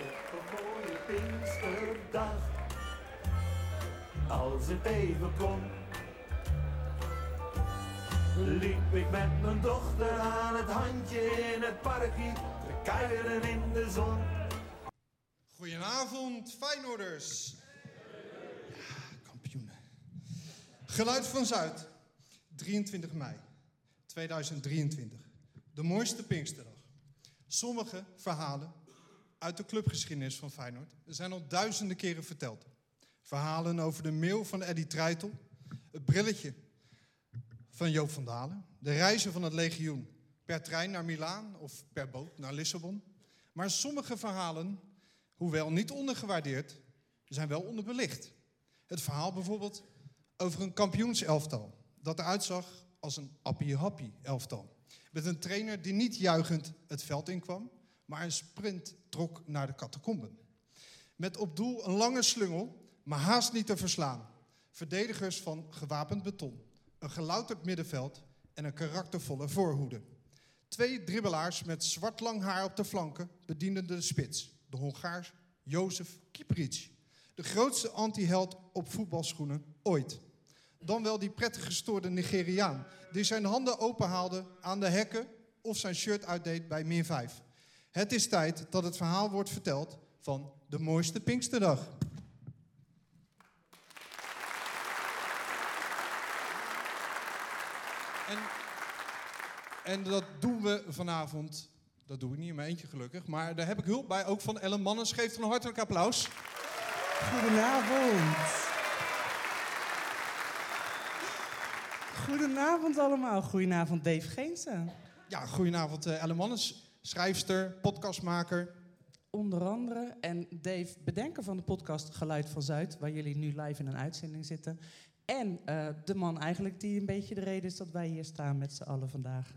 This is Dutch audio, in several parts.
Op een mooie Pinksterdag, als het even kon, liep ik met mijn dochter aan het handje in het parkje, te kuieren in de zon. Goedenavond, Feyenoorders. Ja, kampioenen. Geluid van Zuid, 23 mei 2023. De mooiste Pinksterdag. Sommige verhalen uit de clubgeschiedenis van Feyenoord zijn al duizenden keren verteld. Verhalen over de mail van Eddie Treitel, het brilletje van Joop van Dalen, de reizen van het legioen per trein naar Milaan of per boot naar Lissabon. Maar sommige verhalen, hoewel niet ondergewaardeerd, zijn wel onderbelicht. Het verhaal bijvoorbeeld over een kampioenselftal dat eruit zag als een appie-happie elftal. Met een trainer die niet juichend het veld inkwam, maar een sprint trok naar de catacomben. Met op doel een lange slungel, maar haast niet te verslaan. Verdedigers van gewapend beton, een gelouterd middenveld en een karaktervolle voorhoede. Twee dribbelaars met zwart lang haar op de flanken bedienden de spits, de Hongaar Jozef Kipric. De grootste anti-held op voetbalschoenen ooit. Dan wel die prettig gestoorde Nigeriaan, die zijn handen openhaalde aan de hekken of zijn shirt uitdeed bij min 5. Het is tijd dat het verhaal wordt verteld van de mooiste Pinksterdag. En, en dat doen we vanavond. Dat doe ik niet in mijn eentje gelukkig. Maar daar heb ik hulp bij, ook van Ellen Mannens. Geef een hartelijk applaus. Goedenavond. Goedenavond allemaal. Goedenavond Dave Geensen. Ja, goedenavond eh, Ellen Mannens. Schrijfster, podcastmaker. Onder andere. En Dave, bedenker van de podcast Geluid van Zuid, waar jullie nu live in een uitzending zitten. En eh, de man eigenlijk die een beetje de reden is dat wij hier staan met z'n allen vandaag.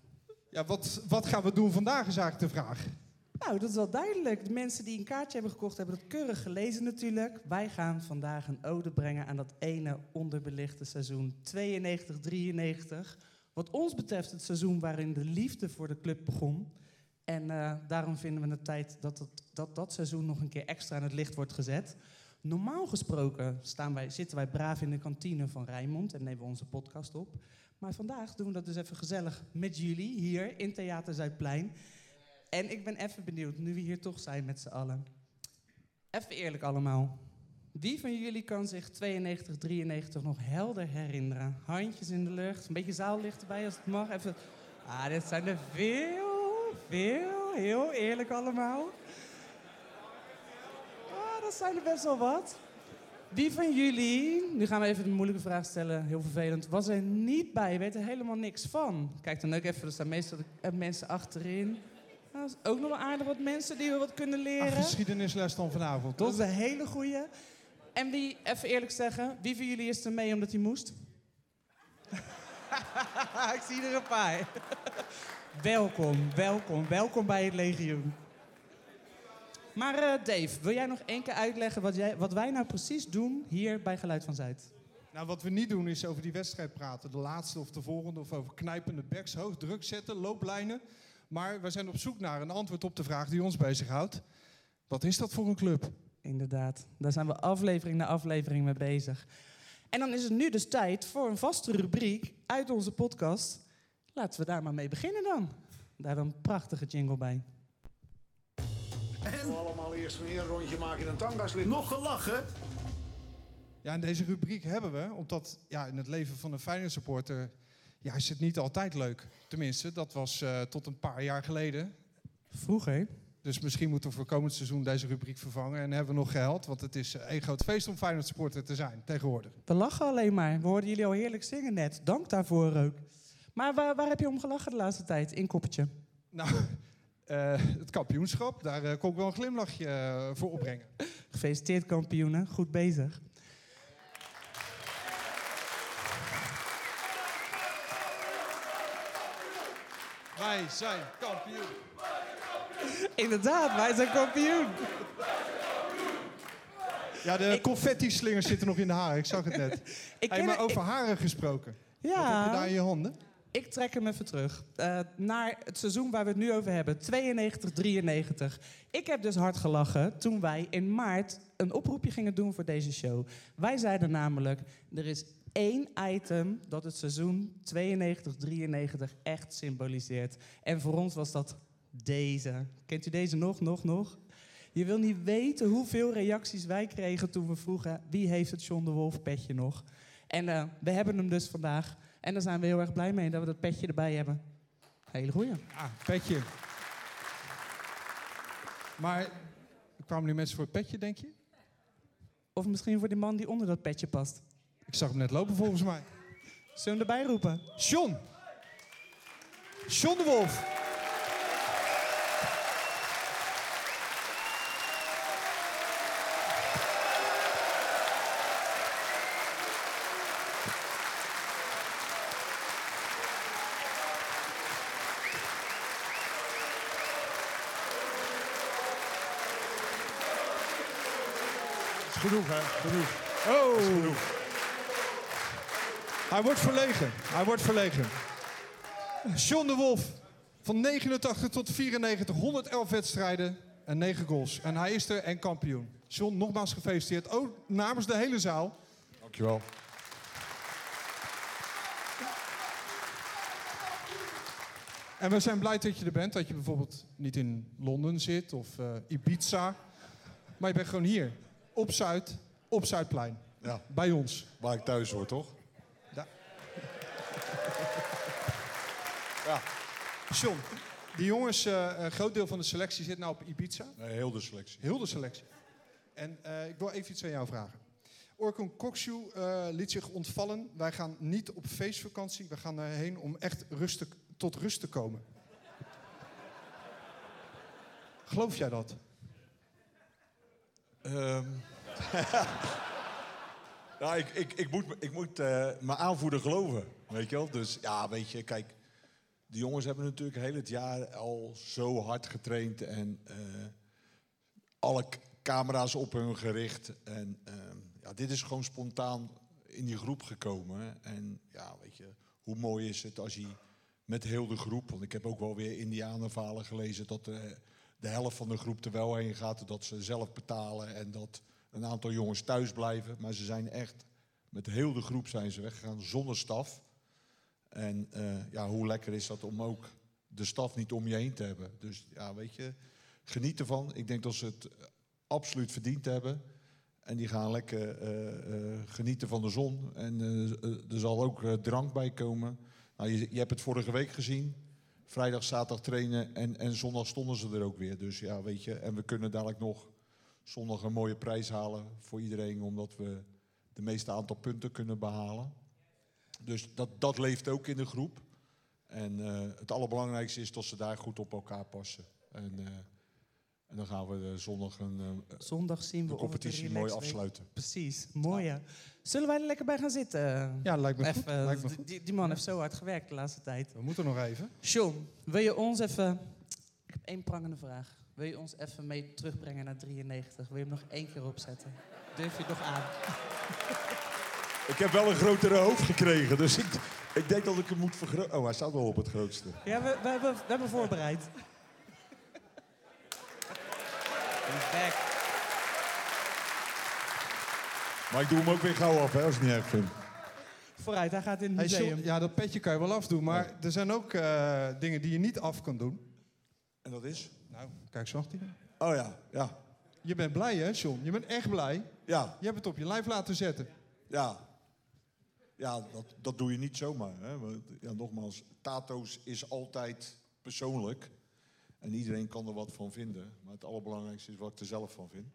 Ja, wat, wat gaan we doen vandaag is eigenlijk de vraag. Nou, dat is wel duidelijk. De mensen die een kaartje hebben gekocht hebben dat keurig gelezen natuurlijk. Wij gaan vandaag een ode brengen aan dat ene onderbelichte seizoen 92-93. Wat ons betreft het seizoen waarin de liefde voor de club begon. En eh, daarom vinden we het tijd dat, dat dat seizoen nog een keer extra aan het licht wordt gezet. Normaal gesproken staan wij, zitten wij braaf in de kantine van Rijnmond en nemen we onze podcast op. Maar vandaag doen we dat dus even gezellig met jullie hier in Theater Zuidplein. En ik ben even benieuwd, nu we hier toch zijn met z'n allen. Even eerlijk allemaal. Wie van jullie kan zich 92, 93 nog helder herinneren? Handjes in de lucht, een beetje zaallicht erbij als het mag. Even. Ah, dit zijn er veel, veel, heel eerlijk allemaal. Ah, dat zijn er best wel wat. Wie van jullie, nu gaan we even de moeilijke vraag stellen, heel vervelend, was er niet bij, weet er helemaal niks van? Kijk dan ook even, er staan meestal de, eh, mensen achterin. Nou, dat is ook nog wel aardig wat mensen die we wat kunnen leren. Ach, geschiedenisles dan vanavond, Dat toch? is een hele goeie. En wie, even eerlijk zeggen, wie van jullie is er mee omdat hij moest? Ik zie er een paar. Welkom, welkom, welkom bij het legioen. Maar eh, Dave, wil jij nog één keer uitleggen wat, jij, wat wij nou precies doen hier bij Geluid van Zuid? Nou, wat we niet doen is over die wedstrijd praten. De laatste of de volgende. Of over knijpende backs, hoog druk zetten, looplijnen. Maar we zijn op zoek naar een antwoord op de vraag die ons bezighoudt. Wat is dat voor een club? Inderdaad, daar zijn we aflevering na aflevering mee bezig. En dan is het nu dus tijd voor een vaste rubriek uit onze podcast. Laten we daar maar mee beginnen dan. Daar hebben we een prachtige jingle bij. We allemaal eerst weer een rondje maken in een tangaslip. Nog gelachen? Ja, en deze rubriek hebben we omdat ja, in het leven van een Feyenoord supporter... Ja, is het niet altijd leuk. Tenminste, dat was eh, tot een paar jaar geleden. Vroeger. Dus misschien moeten we voor komend seizoen deze rubriek vervangen. En hebben we nog geld, want het is een groot feest om Feyenoord supporter te zijn tegenwoordig. We lachen alleen maar. We hoorden jullie al heerlijk zingen net. Dank daarvoor ook. Maar waar, waar heb je om gelachen de laatste tijd? In koppertje. Nou, eh, het kampioenschap, daar eh, kon ik wel een glimlachje eh, voor opbrengen. Gefeliciteerd kampioenen. Goed bezig. Wij zijn kampioen. Inderdaad, wij zijn kampioen. Ja, de confetti-slingers zitten nog in de haren, ik zag het net. Ik Hey, maar over haren gesproken. Ja. Wat heb je daar in je handen? Ik trek hem even terug eh, naar het seizoen waar we het nu over hebben, 92-93. Ik heb dus hard gelachen toen wij in maart een oproepje gingen doen voor deze show. Wij zeiden namelijk, er is één item dat het seizoen 92-93 echt symboliseert. En voor ons was dat deze. Kent u deze nog, nog, nog? Je wil niet weten hoeveel reacties wij kregen toen we vroegen... wie heeft het John de Wolf petje nog? En eh, we hebben hem dus vandaag. En daar zijn we heel erg blij mee dat we dat petje erbij hebben. Hele goeie. Ah, petje. Maar kwamen nu mensen voor het petje, denk je? Of misschien voor die man die onder dat petje past. Ik zag hem net lopen volgens mij. Zullen we hem erbij roepen? John. John de Wolf. Genoeg, hè? Genoeg. Oh. Hij wordt verlegen. Hij wordt verlegen. John de Wolf. Van 89 tot 94, 111 wedstrijden en 9 goals. En hij is er en kampioen. John, nogmaals gefeliciteerd. Ook namens de hele zaal. Dankjewel. En we zijn blij dat je er bent. Dat je bijvoorbeeld niet in Londen zit of eh, Ibiza. Maar je bent gewoon hier. Op Zuid, op Zuidplein. Ja, Bij ons. waar ik thuis hoor, toch? John, die jongens, eh, een groot deel van de selectie zit nou op Ibiza. Nee, heel de selectie. Heel de selectie. En eh, ik wil even iets aan jou vragen. Orkun Kokshu eh, liet zich ontvallen. Wij gaan niet op feestvakantie. We gaan erheen om echt rustig, tot rust te komen. Geloof jij dat? Nou, ik, ik, moet, ik moet eh, mijn aanvoerder geloven, weet je wel. Dus ja, weet je, kijk, die jongens hebben natuurlijk heel het jaar al zo hard getraind en eh, alle camera's op hun gericht. En ehm, ja, dit is gewoon spontaan in die groep gekomen. En ja, weet je, hoe mooi is het als je met heel de groep, want ik heb ook wel weer Indianenverhalen gelezen dat de, de helft van de groep er wel heen gaat, dat ze zelf betalen en dat een aantal jongens thuis blijven. Maar ze zijn echt, met heel de groep zijn ze weggegaan zonder staf. En eh, ja, hoe lekker is dat om ook de staf niet om je heen te hebben. Dus ja, weet je, geniet ervan. Ik denk dat ze het absoluut verdiend hebben. En die gaan lekker eh, eh, genieten van de zon. En er zal ook drank bij komen. Nou, je, je hebt het vorige week gezien. Vrijdag, zaterdag trainen en, en zondag stonden ze er ook weer. Dus ja, weet je. En we kunnen dadelijk nog zondag een mooie prijs halen voor iedereen. Omdat we de meeste aantal punten kunnen behalen. Dus dat, dat leeft ook in de groep. En eh, het allerbelangrijkste is dat ze daar goed op elkaar passen. En, eh, en dan gaan we eh, zondag een, eh, Zondag zien we de competitie mooi afsluiten. Precies, mooi ja. Zullen wij er lekker bij gaan zitten? Ja, lijkt me goed. Lijkt me die- goed. Die, die man heeft zo hard gewerkt de laatste tijd. We moeten nog even. John, wil je ons even... Ik heb één prangende vraag. Wil je ons even mee terugbrengen naar 93? Wil je hem nog één keer opzetten? Durf je het nog aan? Ik heb wel een grotere hoofd gekregen, dus ik, ik denk dat ik hem moet vergroten. Oh, hij staat wel op het grootste. Ja, we, we, hebben, we hebben voorbereid. He's back. Maar ik doe hem ook weer gauw af, hè, als ik het niet erg vind. Vooruit, hij gaat in het Hey, museum. Ja, dat petje kan je wel afdoen. Maar er zijn ook eh, dingen die je niet af kan doen. En dat is? Nou, kijk, zo achter je. Oh ja, ja. Je bent blij, hè, John? Je bent echt blij. Ja, Je hebt het op je lijf laten zetten. ja. Ja, dat, dat doe je niet zomaar. Hè. Want, Ja, nogmaals, tato's is altijd persoonlijk. En iedereen kan er wat van vinden. Maar het allerbelangrijkste is wat ik er zelf van vind.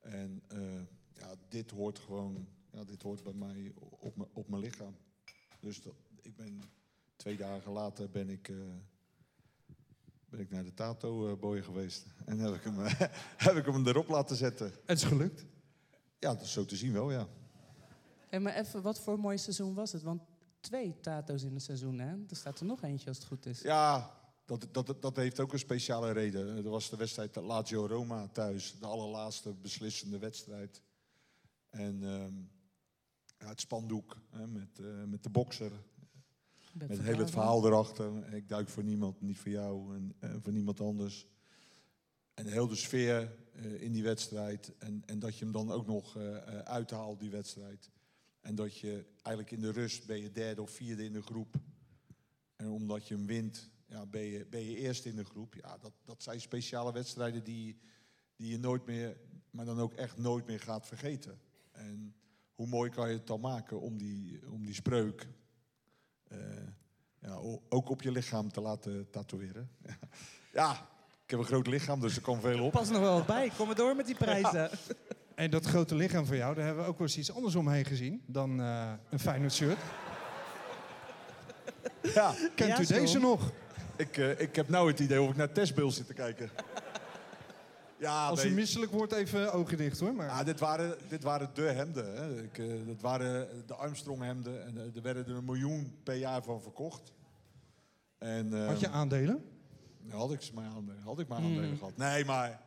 En eh, ja, dit hoort gewoon, ja, dit hoort bij mij op, mijn- op mijn lichaam. Dus dat, ik ben, twee dagen later ben ik, eh, ben ik naar de tato eh, boy geweest. En heb ik, hem, heb ik hem erop laten zetten. Het is gelukt. Ja, dat is zo te zien wel, ja. Hey, maar even, wat voor mooi seizoen was het? Want twee tato's in een seizoen, hè? Er staat er nog eentje als het goed is. Ja, dat, dat, dat heeft ook een speciale reden. Dat was de wedstrijd Lazio Roma thuis. De allerlaatste beslissende wedstrijd. En ehm, ja, het spandoek hè, met, eh, met de bokser. Met heel het verhaal erachter. Ik duik voor niemand, niet voor jou en eh, voor niemand anders. En heel de sfeer eh, in die wedstrijd. En, en dat je hem dan ook nog eh, uithaalt, die wedstrijd. En dat je eigenlijk in de rust ben je derde of vierde in de groep. En omdat je hem wint, ja, ben, je, ben je eerste in de groep. Ja, dat, dat zijn speciale wedstrijden die, die je nooit meer, maar dan ook echt nooit meer gaat vergeten. En hoe mooi kan je het dan maken om die, om die spreuk eh, ja, o- ook op je lichaam te laten tatoeëren. ja, ik heb een groot lichaam, dus er kan veel op. Pas nog wel wat bij. Kom maar door met die prijzen. En dat grote lichaam van jou, daar hebben we ook wel eens iets anders omheen gezien dan eh, een Feyenoord shirt. Ja, Kent Ja, u zo. deze nog? Ik, eh, ik heb nou het idee of ik naar testbeeld zit te kijken. Ja, Als u misselijk wordt, even ogen dicht hoor. Maar... Ah, dit, waren, dit waren de hemden. Hè. Ik, eh, dat waren de Armstrong hemden. En eh, er werden er een miljoen per jaar van verkocht. En, eh, Had je aandelen? nou, had ik ze maar aandelen, had ik maar Mm. aandelen gehad. Nee, maar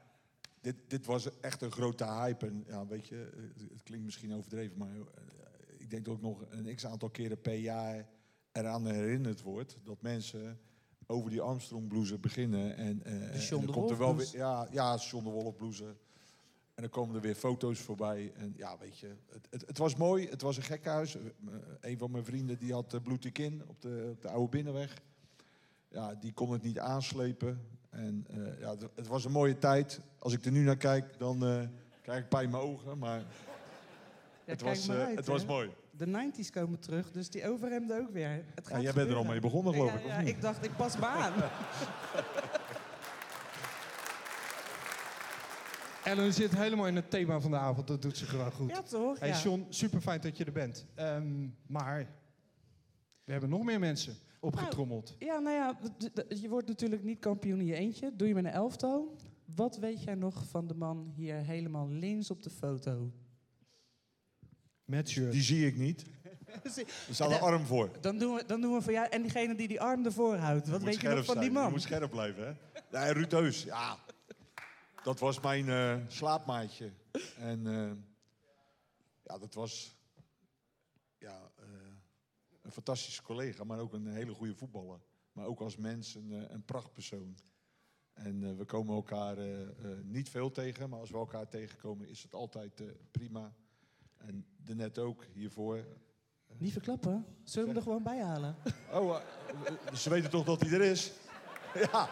dit, dit was echt een grote hype. En ja, weet je, het klinkt misschien overdreven, maar ik denk dat ook nog een x-aantal keren per jaar eraan herinnerd wordt dat mensen over die Armstrong blouse beginnen. En, eh, en dan komt er wel weer, ja, ja, John de Wolf blouse. En dan komen er weer foto's voorbij. En ja, weet je, het, het, het was mooi. Het was een gekhuis. Eh, Een van mijn vrienden die had uh, bloed in op de, op de oude binnenweg. Ja, die kon het niet aanslepen. En eh, ja, het, het was een mooie tijd. Als ik er nu naar kijk, dan eh, krijg ik pijn in mijn ogen. Maar Ja, het, was, eh, uit, het was mooi. De 90s komen terug, dus die overhemden ook weer. Het Ja, gaat jij bent er al mee begonnen, geloof Ja, ik, of Ja, niet? ik dacht, ik pas me aan. Ellen zit helemaal in het thema van de avond. Dat doet ze gewoon goed. Ja, toch? Hey ja. John, super fijn dat je er bent. Ehm, maar we hebben nog meer mensen opgetrommeld. Ja, nou ja, d- d- je wordt natuurlijk niet kampioen in je eentje. Doe je met een elftal. Wat weet jij nog van de man hier helemaal links op de foto? Met shirt. Die zie ik niet. Er staat een En, arm voor. Dan doen we, dan doen we voor jou. En diegene die die arm ervoor houdt. Wat Je weet je nog van die zijn. Je man? moet scherp blijven, hè? Nee, Ruud Heus, ja. Dat was mijn eh, slaapmaatje. En eh, ja, dat was ja, eh, een fantastische collega, maar ook een hele goede voetballer. Maar ook als mens een, een prachtpersoon. En we komen elkaar eh, eh, niet veel tegen, maar als we elkaar tegenkomen is het altijd eh, prima. En de net ook hiervoor. Niet verklappen. Zullen we hem er gewoon bij halen? Oh, eh, ze weten toch dat hij er is? Ja,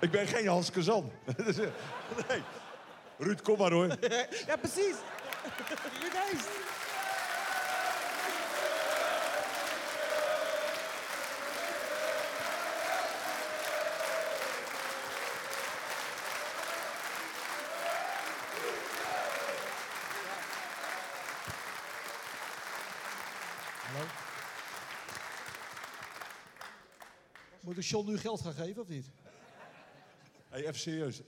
ik ben geen Hans Kazan. Dus, eh, nee. Ruud, kom maar hoor. ja, precies. Ruud Hees. Moet ik John nu geld gaan geven of niet? Hey, even serieus.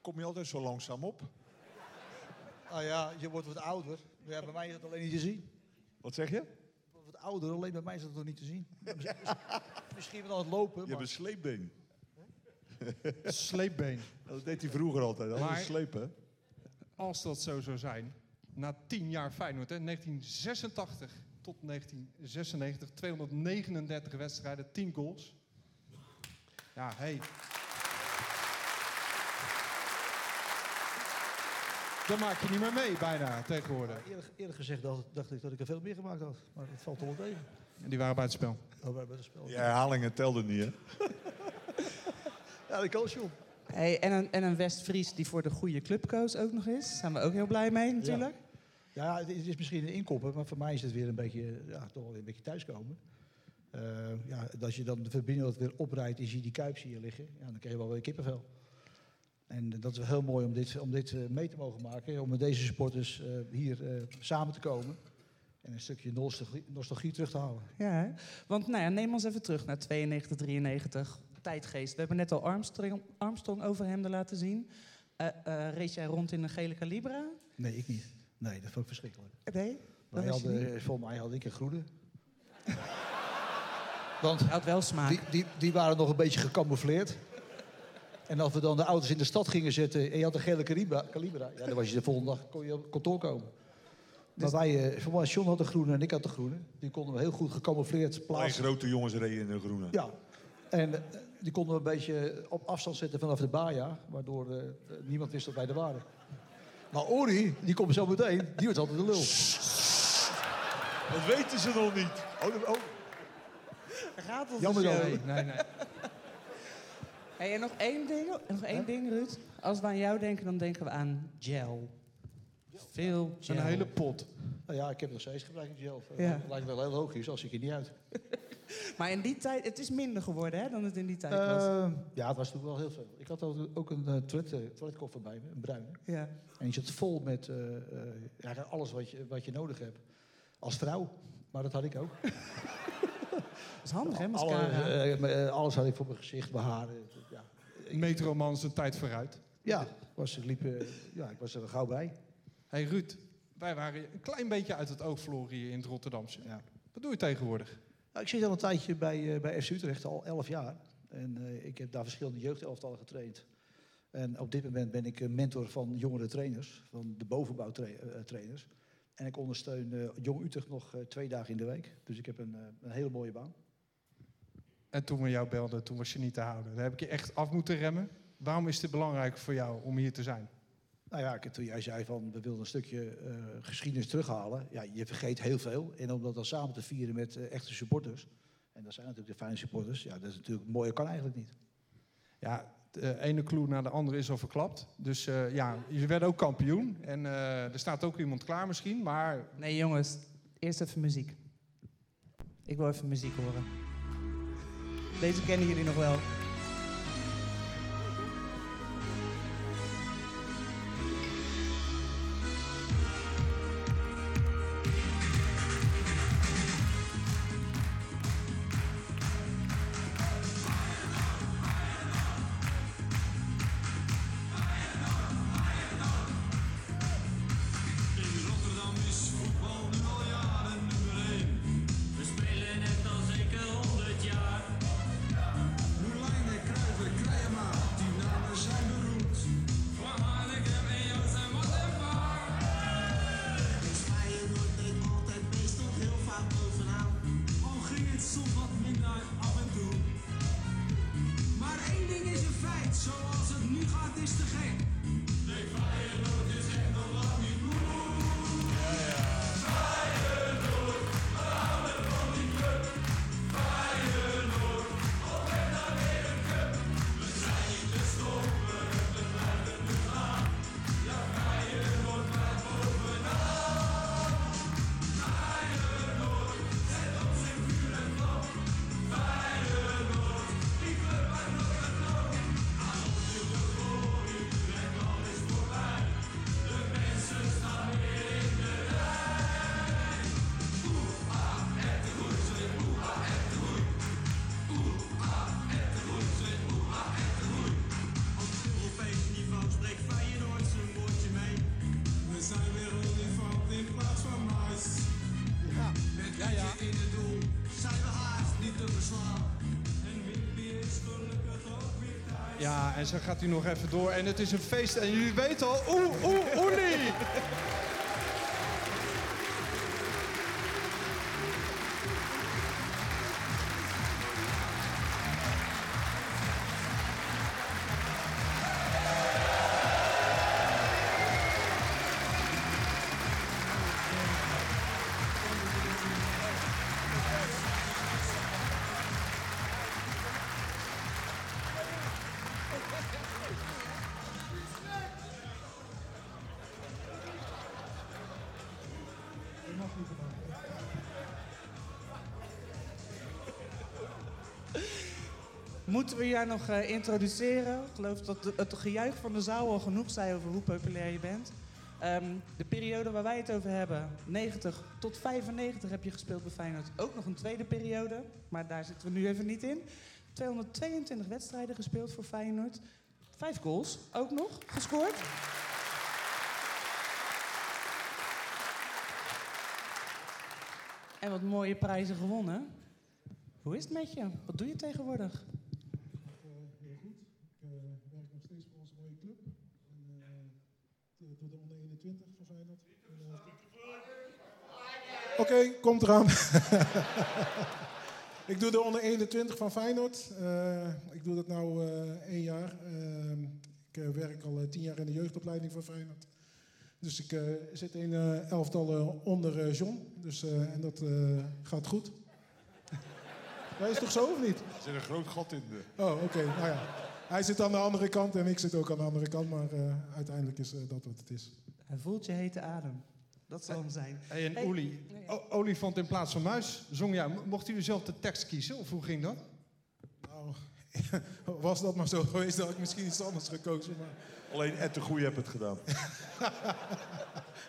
Kom je altijd zo langzaam op? Ah ja, je wordt wat ouder. Ja, bij mij is het alleen niet te zien. Wat zeg je? Je wordt wat ouder, alleen bij mij is het nog niet te zien. Misschien- wel aan het lopen, Je maar hebt een sleepbeen. Sleepbeen. Dat deed hij vroeger altijd. Dat was slepen. Als dat zo zou zijn, na tien jaar Feyenoord, hè, 1986 tot 1996, 239 wedstrijden, 10 goals. Ja, hey. Dan maak je niet meer mee, bijna, tegenwoordig. eerlijk, eerlijk gezegd dacht, dacht ik dat ik er veel meer gemaakt had. Maar het valt toch wel tegen. En die waren. Oh, bij bij het spel. Die herhalingen telden niet, hè? Ja, dat kan John. Hey, en, een, en een West-Fries die voor de goede club koos ook nog eens. Daar zijn we ook heel blij mee natuurlijk. Ja, is, het is misschien een inkoppen, maar voor mij is het weer een beetje, ja, toch wel weer een beetje thuiskomen. Eh, ja, als je dan de verbinding weer oprijdt en je ziet die kuip zie je liggen, ja, dan krijg je wel weer kippenvel. En dat is wel heel mooi om dit, om dit eh, mee te mogen maken, om met deze supporters eh, hier samen te komen. En een stukje nostalgie, nostalgie terug te halen. Ja, hè? want nou ja, neem ons even terug naar 92, 93. Tijdgeest. We hebben net al Armstrong, Armstrong overhemden laten zien. Eh reed jij rond in een gele Calibra? Nee, ik niet. Nee, dat vond ik verschrikkelijk. Nee, dat Wij hadden, volgens mij had ik een groene. Want had wel smaak. Die, die, die waren nog een beetje gecamoufleerd. En als we dan de auto's in de stad gingen zetten en je had een gele Calibra, Calibra ja, dan was je de volgende dag kon je op kantoor komen. Maar wij, eh, voor mij, John had de groene en ik had de groene. Die konden we heel goed gecamoufleerd plaatsen. grote jongens reden in de groene. Ja, en eh, die konden we een beetje op afstand zetten vanaf de baja, waardoor eh, niemand wist dat wij er waren. Maar Ori, die komt zo meteen, die wordt altijd de lul. Dat weten ze nog niet. Oh, oh, Gaat ons Jammer dan. Nee, nee, nee. Hey, en nog één ding, nog één ding, Ruud. Als we aan jou denken, dan denken we aan gel. Veel gel. Een hele pot. nou ja, ik heb nog steeds gebruik ik gel. Ja. Dat lijkt wel heel logisch, als ik er niet uit. Maar in die tijd, het is minder geworden hè, dan het in die tijd was. Eh, ja, het was toen wel heel veel. Ik had ook, ook een uh, toilet, eh, toiletkoffer bij me, een bruine. Ja. En die zat vol met eh, eh, ja, alles wat je, wat je nodig hebt. Als vrouw. Maar dat had ik ook. Dat is handig, hè, Alle, mascara. eh, eh, eh, alles had ik voor mijn gezicht, mijn haren. Ja, Metroman is een tijd vooruit. ja, was, ik liep, eh, ja, ik was er gauw bij. hey Ruud, wij waren een klein beetje uit het oog verloren hier in het Rotterdamse. Ja. Wat doe je tegenwoordig? Nou, ik zit al een tijdje bij, eh, bij FC Utrecht, al 11 jaar. En eh, ik heb daar verschillende jeugdelftallen getraind. En op dit moment ben ik een mentor van jongere trainers, van de bovenbouwtrainers. En ik ondersteun eh, Jong Utrecht nog eh, twee dagen in de week. Dus ik heb een, eh, een hele mooie baan. En toen we jou belden, toen was je niet te houden. Daar heb ik je echt af moeten remmen. Waarom is dit belangrijk voor jou om hier te zijn? Nou ja, ik- toen jij zei van we wilden een stukje eh, geschiedenis terughalen. Ja, je vergeet heel veel. En om dat dan samen te vieren met eh, echte supporters. En dat zijn natuurlijk de fijne supporters. Ja, dat is natuurlijk mooier kan eigenlijk niet. Ja, de ene clue na de andere is al verklapt. Dus eh, ja, je werd ook kampioen. En eh, er staat ook iemand klaar misschien, maar Nee, jongens, eerst even muziek. Ik wil even muziek horen. Deze kennen jullie nog wel. En zo gaat u nog even door. En het is een feest en jullie weten al, oeh, oeh, Moeten we jou nog eh, introduceren? Ik geloof dat het gejuich van de zaal al genoeg zei over hoe populair je bent. Ehm, de periode waar wij het over hebben, 90 tot 95 heb je gespeeld bij Feyenoord. Ook nog een tweede periode, maar daar zitten we nu even niet in. 222 wedstrijden gespeeld voor Feyenoord. Vijf goals ook nog gescoord. En wat mooie prijzen gewonnen. Hoe is het met je? Wat doe je tegenwoordig? Eh, heel goed. Ik eh, werk nog steeds voor onze mooie eh, de onder 21 van Feyenoord. En, eh, Oké, komt eraan. ik doe de onder 21 van Feyenoord. Eh, ik doe dat nu één jaar. Eh, ik eh, werk al eh, tien jaar in de jeugdopleiding van Feyenoord. Dus ik eh, zit in eh elftal onder eh, John. Dus, eh, en dat eh, gaat goed. Dat is toch zo of niet? Er zit een groot gat in de... Oh, oké. Nou ja. Hij zit aan de andere kant en ik zit ook aan de andere kant. Maar eh, uiteindelijk is eh, dat wat het is. Hij voelt je hete adem. Dat zal hem zijn. Hey, en Hey, o- olifant in plaats van muis, zong jij. M- Mocht u zelf de tekst kiezen of hoe ging dat? Nou, was dat maar zo geweest, dan had ik misschien iets anders gekozen. Maar... Alleen Ed de Goeie heeft het gedaan.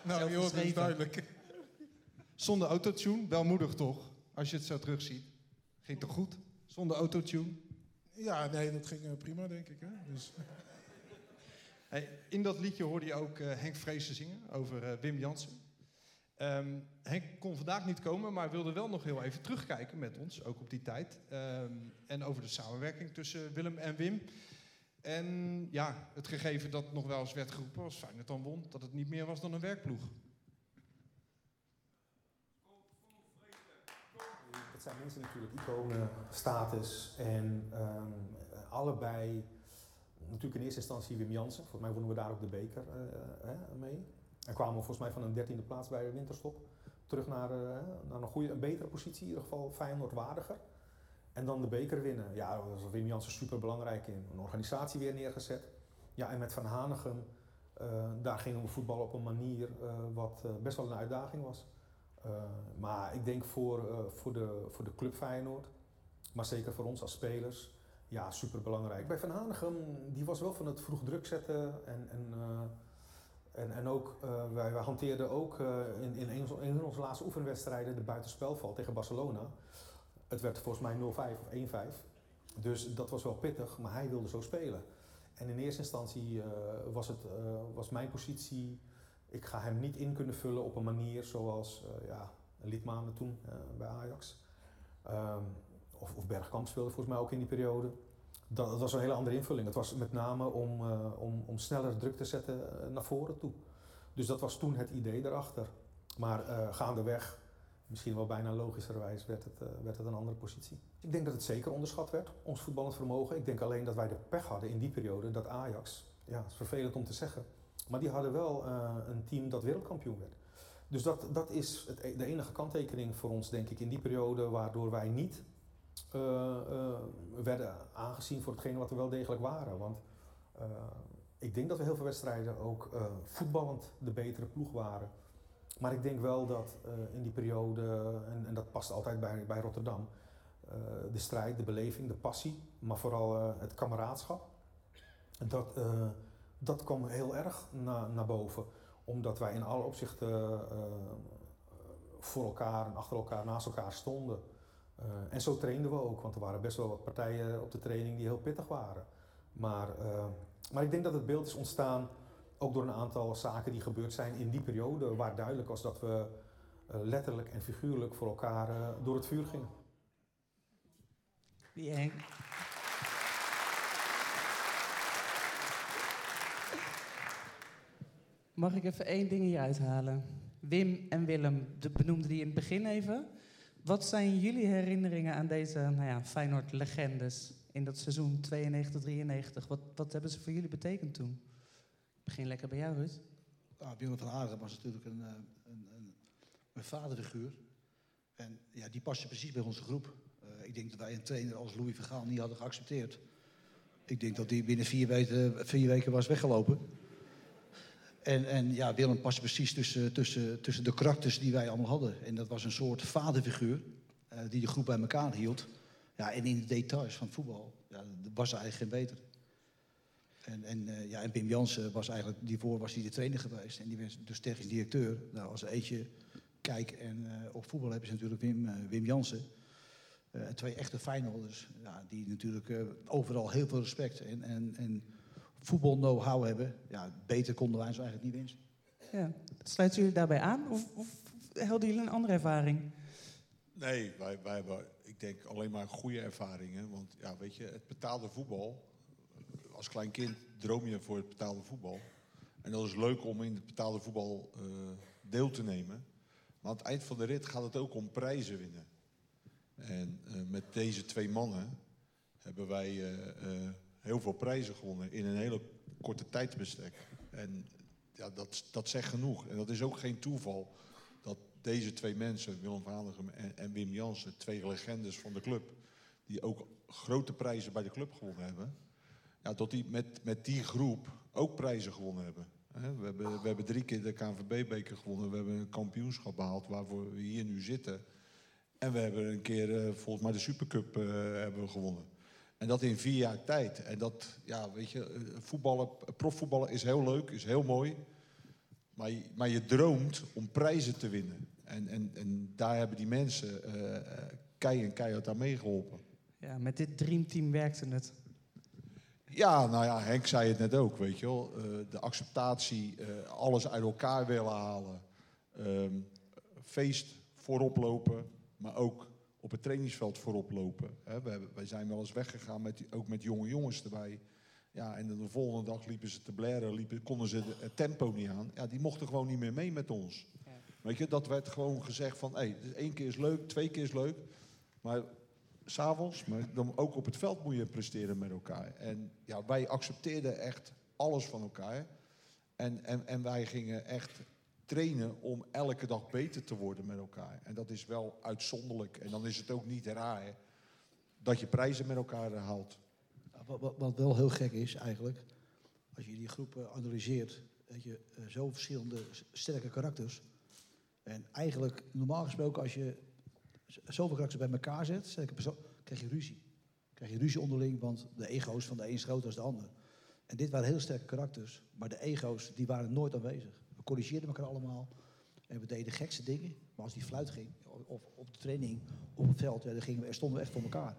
Nou, dat is geschreven. duidelijk. Zonder autotune, welmoedig toch? Als je het zo terugziet. Ging toch goed? Zonder autotune. Ja, nee, dat ging eh, prima, denk ik. Hè? Dus, Hey, in dat liedje hoorde je ook eh, Henk Vreesen zingen over eh, Wim Jansen. Ehm, Henk kon vandaag niet komen, maar wilde wel nog heel even terugkijken met ons, ook op die tijd. Ehm, en over de samenwerking tussen Willem en Wim. En ja, het gegeven dat nog wel eens werd geroepen als Feyenoord dan won, dat het niet meer was dan een werkploeg. Het zijn mensen natuurlijk iconen, status en ehm, allebei natuurlijk in eerste instantie Wim Jansen. Volgens mij wonnen we daar ook de beker eh, eh, mee. En kwamen we volgens mij van een dertiende plaats bij de winterstop terug naar, eh, naar een, goede, een betere positie, in ieder geval Feyenoord waardiger. En dan de beker winnen. Ja, daar was Wim Jansen super belangrijk in. Een organisatie weer neergezet. Ja, en met Van Hanegem, eh, daar gingen we voetballen op een manier eh, wat eh, best wel een uitdaging was. Uh, maar ik denk voor, uh, voor, de, voor de club Feyenoord, maar zeker voor ons als spelers, ja, super belangrijk. Bij Van Hanegem, die was wel van het vroeg druk zetten en, en, uh, en, en ook, wij, hanteerden ook in, in een, een van onze laatste oefenwedstrijden de buitenspelval tegen Barcelona. Het werd volgens mij 0-5 of 1-5. Dus dat was wel pittig, maar hij wilde zo spelen. En in eerste instantie was, het, was mijn positie ik ga hem niet in kunnen vullen op een manier zoals uh, ja, Liedmanen toen uh, bij Ajax. Um, of, of, Bergkamp speelde volgens mij ook in die periode. Dat, was een hele andere invulling. Het was met name om, uh, om, om sneller druk te zetten naar voren toe. Dus dat was toen het idee daarachter. Maar gaandeweg, misschien wel bijna logischerwijs, werd het, werd het een andere positie. Ik denk dat het zeker onderschat werd, ons voetballend vermogen. Ik denk alleen dat wij de pech hadden in die periode dat Ajax, ja, het is vervelend om te zeggen, maar die hadden wel uh, een team dat wereldkampioen werd. Dus dat, dat is het, de enige kanttekening voor ons, denk ik, in die periode, waardoor wij niet uh, uh, werden aangezien voor hetgene wat we wel degelijk waren. Want ik denk dat we heel veel wedstrijden ook voetballend de betere ploeg waren. Maar ik denk wel dat in die periode, en, en, dat past altijd bij, bij Rotterdam, de strijd, de beleving, de passie, maar vooral het kameraadschap, dat dat kwam heel erg na, naar boven. Omdat wij in alle opzichten uh, voor elkaar en achter elkaar, naast elkaar stonden. Uh, en zo trainden we ook, want er waren best wel wat partijen op de training die heel pittig waren. Maar, maar ik denk dat het beeld is ontstaan ook door een aantal zaken die gebeurd zijn in die periode, waar duidelijk was dat we letterlijk en figuurlijk voor elkaar door het vuur gingen. Wie Mag ik even één ding hieruit halen? Wim en Willem, de benoemde die in het begin even. Wat zijn jullie herinneringen aan deze nou ja, Feyenoord-legendes in dat seizoen 92-93? Wat, wat hebben ze voor jullie betekend toen? Ik begin lekker bij jou, Ruud. Nou, Willem van Aarden was natuurlijk een, een, een, een vaderfiguur. En ja, die paste precies bij onze groep. Uh, ik denk dat wij een trainer als Louis Vergaal niet hadden geaccepteerd. Ik denk dat hij binnen weken, vier weken was weggelopen. En, en ja, Willem past precies tussen, tussen, tussen de karakters die wij allemaal hadden. En dat was een soort vaderfiguur uh, die de groep bij elkaar hield. Ja, en in de details van voetbal ja, was er eigenlijk geen beter. En, en, uh, ja, en Jansen was eigenlijk, die voor was hij de trainer geweest. En die was dus technisch directeur. Nou, als eentje kijk en uh, op voetbal hebben ze natuurlijk Wim, Wim Jansen. twee echte Feyenoorders, ja, die natuurlijk overal heel veel respect en, en, en voetbal know-how hebben. Ja, beter konden wij zo eigenlijk niet wensen. Ja. Sluiten jullie daarbij aan of, of hadden jullie een andere ervaring? Nee, wij, wij hebben, ik denk, alleen maar goede ervaringen. Want ja, weet je, het betaalde voetbal. Als klein kind droom je voor het betaalde voetbal. En dat is leuk om in het betaalde voetbal uh, deel te nemen. Maar aan het eind van de rit gaat het ook om prijzen winnen. En eh, met deze twee mannen hebben wij eh, eh, heel veel prijzen gewonnen in een hele korte tijdsbestek. En ja, dat, dat zegt genoeg. En dat is ook geen toeval dat deze twee mensen, Willem van Hanegem en, Wim Jansen, twee legendes van de club, die ook grote prijzen bij de club gewonnen hebben, ja, dat die met, met die groep ook prijzen gewonnen hebben. We hebben, we hebben drie keer de KNVB-beker gewonnen. We hebben een kampioenschap behaald waarvoor we hier nu zitten. En we hebben een keer, eh, volgens mij, de Supercup eh, hebben gewonnen. En dat in vier jaar tijd. En dat, ja, weet je, eh, voetballen, profvoetballen is heel leuk, is heel mooi. Maar je, maar je droomt om prijzen te winnen. En, en, en daar hebben die mensen eh, eh, kei en keihard aan meegeholpen. Ja, met dit dreamteam werkte het. Ja, nou ja, Henk zei het net ook, weet je wel. Eh, de acceptatie, eh, alles uit elkaar willen halen. Ehm, feest voorop lopen, maar ook op het trainingsveld voorop lopen. Hè, we hebben, wij zijn wel eens weggegaan, met, ook met jonge jongens erbij. Ja, en de volgende dag liepen ze te blaren, liepen, konden ze het tempo niet aan. Ja, die mochten gewoon niet meer mee met ons. Weet je, dat werd gewoon gezegd van, hé, hey, één keer is leuk, twee keer is leuk. Maar s'avonds, maar dan ook op het veld moet je presteren met elkaar. En ja, wij accepteerden echt alles van elkaar. En, en, en wij gingen echt trainen om elke dag beter te worden met elkaar. En dat is wel uitzonderlijk. En dan is het ook niet raar dat je prijzen met elkaar haalt. Wat, wel heel gek is eigenlijk, als je die groep eh, analyseert, dat je eh, zo verschillende sterke karakters. En eigenlijk, normaal gesproken, als je zoveel karakters bij elkaar zet, krijg je ruzie. Krijg je ruzie onderling, want de ego's van de een is groter dan de ander. En dit waren heel sterke karakters, maar de ego's die waren nooit aanwezig. We corrigeerden elkaar allemaal en we deden de gekste dingen. Maar als die fluit ging, of, op de training, op het veld, ja, dan gingen we, er stonden we echt voor elkaar.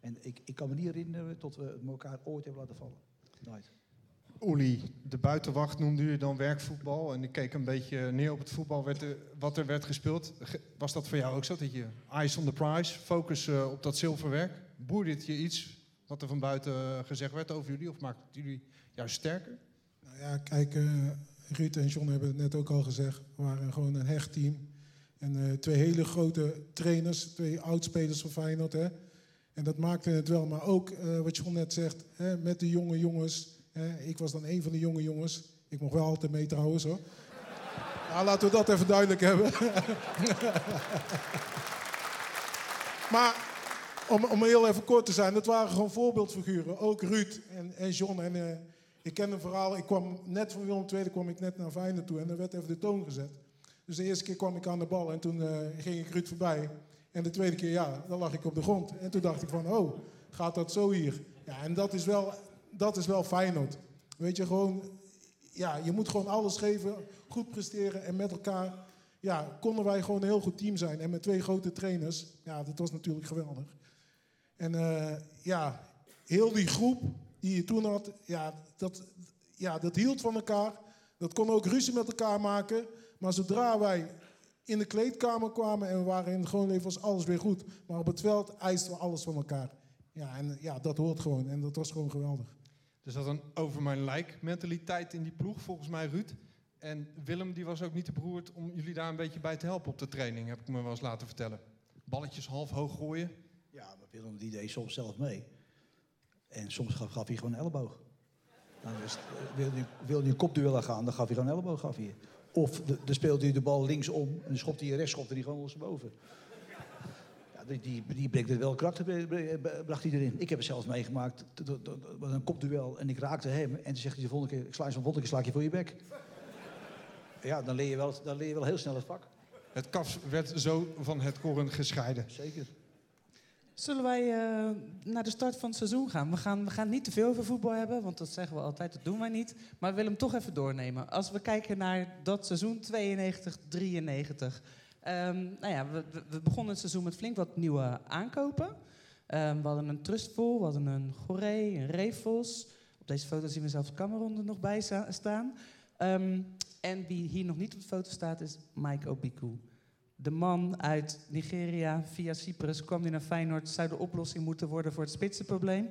En ik, ik kan me niet herinneren tot we elkaar ooit hebben laten vallen. Nooit. Uli, de buitenwacht noemde u dan werkvoetbal. En ik keek een beetje neer op het voetbal werd er- wat er werd gespeeld. Ge- Was dat voor jou ook zo? Dat je eyes on the prize, focus eh, op dat zilverwerk? Boerde het je iets wat er van buiten eh, gezegd werd over jullie? Of maakt het jullie juist sterker? Nou ja, kijk, eh, Ruud en John hebben het net ook al gezegd. We waren gewoon een hecht team. En eh, twee hele grote trainers, twee oudspelers van Feyenoord. Hè. En dat maakte het wel. Maar ook, eh, wat John net zegt, hè, met de jonge jongens. Hè. Ik was dan een van de jonge jongens. Ik mocht wel altijd mee trouwens hoor. Nou, laten we dat even duidelijk hebben. maar om, om heel even kort te zijn, dat waren gewoon voorbeeldfiguren. Ook Ruud en, en John. En, eh, ik ken een verhaal, ik kwam net van Willem II, kwam ik net naar Feyenoord toe en er werd even de toon gezet. Dus de eerste keer kwam ik aan de bal en toen eh, ging ik Ruud voorbij. En de tweede keer, ja, dan lag ik op de grond. En toen dacht ik van, oh, gaat dat zo hier? Ja, en dat is wel, dat is wel Feyenoord. Weet je, gewoon, ja, je moet gewoon alles geven, goed presteren en met elkaar. Ja, konden wij gewoon een heel goed team zijn. En met twee grote trainers, ja, dat was natuurlijk geweldig. En eh, ja, heel die groep die je toen had, ja dat, ja, dat hield van elkaar. Dat kon ook ruzie met elkaar maken. Maar zodra wij in de kleedkamer kwamen en we waren in het gewoon leven, was alles weer goed. Maar op het veld eisten we alles van elkaar. Ja, en ja, dat hoort gewoon. En dat was gewoon geweldig. Er zat een over mijn lijk mentaliteit in die ploeg, volgens mij Ruud. En Willem die was ook niet te beroerd om jullie daar een beetje bij te helpen op de training, heb ik me wel eens laten vertellen. Balletjes half hoog gooien. Ja, maar Willem die deed soms zelf mee. En soms gaf, gaf hij gewoon een elleboog. Nou, dus, eh, wilde, hij, wilde hij een kopduel gaan, dan gaf hij gewoon een elleboog. Gaf hij. Of de, dan speelde hij de bal linksom en dan schopte hij rechts, schopte hij gewoon ondersteboven. Ja, die, die, die brengt wel karakter, bre- bre- bracht hij erin. Ik heb het zelfs meegemaakt, met een kopduel en ik raakte hem. En toen zegt hij de volgende keer, ik sla je zo'n volgende keer sla je voor je bek. Ja, dan leer je wel, dan leer je wel heel snel het vak. Het kaf werd zo van het koren gescheiden. Zeker. Zullen wij eh, naar de start van het seizoen gaan? We, gaan? we gaan niet te veel over voetbal hebben, want dat zeggen we altijd, dat doen wij niet. Maar we willen hem toch even doornemen. Als we kijken naar dat seizoen 92, 93. Ehm, nou ja, we, begonnen het seizoen met flink wat nieuwe aankopen. Ehm, we hadden een Trustful, we hadden een Goree, een Refos. Op deze foto zien we zelfs Cameron er nog bij sta- staan. Ehm, en wie hier nog niet op de foto staat is Mike Obiku. De man uit Nigeria via Cyprus kwam hij naar Feyenoord. Zou de oplossing moeten worden voor het spitsenprobleem.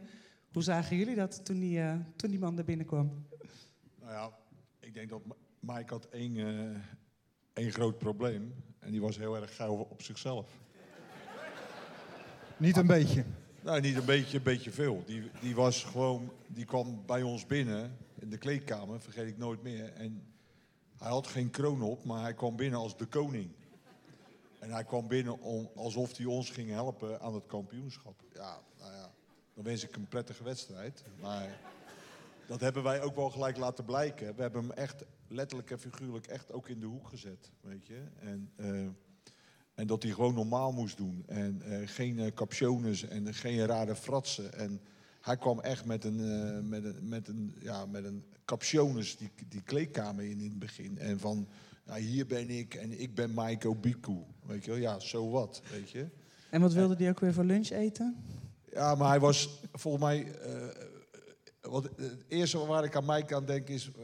Hoe zagen jullie dat toen die, eh, toen die man er binnenkwam? Nou ja, ik denk dat Mike had één, eh, één groot probleem. En die was heel erg gauw op zichzelf. Niet een beetje. Nou, niet een beetje, een beetje veel. Die, die was gewoon, die kwam bij ons binnen in de kleedkamer, vergeet ik nooit meer. En hij had geen kroon op, maar hij kwam binnen als de koning. En hij kwam binnen om, alsof hij ons ging helpen aan het kampioenschap. Ja, nou ja, dan wens ik een prettige wedstrijd. Maar dat hebben wij ook wel gelijk laten blijken. We hebben hem echt letterlijk en figuurlijk echt ook in de hoek gezet, weet je. En, eh, en dat hij gewoon normaal moest doen. En eh, geen uh, captiones en geen rare fratsen. En hij kwam echt met een, met een, met een, ja, met een captiones die, die kleedkamer in in het begin. En van, nou, hier ben ik en ik ben Mike Obiku. Weet je wel, ja, zo wat, weet je. En wat wilde die ook weer voor lunch eten? Ja, maar hij was volgens mij. eh, wat, het eerste waar ik aan Mike aan denk is. eh,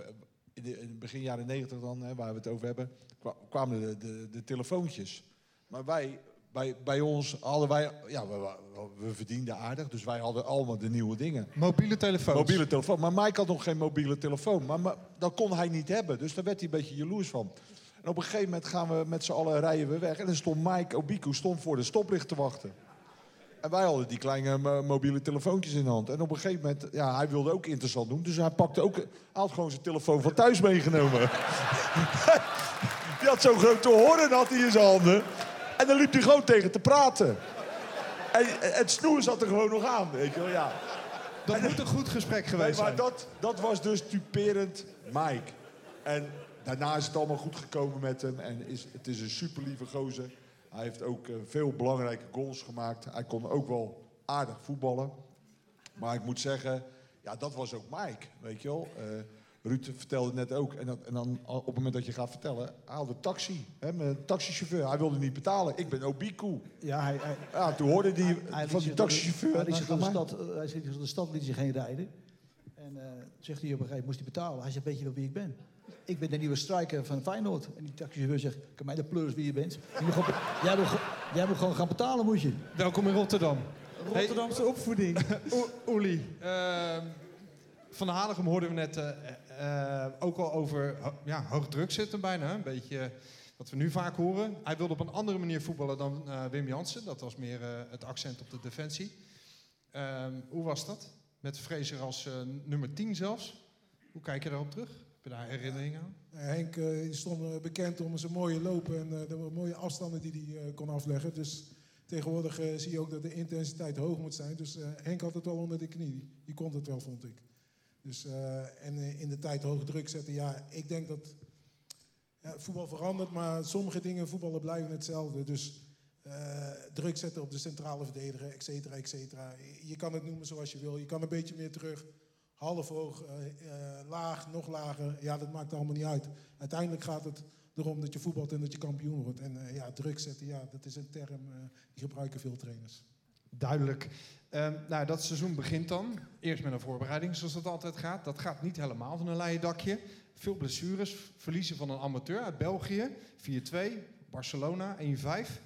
In, de, in begin jaren negentig dan, hè, waar we het over hebben, kwa- kwamen de, de, de telefoontjes. Maar wij, bij, bij ons hadden wij, ja, we, we, verdienden aardig, dus wij hadden allemaal de nieuwe dingen. Mobiele telefoons. Mobiele telefoon. Maar Mike had nog geen mobiele telefoon. Maar, maar dat kon hij niet hebben. Dus daar werd hij een beetje jaloers van. En op een gegeven moment gaan we met z'n allen rijden we weg. En dan stond Mike Obiku stond voor de stoplicht te wachten. En wij hadden die kleine mo- mobiele telefoontjes in de hand. En op een gegeven moment, ja, hij wilde ook interessant doen. Dus hij pakte ook, hij had gewoon zijn telefoon van thuis meegenomen. die had zo'n grote hoorn had hij in zijn handen. En dan liep hij gewoon tegen te praten. En het snoer zat er gewoon nog aan, weet je wel, ja. Dat moet een goed gesprek Nee, geweest maar zijn. dat, dat was dus typerend Mike. En daarna is het allemaal goed gekomen met hem. En is, het is een super lieve gozer. Hij heeft ook eh, veel belangrijke goals gemaakt. Hij kon ook wel aardig voetballen. Maar ik moet zeggen, ja, dat was ook Mike, weet je wel. Eh, Ruud vertelde net ook. En, dat, en dan op het moment dat je gaat vertellen, een taxi. Hè, met een taxichauffeur. Hij wilde niet betalen. Ik ben Obiku. Ja, hij, hij, Ja, toen hoorde die hij van die taxichauffeur. Hij zich door de "Nou, ga stad, eh, hij door de stad liet zich heen rijden. En eh, zegt hij op een gegeven moment, moest hij betalen. Hij zegt, weet je wel wie ik ben? Ik ben de nieuwe striker van Feyenoord. En die taxichauffeur zegt, kan mij de pleurs wie je bent. Je moet gewoon, jij, moet, ge- jij moet gewoon gaan betalen, moet je. Welkom in Rotterdam. Rotterdamse opvoeding. O- Oeli, ehm, van de Hanegem hoorden we net eh, eh, ook al over ja, hoog druk zitten bijna. Een beetje wat we nu vaak horen. Hij wilde op een andere manier voetballen dan eh, Wim Jansen. Dat was meer eh, het accent op de defensie. Ehm, hoe was dat? Met Fraser als nummer 10 zelfs. Hoe kijk je daarop terug? Heb je daar herinneringen aan? Henk stond bekend om zijn mooie lopen en de mooie afstanden die hij kon afleggen. Dus tegenwoordig zie je ook dat de intensiteit hoog moet zijn. Dus Henk had het wel onder de knie. Die kon het wel, vond ik. Dus, eh, en eh, in de tijd hoog druk zetten. Ja, ik denk dat ja, voetbal verandert, maar sommige dingen in voetballen blijven hetzelfde. Dus eh, druk zetten op de centrale verdediger, et cetera, et cetera. Je kan het noemen zoals je wil. Je kan een beetje meer terug. Half hoog, laag, nog lager. Ja, dat maakt allemaal niet uit. Uiteindelijk gaat het erom dat je voetbalt en dat je kampioen wordt. En ja, druk zetten, ja, dat is een term die gebruiken veel trainers. Duidelijk. Ehm, nou, dat seizoen begint dan. Eerst met een voorbereiding, zoals dat altijd gaat. Dat gaat niet helemaal van een leien dakje. Veel blessures. Verliezen van een amateur uit België. 4-2. Barcelona 1-5.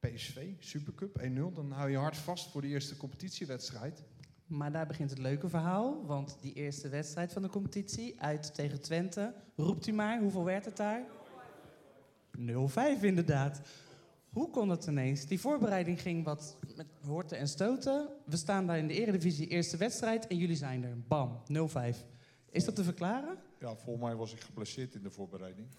PSV, Supercup 1-0. Dan hou je hard vast voor de eerste competitiewedstrijd. Maar daar begint het leuke verhaal. Want die eerste wedstrijd van de competitie, uit tegen Twente. Roept u maar, hoeveel werd het daar? 0-5 inderdaad. Hoe kon het ineens? Die voorbereiding ging wat met horten en stoten. We staan daar in de eredivisie, eerste wedstrijd. En jullie zijn er. Bam, 0-5. Is dat te verklaren? Ja, volgens mij was ik geblesseerd in de voorbereiding.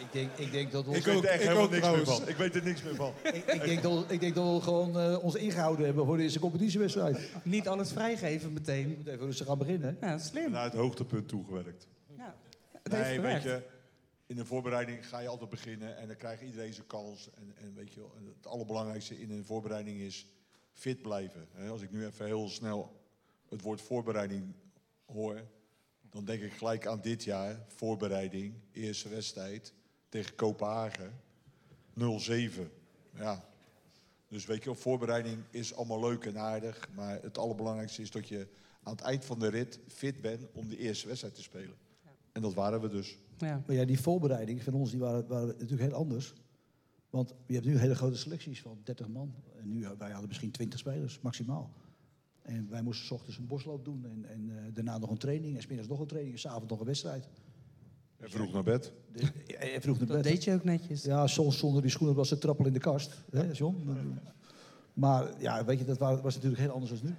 Ik denk, ik denk dat we ons, Ik weet er echt ik helemaal niks meer van. Ik weet er niks meer van. ik, ik denk dat, ik denk dat we gewoon eh, ons ingehouden hebben voor deze competitiewedstrijd. Niet alles vrijgeven Je meteen. moet even rustig gaan beginnen. Ja, slim. Naar het hoogtepunt toegewerkt. Ja, het heeft Nee, weet je, in de voorbereiding ga je altijd beginnen en dan krijgt iedereen zijn kans. En, en weet je, wel, het allerbelangrijkste in een voorbereiding is fit blijven. Als ik nu even heel snel het woord voorbereiding hoor, dan denk ik gelijk aan dit jaar. Voorbereiding, eerste wedstrijd tegen Kopenhagen. 0-7. Ja. Dus weet je wel, voorbereiding is allemaal leuk en aardig. Maar het allerbelangrijkste is dat je aan het eind van de rit fit bent om de eerste wedstrijd te spelen. En dat waren we dus. Ja. Maar ja, die voorbereiding van ons die waren, waren natuurlijk heel anders. Want je hebt nu hele grote selecties van 30 man. En nu, wij hadden misschien 20 spelers, maximaal. En wij moesten 's ochtends een bosloop doen en, en eh, daarna nog een training. En 's middags nog een training en s'avonds nog een wedstrijd. En vroeg naar bed. Hij vroeg naar Dat bed. deed je ook netjes. Ja, soms zonder die schoenen was ze trappel in de kast. Hè, John? Maar ja, weet je, dat wa- was natuurlijk heel anders dan nu.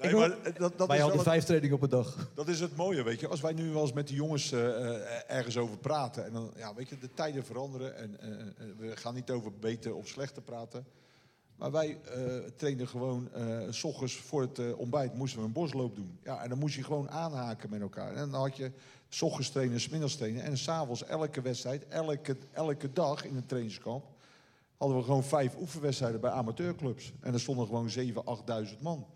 Nee, maar dat, dat, Wij is hadden vijf trainingen op een dag. dat is het mooie, weet je. Als wij nu wel eens met de jongens eh, eh, ergens over praten... en dan, ja, weet je, de tijden veranderen... en eh, eh, we gaan niet over beter of slechter praten... Maar wij eh, trainen gewoon, eh, s ochtends voor het eh, ontbijt moesten we een bosloop doen. Ja, en dan moest je gewoon aanhaken met elkaar. En dan had je s ochtends trainen, s middags trainen. En s'avonds elke wedstrijd, elke, elke dag in een trainingskamp... hadden we gewoon vijf oefenwedstrijden bij amateurclubs. En er stonden gewoon 7.000, 8.000 man.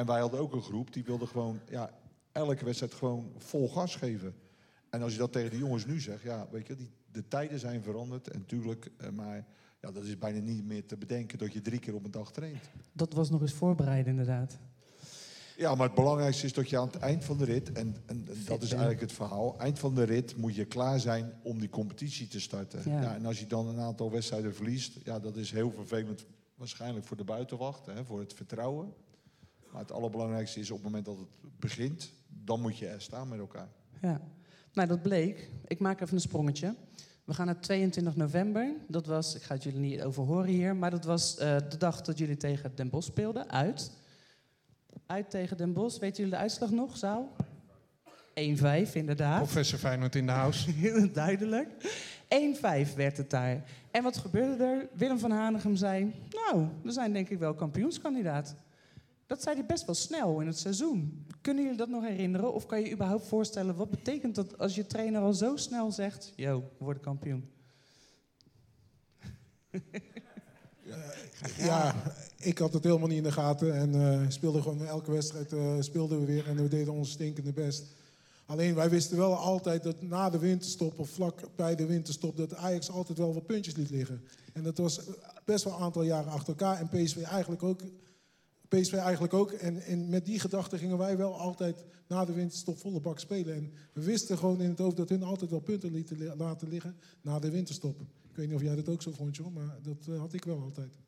En wij hadden ook een groep die wilde gewoon ja, elke wedstrijd gewoon vol gas geven. En als je dat tegen de jongens nu zegt, ja, weet je, die, de tijden zijn veranderd. En tuurlijk, eh, maar ja, dat is bijna niet meer te bedenken dat je drie keer op een dag traint. Dat was nog eens voorbereiden, inderdaad. Ja, maar het belangrijkste is dat je aan het eind van de rit, en, en, en dat is eigenlijk het verhaal, eind van de rit moet je klaar zijn om die competitie te starten. Ja. Ja. en als je dan een aantal wedstrijden verliest, ja, dat is heel vervelend waarschijnlijk voor de buitenwacht, hè, voor het vertrouwen. Maar het allerbelangrijkste is op het moment dat het begint, dan moet je er staan met elkaar. Ja. Nou, dat bleek. Ik maak even een sprongetje. We gaan naar 22 november. Dat was, ik ga het jullie niet over horen hier, maar dat was eh, de dag dat jullie tegen Den Bosch speelden. Uit. Uit tegen Den Bosch. Weten jullie de uitslag nog, zaal? 1-5, inderdaad. Professor Feyenoord in de house. Heel duidelijk. 1-5 werd het daar. En wat gebeurde er? Willem van Hanegem zei... Nou, we zijn denk ik wel kampioenskandidaat. Dat zei hij best wel snel in het seizoen. Kunnen jullie dat nog herinneren? Of kan je überhaupt voorstellen... wat betekent dat als je trainer al zo snel zegt... Yo, we worden kampioen. Ja, ik had het helemaal niet in de gaten. En eh speelden gewoon elke wedstrijd eh, speelden we weer en we deden ons stinkende best. Alleen wij wisten wel altijd dat na de winterstop of vlak bij de winterstop... dat Ajax altijd wel wat puntjes liet liggen. En dat was best wel een aantal jaren achter elkaar. En PSV eigenlijk ook. PSV eigenlijk ook. En, en met die gedachte gingen wij wel altijd na de winterstop volle bak spelen. En we wisten gewoon in het hoofd dat hun altijd wel punten lieten li- laten liggen na de winterstop. Ik weet niet of jij dat ook zo vond, John, maar dat eh, had ik wel altijd.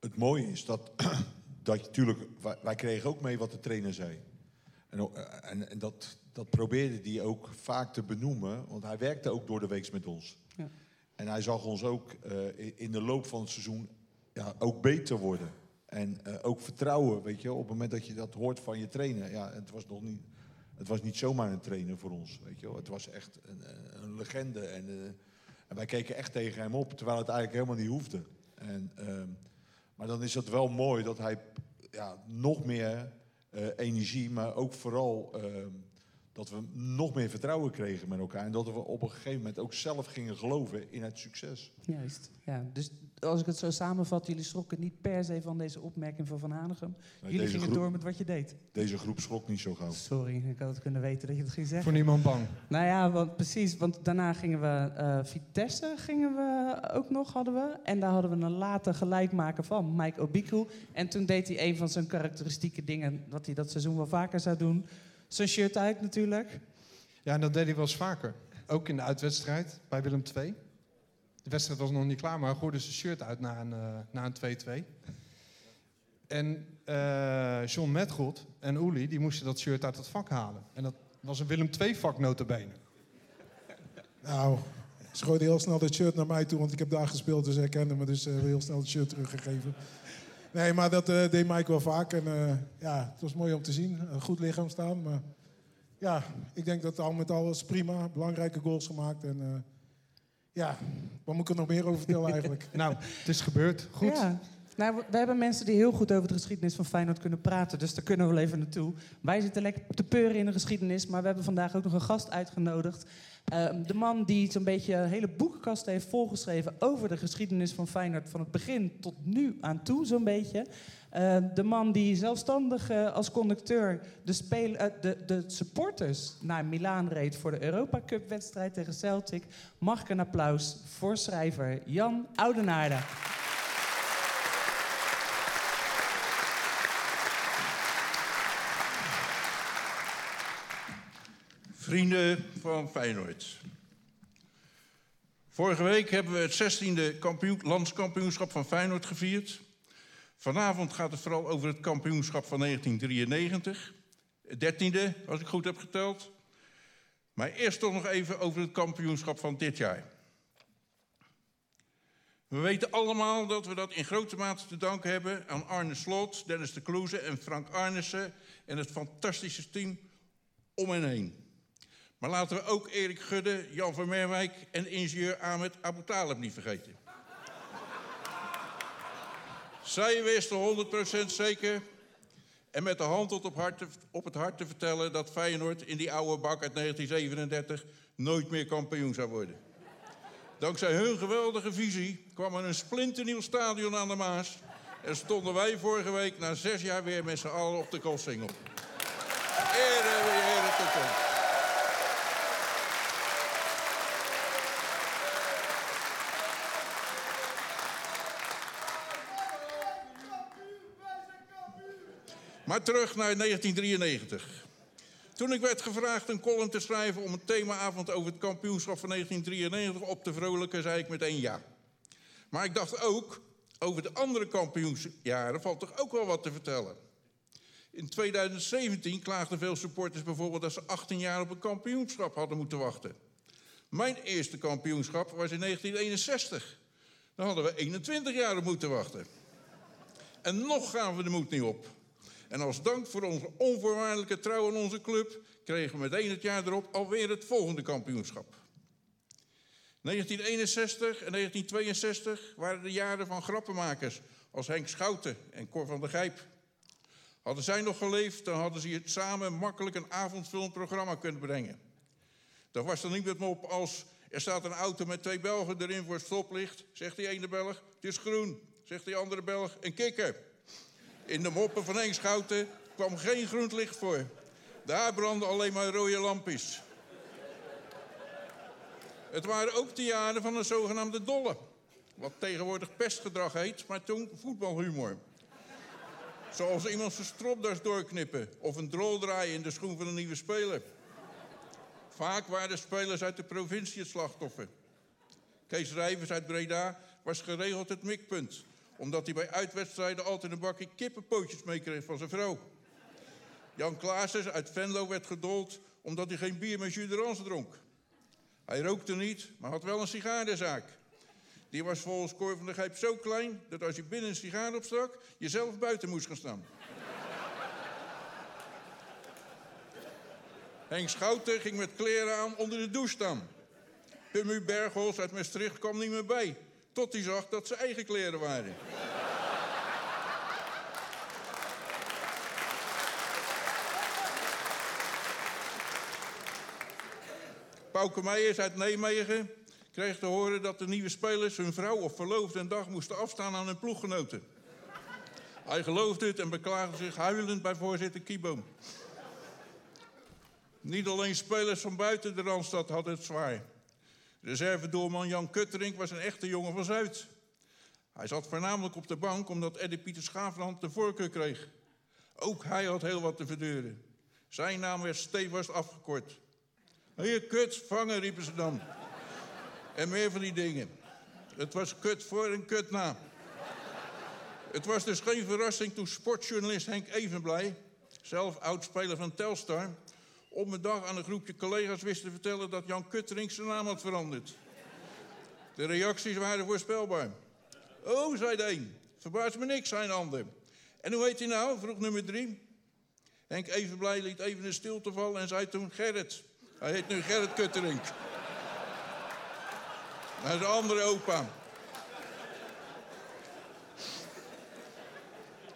Het mooie is dat, dat je natuurlijk, wij, wij kregen ook mee wat de trainer zei. En, eh, en, en dat, dat probeerde hij ook vaak te benoemen, want hij werkte ook door de week met ons. Ja. En hij zag ons ook eh, in de loop van het seizoen ja, ook beter worden. En eh, ook vertrouwen, weet je, op het moment dat je dat hoort van je trainer. Ja, het was nog niet, het was niet zomaar een trainer voor ons, weet je. Het was echt een, een- een legende. En, eh, en wij keken echt tegen hem op, terwijl het eigenlijk helemaal niet hoefde. En, ehm, maar dan is het wel mooi dat hij ja, nog meer eh, energie, maar ook vooral ehm, dat we nog meer vertrouwen kregen met elkaar. En dat we op een gegeven moment ook zelf gingen geloven in het succes. Juist. Ja, dus als ik het zo samenvat... jullie schrokken niet per se van deze opmerking van Van Hanegem. jullie gingen groep- door met wat je deed. Deze groep schrok niet zo gauw. Sorry, ik had het kunnen weten dat je het ging zeggen. Voor niemand bang. Nou ja, want, precies. Want daarna gingen we eh, Vitesse gingen we ook nog, hadden we. En daar hadden we een later gelijkmaker van, Mike Obiku. En toen deed hij een van zijn karakteristieke dingen... wat hij dat seizoen wel vaker zou doen. Zijn shirt uit natuurlijk. Ja, en dat deed hij wel eens vaker. Ook in de uitwedstrijd bij Willem II. De wedstrijd was nog niet klaar, maar gooide zijn shirt uit na een, eh, na een 2-2. En eh, John Metgoed en Uli die moesten dat shirt uit het vak halen. En dat was een Willem II vak notabene. Nou, ze gooide heel snel dat shirt naar mij toe, want ik heb daar gespeeld, dus hij kende me. Dus eh, heel snel het shirt teruggegeven. Nee, maar dat deed Mike wel vaak. En ja, het was mooi om te zien. Goed lichaam staan. Maar ja, ik denk dat al met al was prima. Belangrijke goals gemaakt. En ja, wat moet ik er nog meer over vertellen eigenlijk? Nou, het is gebeurd. Goed. Ja. Nou, we- we hebben mensen die heel goed over de geschiedenis van Feyenoord kunnen praten. Dus daar kunnen we wel even naartoe. Wij zitten lekker te peuren in de geschiedenis. Maar we hebben vandaag ook nog een gast uitgenodigd. Ehm, de man die zo'n beetje een hele boekenkast heeft volgeschreven... over de geschiedenis van Feyenoord van het begin tot nu aan toe, zo'n beetje. Ehm, de man die zelfstandig eh, als conducteur de, speel, eh, de, de supporters naar Milaan reed... voor de Europa Cup wedstrijd tegen Celtic. Mag ik een applaus voor schrijver Jan Oudenaarde. Vrienden van Feyenoord. Vorige week hebben we het 16e kampioen, landskampioenschap van Feyenoord gevierd. Vanavond gaat het vooral over het kampioenschap van 1993. Het 13e, als ik goed heb geteld. Maar eerst toch nog even over het kampioenschap van dit jaar. We weten allemaal dat we dat in grote mate te danken hebben aan Arne Slot, Dennis de Kloeze en Frank Arnissen en het fantastische team om en heen. Maar laten we ook Erik Gudde, Jan van Merwijk en ingenieur Ahmed Abu Talib niet vergeten. Zij wisten 100% zeker en met de hand op, hart op het hart te vertellen dat Feyenoord in die oude bak uit 1937 nooit meer kampioen zou worden. Dankzij hun geweldige visie kwam er een splinternieuw stadion aan de Maas. En stonden wij vorige week na zes jaar weer met z'n allen op de wie ere Maar terug naar 1993. Toen ik werd gevraagd een column te schrijven om een themaavond over het kampioenschap van 1993 op te vrolijken, zei ik meteen ja. Maar ik dacht ook, over de andere kampioensjaren valt toch ook wel wat te vertellen. In 2017 klaagden veel supporters bijvoorbeeld dat ze 18 jaar op een kampioenschap hadden moeten wachten. Mijn eerste kampioenschap was in 1961. Dan hadden we 21 jaar op moeten wachten. En nog gaan we de moed niet op. En als dank voor onze onvoorwaardelijke trouw aan onze club kregen we meteen het jaar erop alweer het volgende kampioenschap. 1961 en 1962 waren de jaren van grappenmakers als Henk Schouten en Cor van der Gijp. Hadden zij nog geleefd, dan hadden ze hier samen makkelijk een avondvullend programma kunnen brengen. Dat was niet met mop als er staat een auto met twee Belgen erin voor het stoplicht, zegt die ene Belg, het is groen, zegt die andere Belg, een kikker. In de moppen van Henk Schouten kwam geen groen licht voor. Daar brandden alleen maar rode lampjes. Het waren ook de jaren van een zogenaamde dolle. Wat tegenwoordig pestgedrag heet, maar toen voetbalhumor. Zoals iemand zijn stropdas doorknippen of een drol draaien in de schoen van een nieuwe speler. Vaak waren de spelers uit de provincie het slachtoffer. Kees Rijvers uit Breda was geregeld het mikpunt omdat hij bij uitwedstrijden altijd een bakje kippenpootjes meekreeg van zijn vrouw. Jan Klaassen uit Venlo werd gedold omdat hij geen bier met jus d'orange dronk. Hij rookte niet, maar had wel een sigarenzaak. Die was volgens Cor van der Gijp zo klein dat als je binnen een sigaar opstak, je zelf buiten moest gaan staan. Henk Schouten ging met kleren aan onder de douche staan. Pummu Bergholz uit Maastricht kwam niet meer bij. Tot hij zag dat ze eigen kleren waren. Pauke Meijers uit Nijmegen kreeg te horen dat de nieuwe spelers hun vrouw of verloofde een dag moesten afstaan aan hun ploeggenoten. Hij geloofde het en beklaagde zich huilend bij voorzitter Kieboom. Niet alleen spelers van buiten de Randstad hadden het zwaar. Reservedoorman Jan Kutterink was een echte jongen van Zuid. Hij zat voornamelijk op de bank omdat Eddie Pieter Schaafland de voorkeur kreeg. Ook hij had heel wat te verdeuren. Zijn naam werd stevast afgekort. Hier, kut, vangen, riepen ze dan. En meer van die dingen. Het was kut voor en kut na. Het was dus geen verrassing toen sportjournalist Henk Evenblij, zelf oudspeler van Telstar, op een dag aan een groepje collega's wist te vertellen dat Jan Kutterink zijn naam had veranderd. De reacties waren voorspelbaar. Oh, zei de een. Verbaast me niks, zei een ander. En hoe heet hij nou? vroeg nummer drie. Henk Evenblij liet even een stilte vallen en zei toen Gerrit. Hij heet nu Gerrit Kutterink. Naar zijn andere opa.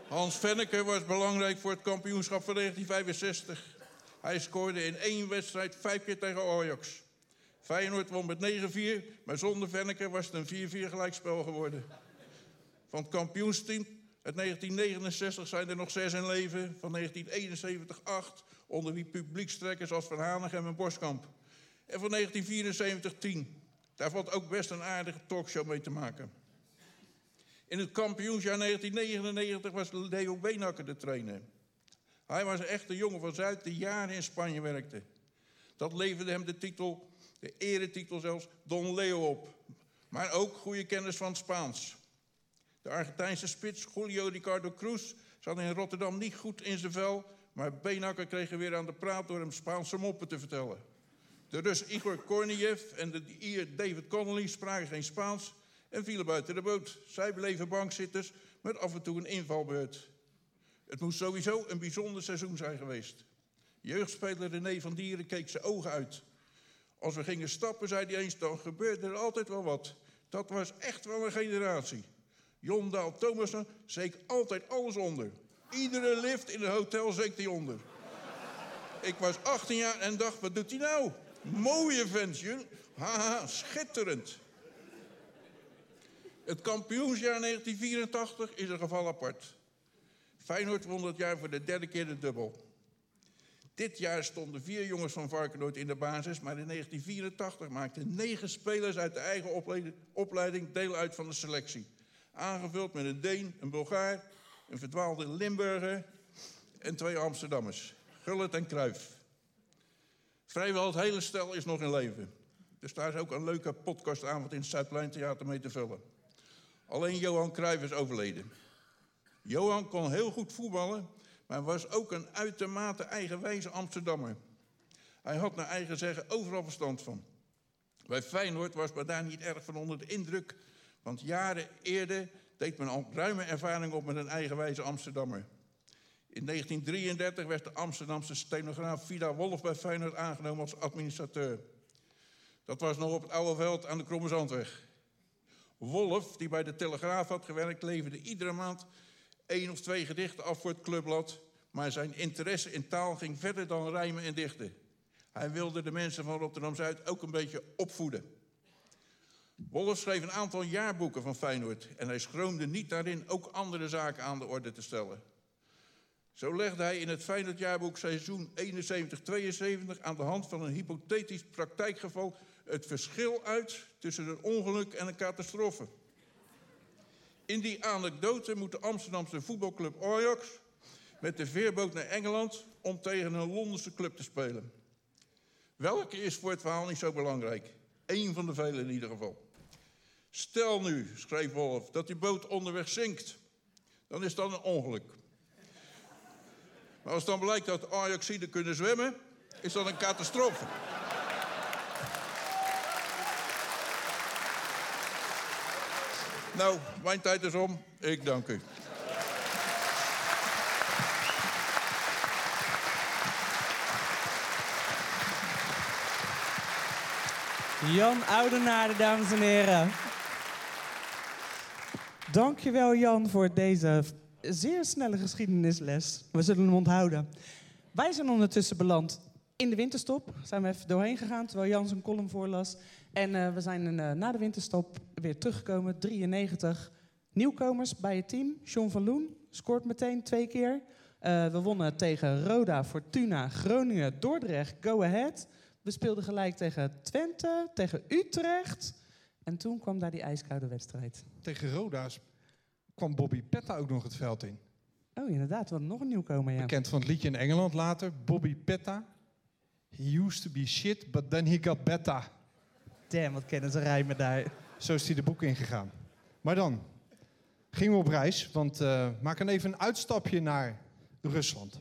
Hans Venneke was belangrijk voor het kampioenschap van 1965. Hij scoorde in één wedstrijd vijf keer tegen Ajax. Feyenoord won met 9-4, maar zonder Venneke was het een 4-4 gelijkspel geworden. Van het kampioensteam uit 1969 zijn er nog zes in leven. Van 1971 acht, onder wie publiekstrekkers als Van Hanegem en Boskamp. En van 1974 10. Daar valt ook best een aardige talkshow mee te maken. In het kampioensjaar 1999 was Leo Beenhakker de trainer. Hij was een echte jongen van Zuid die jaren in Spanje werkte. Dat leverde hem de titel, de eretitel zelfs, Don Leo op. Maar ook goede kennis van het Spaans. De Argentijnse spits Julio Ricardo Cruz zat in Rotterdam niet goed in zijn vel... maar Beenhakker kreeg er weer aan de praat door hem Spaanse moppen te vertellen. De Rus Igor Korniev en de Ier David Connolly spraken geen Spaans en vielen buiten de boot. Zij bleven bankzitters met af en toe een invalbeurt. Het moest sowieso een bijzonder seizoen zijn geweest. Jeugdspeler René van Dieren keek zijn ogen uit. Als we gingen stappen, zei hij eens, dan gebeurde er altijd wel wat. Dat was echt wel een generatie. Jon Daal Thomassen zeek altijd alles onder. Iedere lift in het hotel zeek hij onder. Ik was 18 jaar en dacht, wat doet hij nou? Mooie ventje. Haha, schitterend. Het kampioensjaar 1984 is een geval apart. Feyenoord won dat jaar voor de derde keer de dubbel. Dit jaar stonden vier jongens van Varkenoord in de basis, maar in 1984 maakten negen spelers uit de eigen opleiding, deel uit van de selectie. Aangevuld met een Deen, een Bulgaar, een verdwaalde Limburger en twee Amsterdammers. Gullit en Kruif. Vrijwel het hele stel is nog in leven. Dus daar is ook een leuke podcastavond in het Zuidpleintheater mee te vullen. Alleen Johan Cruijff is overleden. Johan kon heel goed voetballen, maar was ook een uitermate eigenwijze Amsterdammer. Hij had naar eigen zeggen overal verstand van. Bij Feyenoord was men daar niet erg van onder de indruk, want jaren eerder deed men al ruime ervaring op met een eigenwijze Amsterdammer. In 1933 werd de Amsterdamse stenograaf Vida Wolf bij Feyenoord aangenomen als administrateur. Dat was nog op het oude veld aan de Kromme Zandweg. Wolf, die bij de Telegraaf had gewerkt, leverde iedere maand één of twee gedichten af voor het clubblad. Maar zijn interesse in taal ging verder dan rijmen en dichten. Hij wilde de mensen van Rotterdam-Zuid ook een beetje opvoeden. Wolf schreef een aantal jaarboeken van Feyenoord en hij schroomde niet daarin ook andere zaken aan de orde te stellen. Zo legde hij in het Feyenoord jaarboek seizoen 71-72 aan de hand van een hypothetisch praktijkgeval het verschil uit tussen een ongeluk en een catastrofe. In die anekdote moet de Amsterdamse voetbalclub Ajax met de veerboot naar Engeland om tegen een Londense club te spelen. Welke is voor het verhaal niet zo belangrijk? Eén van de vele in ieder geval. Stel nu, schreef Wolf, dat die boot onderweg zinkt. Dan is dat een ongeluk. Maar als dan blijkt dat Ajaxiden kunnen zwemmen, is dat een catastrofe. Nou, mijn tijd is om. Ik dank u. Jan Oudenaarde, dames en heren. Dankjewel Jan voor deze zeer snelle geschiedenisles. We zullen hem onthouden. Wij zijn ondertussen beland in de winterstop. Zijn we even doorheen gegaan terwijl Jan zijn column voorlas. En eh, we zijn eh, na de winterstop weer teruggekomen, 93. Nieuwkomers bij het team. John van Loen scoort meteen twee keer. Eh, we wonnen tegen Roda, Fortuna, Groningen, Dordrecht, Go Ahead. We speelden gelijk tegen Twente, tegen Utrecht. En toen kwam daar die ijskoude wedstrijd. Tegen Roda's kwam Bobby Petta ook nog het veld in. Oh, inderdaad, we hadden nog een nieuwkomer, ja. Bekend van het liedje in Engeland later. Bobby Petta. He used to be shit, but then he got better. Damn, wat kennen ze rijmen daar. Zo is hij de boek ingegaan. Maar dan gingen we op reis, want uh, maak dan even een uitstapje naar Rusland.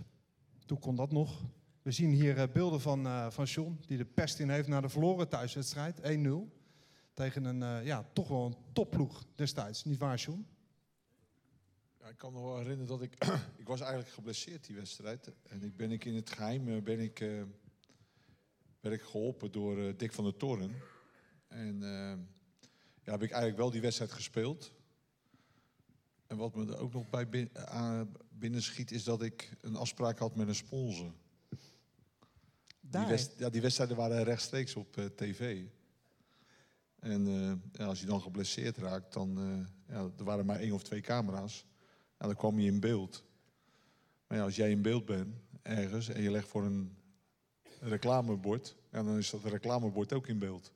Toen kon dat nog. We zien hier uh, beelden van, uh, van John, die de pest in heeft na de verloren thuiswedstrijd, 1-0. Tegen een, ja, toch wel een topploeg destijds. Niet waar, John? Ja, ik kan me wel herinneren dat ik... ik was eigenlijk geblesseerd die wedstrijd. En ik ben ik in het geheim ben ik, werd ik geholpen door Dick van der Toren. En ja, heb ik eigenlijk wel die wedstrijd gespeeld. En wat me er ook nog bij binnen, binnen schiet, is dat ik een afspraak had met een sponsor. Die, west, ja, die wedstrijden waren rechtstreeks op uh, tv. En uh, ja, als je dan geblesseerd raakt, dan uh, ja, er waren maar één of twee camera's. Ja, dan kwam je in beeld. Maar ja, als jij in beeld bent ergens en je legt voor een reclamebord, dan is dat reclamebord ook in beeld.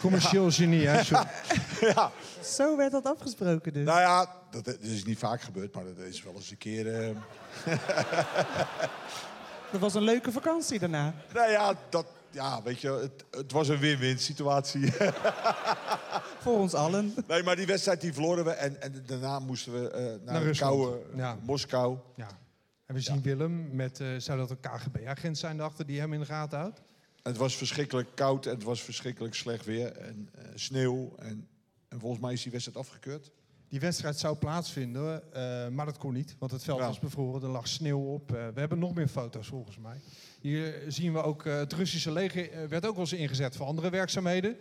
Commercieel genie, hè? ja. Zo werd dat afgesproken dus. Nou ja, dat, dat, is niet vaak gebeurd, maar dat is wel eens een keer... Uh... dat was een leuke vakantie daarna. Nou ja, dat, ja weet je, het, het was een win-win situatie. Voor ons allen. Nee, maar die wedstrijd die verloren we en, en daarna moesten we uh, naar, naar Kouwe, ja. Moskou. Ja. En we zien Willem met, eh, zou dat een KGB-agent zijn daarachter die hem in de gaten houdt? Het was verschrikkelijk koud en het was verschrikkelijk slecht weer en eh, sneeuw. En, en volgens mij is die wedstrijd afgekeurd. Die wedstrijd zou plaatsvinden, eh, maar dat kon niet, want het veld Ja. was bevroren, er lag sneeuw op. Eh, we hebben nog meer foto's volgens mij. Hier zien we ook, het Russische leger werd ook wel eens ingezet voor andere werkzaamheden.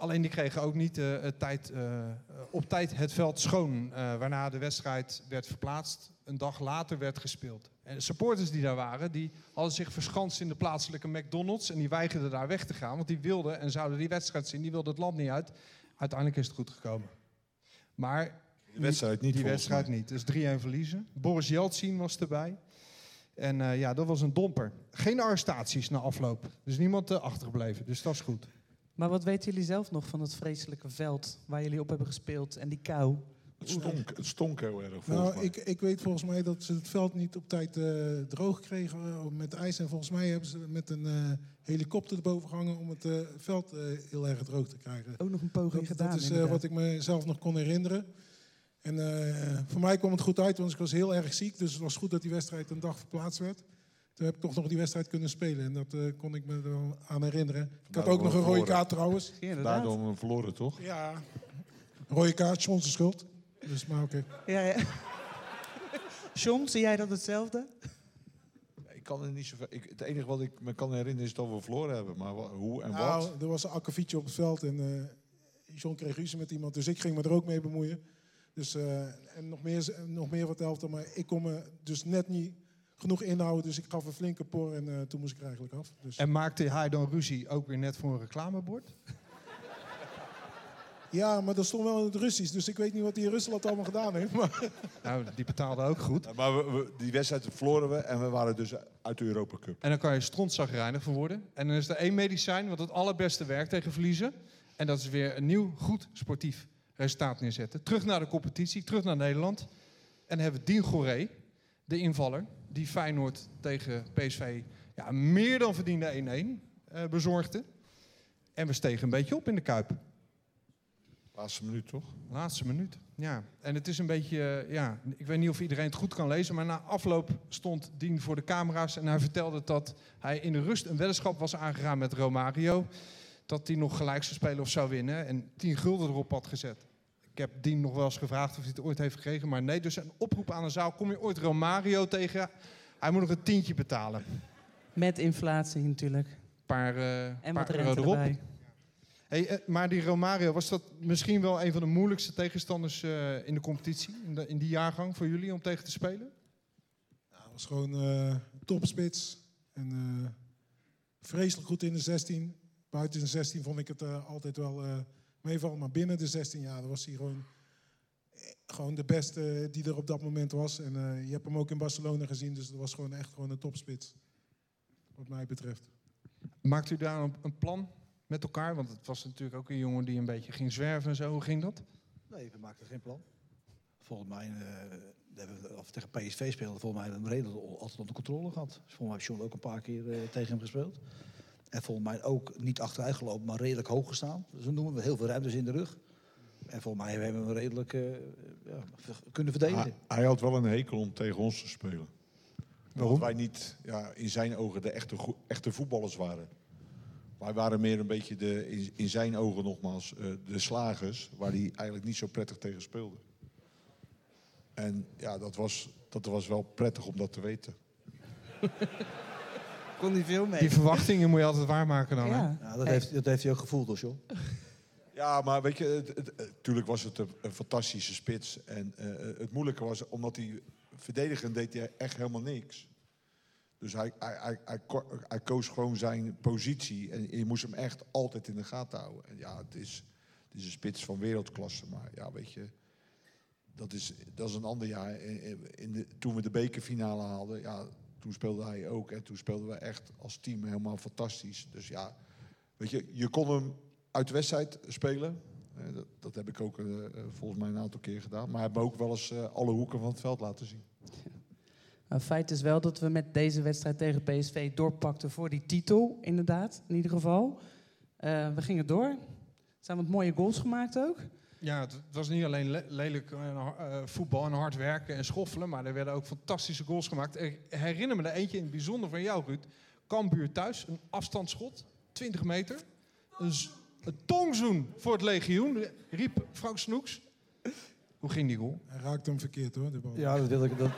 Alleen die kregen ook niet eh, tijd, eh, op tijd het veld schoon, eh, waarna de wedstrijd werd verplaatst. Een dag later werd gespeeld. En de supporters die daar waren, die hadden zich verschanst in de plaatselijke McDonald's en die weigerden daar weg te gaan, want die wilden en zouden die wedstrijd zien, die wilden het land niet uit. Uiteindelijk is het goed gekomen. Maar De wedstrijd niet, die wedstrijd niet. Dus 3-1 verliezen. Boris Yeltsin was erbij. En ja, dat was een domper. Geen arrestaties na afloop. Dus niemand achtergebleven. Dus dat is goed. Maar wat weten jullie zelf nog van het vreselijke veld waar jullie op hebben gespeeld en die kou? Het stonk, het stonk heel erg volgens Nou, mij. ik, ik weet volgens mij dat ze het veld niet op tijd eh, droog kregen eh, met ijs. En volgens mij hebben ze met een eh, helikopter erboven gehangen om het eh, veld eh, heel erg droog te krijgen. Ook nog een poging Dat, gedaan. dat is eh, wat ik mezelf nog kon herinneren. En eh, voor mij kwam het goed uit, want ik was heel erg ziek. Dus het was goed dat die wedstrijd een dag verplaatst werd. Toen heb ik toch nog die wedstrijd kunnen spelen. En dat eh, kon ik me er wel aan herinneren. Ik had ook nog een rode kaart trouwens. Ja. Daardoor hebben we verloren, toch? Ja, rode kaart, John zijn schuld. Dus maar oké. Ja, ja. John, zie jij dat hetzelfde? Ik kan er niet zoveel. Ik, het enige wat ik me kan herinneren is dat we verloren hebben. Maar hoe en Nou, wat? er was een akkefietje op het veld en eh, John kreeg ruzie met iemand, dus ik ging me er ook mee bemoeien. Dus, eh, en nog meer, nog meer wat helft, maar ik kon me dus net niet genoeg inhouden, dus ik gaf een flinke por en eh, toen moest ik er eigenlijk af. Dus, En maakte hij dan ruzie ook weer net voor een reclamebord? ja, maar dat stond wel in het Russisch, dus ik weet niet wat die in Rusland allemaal gedaan heeft. Maar Nou, die betaalde ook goed. Maar we, we- die wedstrijd verloren we en we waren dus uit de Europa Cup. En dan kan je strontzagrijnig van worden. En dan is er één medicijn wat het allerbeste werkt tegen verliezen. En dat is weer een nieuw, goed sportief resultaat neerzetten. Terug naar de competitie, terug naar Nederland. En dan hebben we Dien Goré, de invaller, die Feyenoord tegen PSV ja, meer dan verdiende 1-1 eh, bezorgde. En we stegen een beetje op in de Kuip. Laatste minuut, toch? Laatste minuut. Ja, en het is een beetje, eh, ja, ik weet niet of iedereen het goed kan lezen, maar na afloop stond Dien voor de camera's en hij vertelde dat hij in de rust een weddenschap was aangegaan met Romario. Dat hij nog gelijk zou spelen of zou winnen en 10 gulden erop had gezet. Ik heb Dien nog wel eens gevraagd of hij het ooit heeft gekregen, maar nee. Dus een oproep aan de zaal, kom je ooit Romario tegen? Hij moet nog een tientje betalen. Met inflatie natuurlijk. paar, eh En paar wat euro rente erop. erbij. Hey, eh, maar die Romario, was dat misschien wel een van de moeilijkste tegenstanders eh, in de competitie? In, de- in die jaargang voor jullie om tegen te spelen? Nou, het was gewoon eh topspits en eh, vreselijk goed in de 16. Buiten de 16 vond ik het eh, altijd wel eh meevallen, maar binnen de 16 jaar was hij gewoon, gewoon de beste die er op dat moment was. En eh, je hebt hem ook in Barcelona gezien, dus dat was gewoon echt gewoon een topspits. Wat mij betreft. Maakt u daar een, plan met elkaar? Want het was natuurlijk ook een jongen die een beetje ging zwerven en zo. Hoe ging dat? Nee, we maakten geen plan. Volgens mij, eh, hebben we, of tegen PSV speelden, volgens mij hebben we hem redelijk altijd onder controle gehad. Dus volgens mij heeft John ook een paar keer eh, tegen hem gespeeld. En volgens mij ook niet achteruit gelopen, maar redelijk hoog gestaan. Dus we noemen we heel veel ruimtes in de rug. En volgens mij hebben we hem redelijk eh, ja, kunnen verdedigen. Hij, hij had wel een hekel om tegen ons te spelen. Waarom? Omdat wij niet ja, in zijn ogen de echte, echte voetballers waren. Wij waren meer een beetje de, in, in zijn ogen nogmaals eh, de slagers, waar hij eigenlijk niet zo prettig tegen speelde. En ja, dat was, dat was wel prettig om dat te weten. Kon niet veel mee. Die verwachtingen moet je altijd waarmaken dan. hè? Ja. Dat, Hey. heeft, dat heeft hij ook gevoeld, hoor, John. Ja, maar weet je, het, het- het- tuurlijk was het een, een fantastische spits. En eh, het moeilijke was, omdat hij verdedigend deed hij echt helemaal niks. Dus hij, hij, hij, hij, ko- hij koos gewoon zijn positie. En je moest hem echt altijd in de gaten houden. En ja, het is, het is een spits van wereldklasse. Maar ja, weet je, dat is, dat is een ander jaar. In de, toen we de bekerfinale haalden, ja, toen speelde hij ook. En toen speelden we echt als team helemaal fantastisch. Dus ja, weet je, je kon hem uit de wedstrijd spelen. Eh, dat, dat heb ik ook eh, eh, volgens mij een aantal keer gedaan. Maar me ook wel eens alle hoeken van het veld laten zien. Maar feit is wel dat we met deze wedstrijd tegen PSV doorpakten voor die titel, inderdaad, in ieder geval. We gingen door. Er zijn wat mooie goals gemaakt ook. Ja, het was niet alleen le- lelijk eh, voetbal en hard werken en schoffelen, maar er werden ook fantastische goals gemaakt. Ik herinner me er eentje in het bijzonder van jou, Ruud. Cambuur thuis, een afstandsschot, 20 meter. Een, tongzoen voor het legioen, riep Frank Snoeks. Hoe ging die goal? Hij raakt hem verkeerd hoor, de bal. Ja, dat wil ik. Dat,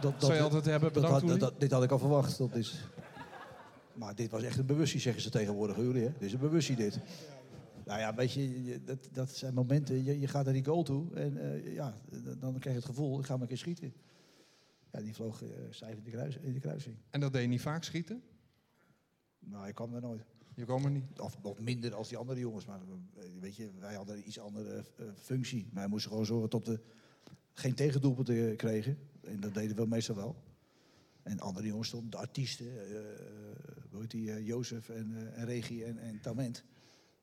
dat, Zou je altijd hebben, dat, bedankt, dat, Uli. dat- dit had ik al verwacht. Dat is, maar dit was echt een bewustie, zeggen ze tegenwoordig, jullie. Hè? Dit is een bewustie, dit. Nou ja, weet je, dat, dat zijn momenten. Je, je gaat naar die goal toe en eh, ja, dan krijg je het gevoel, ik ga maar een keer schieten. Ja, die vloog eh stijf in de, kruis, in de kruising. En dat deed je niet vaak schieten? Nou, ik kwam daar nooit. Je kwam er niet. Of, of minder als die andere jongens. Maar eh, weet je, wij hadden een iets andere eh, functie. Wij moesten gewoon zorgen dat we geen tegendoelpunten kregen. En dat deden we meestal wel. En andere jongens stonden, de artiesten, hoe heet die, eh, Jozef en, eh, en Regie en, en Tament.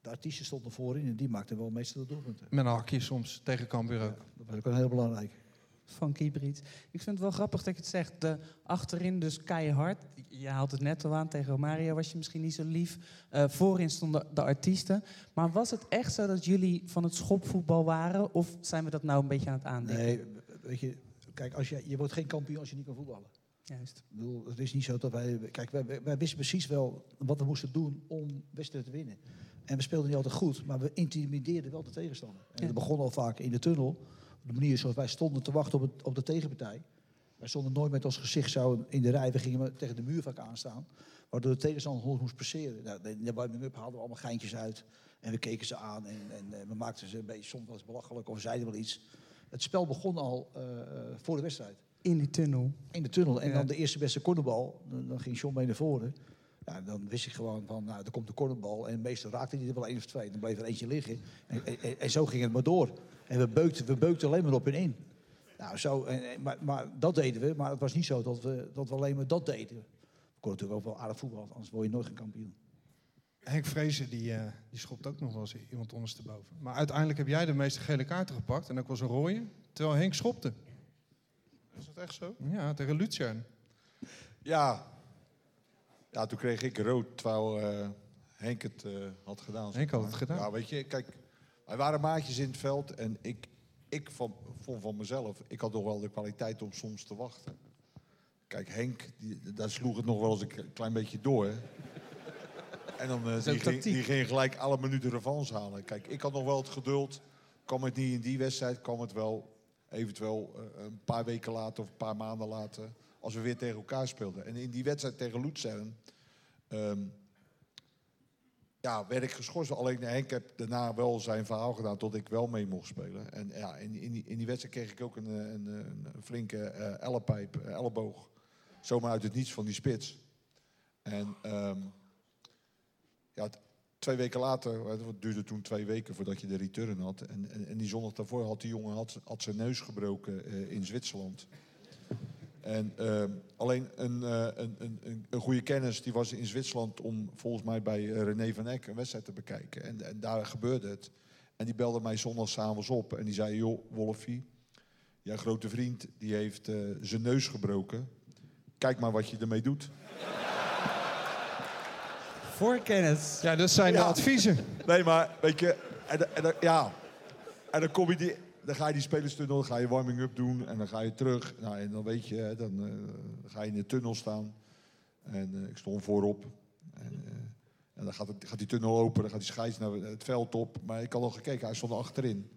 De artiesten stonden voorin en die maakten wel meestal de doelpunten. Met een hakje soms, tegen Cambuur ook. Dat was ook een heel belangrijk. Van Kiebriet. Ik vind het wel grappig dat je het zegt. De achterin dus keihard. Je haalt het net al aan. Tegen Romario was je misschien niet zo lief. Eh, voorin stonden de artiesten. Maar was het echt zo dat jullie van het schopvoetbal waren? Of zijn we dat nou een beetje aan het aandenken? Nee, weet je, kijk, als je, je wordt geen kampioen als je niet kan voetballen. Juist. Ik bedoel, het is niet zo dat wij... Kijk, wij, wij- wij wisten precies wel wat we moesten doen om wedstrijden te winnen. En we speelden niet altijd goed, maar we intimideerden wel de tegenstander. En dat begon al vaak in de tunnel. Op de manier zoals wij stonden te wachten op, het, op de tegenpartij. Wij stonden nooit met ons gezicht zo in de rij. We gingen tegen de muur vaak aanstaan. Waardoor de tegenstander ons moest passeren. Nou, in de warming-up haalden we allemaal geintjes uit. En we keken ze aan en, en eh, we maakten ze een beetje soms wel belachelijk of zeiden wel iets. Het spel begon al eh, eh, voor de wedstrijd. In die tunnel. In de tunnel. En Ja. dan de eerste beste cornerbal. Dan, dan ging John mee naar voren. Ja, dan wist ik gewoon van, nou, er komt de cornerbal. En meestal raakte hij er wel één of twee. Dan bleef er eentje liggen. En, en, en zo ging het maar door. En we beukten, we beukten alleen maar op en in. Nou, zo, en, maar, maar dat deden we. Maar het was niet zo dat we, dat we alleen maar dat deden. We konden natuurlijk ook wel aardig voetbal. Anders word je nooit geen kampioen. Henk Vrezen die, eh, die schopt ook nog wel eens iemand ondersteboven. Maar uiteindelijk heb jij de meeste gele kaarten gepakt. En ook was een rode. Terwijl Henk schopte. Is dat echt zo? Ja, tegen Lucerne. Ja. Ja, toen kreeg ik rood, terwijl eh, Henk het eh, had gedaan. Henk had het gedaan. Ja, weet je, kijk, wij waren maatjes in het veld en ik, ik van, vond van mezelf, ik had nog wel de kwaliteit om soms te wachten. Kijk, Henk, die, daar sloeg het nog wel eens een klein beetje door. hè. En dan eh, die, ging, die ging gelijk alle minuten revanche halen. Kijk, ik had nog wel het geduld. Kwam het niet in die wedstrijd, kwam het wel eventueel een paar weken later of een paar maanden later. Als we weer tegen elkaar speelden. En in die wedstrijd tegen Luzern. ehm, ja, werd ik geschorst. Alleen Henk heb daarna wel zijn verhaal gedaan tot ik wel mee mocht spelen. En ja, in, in, die, in die wedstrijd kreeg ik ook een, eh, een, een, een flinke eh ellepijp, eh, elleboog. Zomaar uit het niets van die spits. En ehm, ja, twee weken later, eh, het duurde toen twee weken voordat je de return had. En, en, die zondag daarvoor had die jongen had, had zijn neus gebroken eh, in Zwitserland. En ehm, alleen een, eh, een, een, een, een goede kennis die was in Zwitserland om volgens mij bij eh, René van Eck een wedstrijd te bekijken. En, en daar gebeurde het. En die belde mij zondag s'avonds op en die zei: Joh, Wolfie, jouw grote vriend die heeft eh, zijn neus gebroken. Kijk maar wat je ermee doet. Voorkennis. Ja, dat zijn de adviezen. Nee, maar weet je, en, ja. En dan kom je die, dan ga je die spelerstunnel, dan ga je warming-up doen en dan ga je terug. Nou, en dan weet je, hè, dan eh, ga je in de tunnel staan. En eh, ik stond voorop. En, eh, en dan gaat, het, gaat die tunnel open, dan gaat die scheids naar het veld op. Maar ik had al gekeken, hij stond achterin.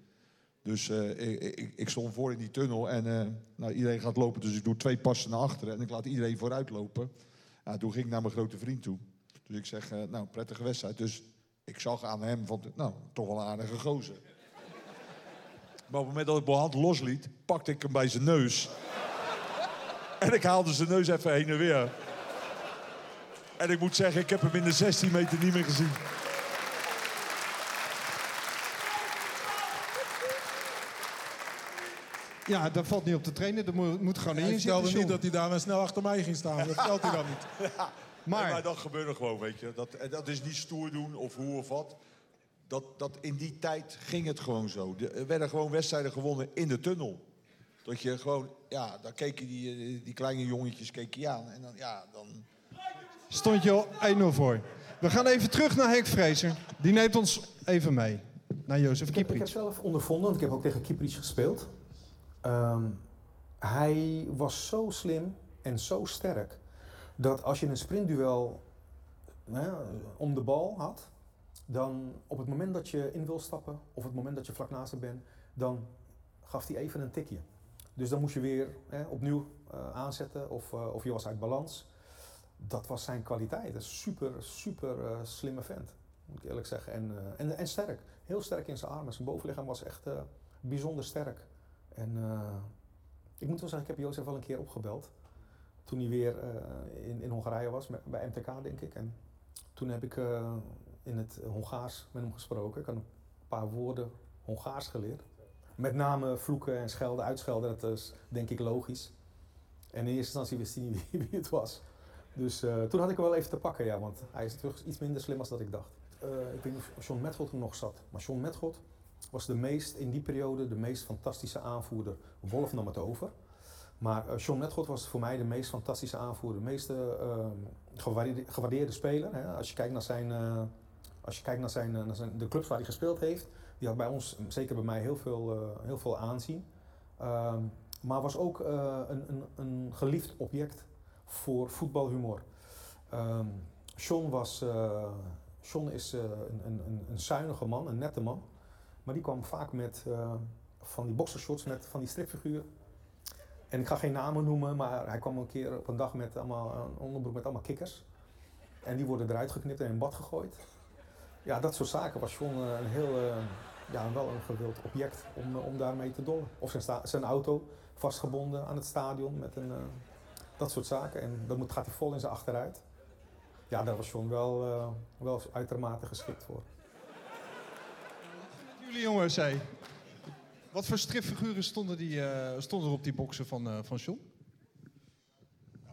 Dus eh, ik, ik, ik stond voor in die tunnel en eh, nou, iedereen gaat lopen. Dus ik doe twee passen naar achteren en ik laat iedereen vooruit lopen. Ja, toen ging ik naar mijn grote vriend toe. Dus ik zeg, eh, nou, prettige wedstrijd. Dus ik zag aan hem van, nou, toch wel een aardige gozer. Maar op het moment dat ik mijn hand losliet, pakte ik hem bij zijn neus. En ik haalde zijn neus even heen en weer. En ik moet zeggen, ik heb hem in de 16 meter niet meer gezien. Ja, dat valt niet op te trainen. Dat moet, gewoon in vertelde zitten. niet dat hij daarna snel achter mij ging staan. Dat vertelt hij dan niet. Maar, maar dat gebeurde gewoon, weet je. Dat, en dat is niet stoer doen of hoe of wat. Dat, dat in die tijd ging het gewoon zo. De- Er werden gewoon wedstrijden gewonnen in de tunnel. Dat je gewoon, ja, dan keken die, eh, die kleine jongetjes keek je aan. En dan, ja, dan... Stond je al 1-0 voor. We gaan even terug naar Henk Vrezer. Die neemt ons even mee. naar Jozef Ik heb, ik heb zelf ondervonden, want ik heb ook tegen Kieprits gespeeld. Ehm, hij was zo slim en zo sterk dat als je een sprintduel ja, om de bal had, dan op het moment dat je in wil stappen of het moment dat je vlak naast hem bent, dan gaf hij even een tikje. Dus dan moest je weer hè, opnieuw eh, aanzetten of, eh, of je was uit balans. Dat was zijn kwaliteit. Een super, super eh, slimme vent, moet ik eerlijk zeggen. En, en, en sterk. Heel sterk in zijn armen. Zijn bovenlichaam was echt bijzonder sterk. En ik moet wel zeggen, ik heb Jozef wel een keer opgebeld. Toen hij weer in, in Hongarije was, bij MTK denk ik. En toen heb ik in het Hongaars met hem gesproken. Ik had een paar woorden Hongaars geleerd. Met name vloeken en schelden, uitschelden, dat is denk ik logisch. En in eerste instantie wist hij niet wie, het was. Dus eh, toen had ik hem wel even te pakken, ja, want hij is terug iets minder slim als dat ik dacht. Eh, ik weet niet of John nog zat, maar John Metgold was de meest, in die periode de meest fantastische aanvoerder. Wolf nam het over. Maar eh, John was voor mij de meest fantastische aanvoerder. De meest eh, gewaardeerde, gewaardeerde speler. Hè. Als je kijkt naar, zijn, als je kijkt naar, zijn, eh, zijn, de clubs waar hij gespeeld heeft. Die had bij ons, zeker bij mij, heel veel, eh, heel veel aanzien. Ehm, maar was ook eh, een, een, een geliefd object voor voetbalhumor. Ehm John, was, John is een, een, een, zuinige man, een nette man. Maar die kwam vaak met van die boxershorts met van die stripfiguren. En ik ga geen namen noemen, maar hij kwam een keer op een dag met allemaal, een onderbroek met allemaal kikkers. En die worden eruit geknipt en in bad gegooid. Ja, dat soort zaken was John eh, een heel, eh, ja, wel een gewild object om, eh, om daarmee te dollen. Of zijn, sta- zijn auto vastgebonden aan het stadion met een, eh, dat soort zaken. En dan moet, gaat hij vol in zijn achteruit. Ja, daar was John wel, eh, wel uitermate geschikt voor. Jullie jongens, hé. Wat voor stripfiguren stonden, die, eh, stonden er op die boksen van, eh van John?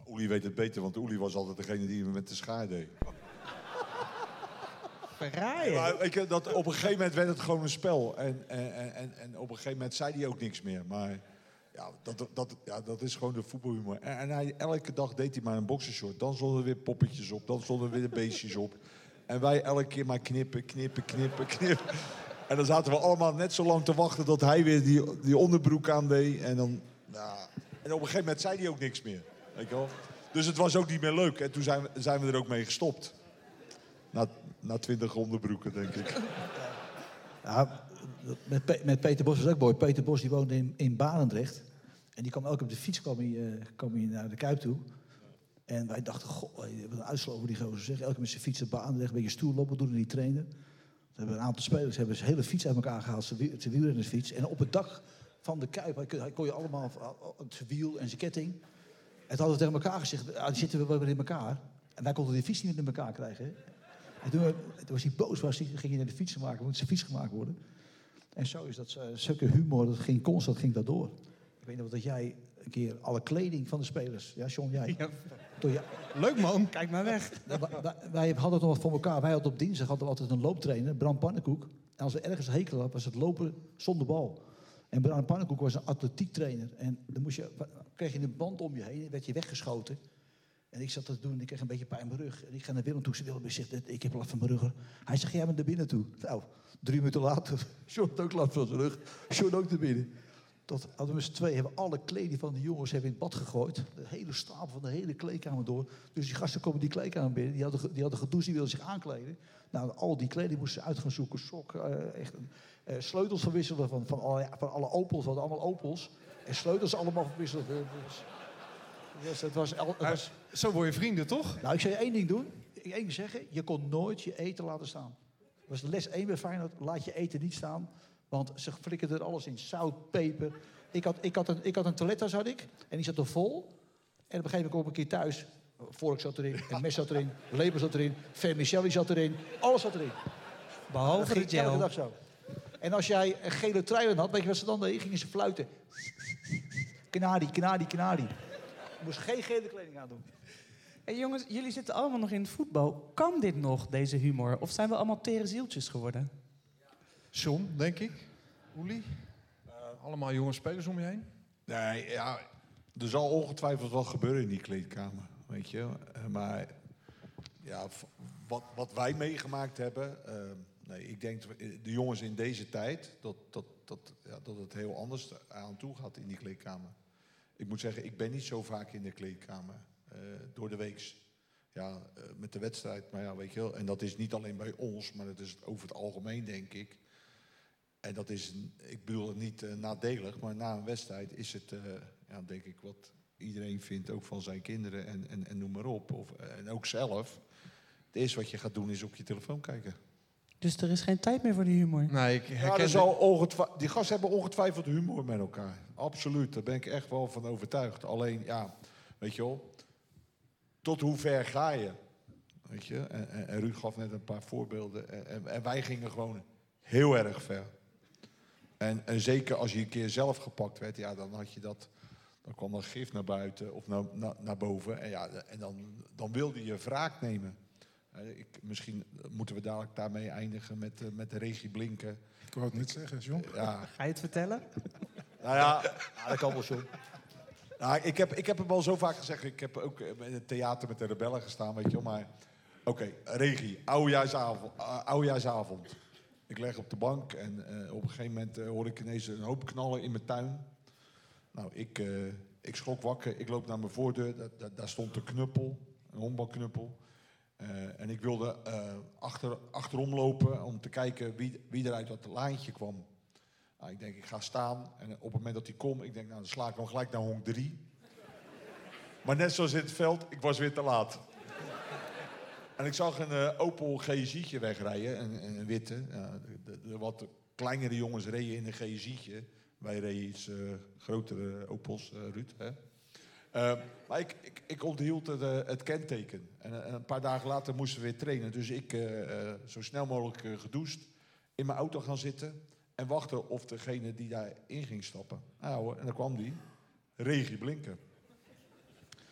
Oelie weet het beter, want Oelie was altijd degene die me met de schaar deed. Maar weet je, dat, op een gegeven moment werd het gewoon een spel. En, en, en- en, op een gegeven moment zei hij ook niks meer. Maar ja, dat, dat, ja, dat is gewoon de voetbalhumor. En, hij, elke dag deed hij maar een boxershort. Dan stonden er weer poppetjes op, dan stonden er weer de beestjes op. En wij elke keer maar knippen, knippen, knippen, knippen. En dan zaten we allemaal net zo lang te wachten tot hij weer die, die onderbroek aandeed. En dan, ja. En op een gegeven moment zei hij ook niks meer. Weet je wel? Dus het was ook niet meer leuk. En toen zijn zijn we er ook mee gestopt. Na, na twintig onderbroeken, denk ik. Ja, met, met Peter Bos was het ook mooi. Peter Bos die woonde in, in Barendrecht. En die kwam elke op de fiets kwam hij, eh, kwam hij naar de Kuip toe. En wij dachten, goh, wat een uitslag over die gozer. Zeg. Elke met zijn fiets op Barendrecht, een beetje stoer lopen doen en die trainen. Ze hebben een aantal spelers hebben zijn hele fiets uit elkaar gehaald, zijn wiel- zijn wielrennersfiets. En op het dak van de Kuip kon, je allemaal, zijn wiel en zijn ketting. En toen hadden we tegen elkaar gezegd, ah, zitten we wel weer in elkaar. En wij konden die fiets niet in elkaar krijgen. En toen, was hij boos, was hij, ging hij naar de fiets maken, moet zijn fiets gemaakt worden. En zo is dat, eh, zulke humor, dat ging constant ging dat door. Ik weet nog dat jij een keer alle kleding van de spelers, ja John, jij. Door je, Leuk man. Kijk maar weg. wij, hadden het nog wat voor elkaar. Wij hadden op dinsdag hadden we altijd een looptrainer, Bram Pannenkoek. En als we ergens hekel hadden, was het lopen zonder bal. En Bram Pannenkoek was een atletiektrainer. En dan moest je, kreeg je een band om je heen, werd je weggeschoten. En ik zat dat te doen en ik kreeg een beetje pijn in mijn rug. En ik ga naar Willem toe. Zei, Willem, ik, zeg, ik heb last van mijn rug. Hij zegt, jij bent naar binnen toe. Nou, drie minuten later, had ook last van zijn rug. John ook naar binnen. Tot z'n twee hebben alle kleding van de jongens hebben in het bad gegooid. De hele stapel van de hele kleedkamer door. Dus die gasten komen die kleedkamer binnen. Die hadden, die hadden gedoucht, die wilden zich aankleden. Nou, al die kleding moesten ze uit gaan zoeken. Sok, eh, echt, eh, sleutels verwisselen van, van, alle, van alle Opels. Hadden allemaal Opels. En sleutels allemaal verwisseld. Eh, Dus, dus het was, het was, Zo word je vrienden, toch? nou, ik zou je één ding doen. Ik één ding zeggen. Je kon nooit je eten laten staan. Dat was de les 1 bij Feyenoord. Laat je eten niet staan. Want ze flikkerden er alles in. Zout, peper. Ik had, ik had, een, ik had een toilettas had ik. En die zat er vol. En op een gegeven moment kom ik een keer thuis. Vork zat erin, een mes zat erin, lepel zat erin, vermicelli zat erin. Alles zat erin. Behalve Dat de elke gel. dag zo. En als jij een gele trui aan had, weet je wat ze dan deden? Gingen ze fluiten. Kanadi, kanadi, kanadi. Je moest geen gele kleding aan doen. Hey jongens, jullie zitten allemaal nog in het voetbal. Kan dit nog, deze humor? Of zijn we allemaal tere zieltjes geworden? John, denk ik. Oelie. Allemaal jonge spelers om je heen. Nee, ja, er zal ongetwijfeld wel gebeuren in die kleedkamer, weet je. Eh, maar ja, wat, wat wij meegemaakt hebben, eh, Nee, ik denk dat de jongens in deze tijd, dat, dat, dat, ja, dat het heel anders aan toe gaat in die kleedkamer. Ik moet zeggen, ik ben niet zo vaak in de kleedkamer eh, door de weeks. Ja, eh, met de wedstrijd, maar ja, weet je wel. En dat is niet alleen bij ons, maar dat is over het algemeen, denk ik. En dat is, ik bedoel het niet eh, nadelig, maar na een wedstrijd is het, eh, ja, denk ik, wat iedereen vindt, ook van zijn kinderen en, en, en noem maar op. Of, eh, en ook zelf. Het eerste wat je gaat doen is op je telefoon kijken. Dus er is geen tijd meer voor die humor. Nee, ik Ja, herken er ongetwa- die gasten hebben ongetwijfeld humor met elkaar. Absoluut, daar ben ik echt wel van overtuigd. Alleen, ja, weet je wel, tot hoe ver ga je? Weet je, en, en, en Ruud gaf net een paar voorbeelden. En, en, en wij gingen gewoon heel erg ver. En, en zeker als je een keer zelf gepakt werd, ja, dan had je dat. Dan kwam er gif naar buiten of naar, naar, naar boven. En, ja, en dan, dan wilde je wraak nemen. Eh, Ik, misschien moeten we dadelijk daarmee eindigen met, eh, met de regie blinken. Ik wou het niet zeggen, John. Ja, Ga je het vertellen? nou ja, ja, dat kan wel zo. Nou, ik, heb, ik heb hem al zo vaak gezegd. Ik heb ook eh, in het theater met de rebellen gestaan, weet je wel. Maar oké, regie, oudejaarsavond, uh, oudejaarsavond. Ik leg op de bank en eh, op een gegeven moment eh, hoor ik ineens een hoop knallen in mijn tuin. Nou, ik, eh, ik schrok wakker, ik loop naar mijn voordeur. Daar, stond een knuppel, een honkbalknuppel. Eh, en ik wilde eh, achter, achterom lopen om te kijken wie, wie er uit dat laantje kwam. Nou, ik denk, ik ga staan. En op het moment dat hij komt, ik denk, nou, dan sla ik hem gelijk naar honk 3. Maar net zoals in het veld, ik was weer te laat. En ik zag een eh, Opel GSI'tje wegrijden, een, een witte. De, wat kleinere jongens reden in een GSI'tje. Wij reden iets eh, grotere Opels, eh, Ruud. Hè? Maar ik, ik, ik onthield het, kenteken. En een paar dagen later moesten we weer trainen. Dus ik zo snel mogelijk gedoucht in mijn auto gaan zitten. En wachten of degene die daarin ging stappen. Nou en dan kwam die. Regie blinken.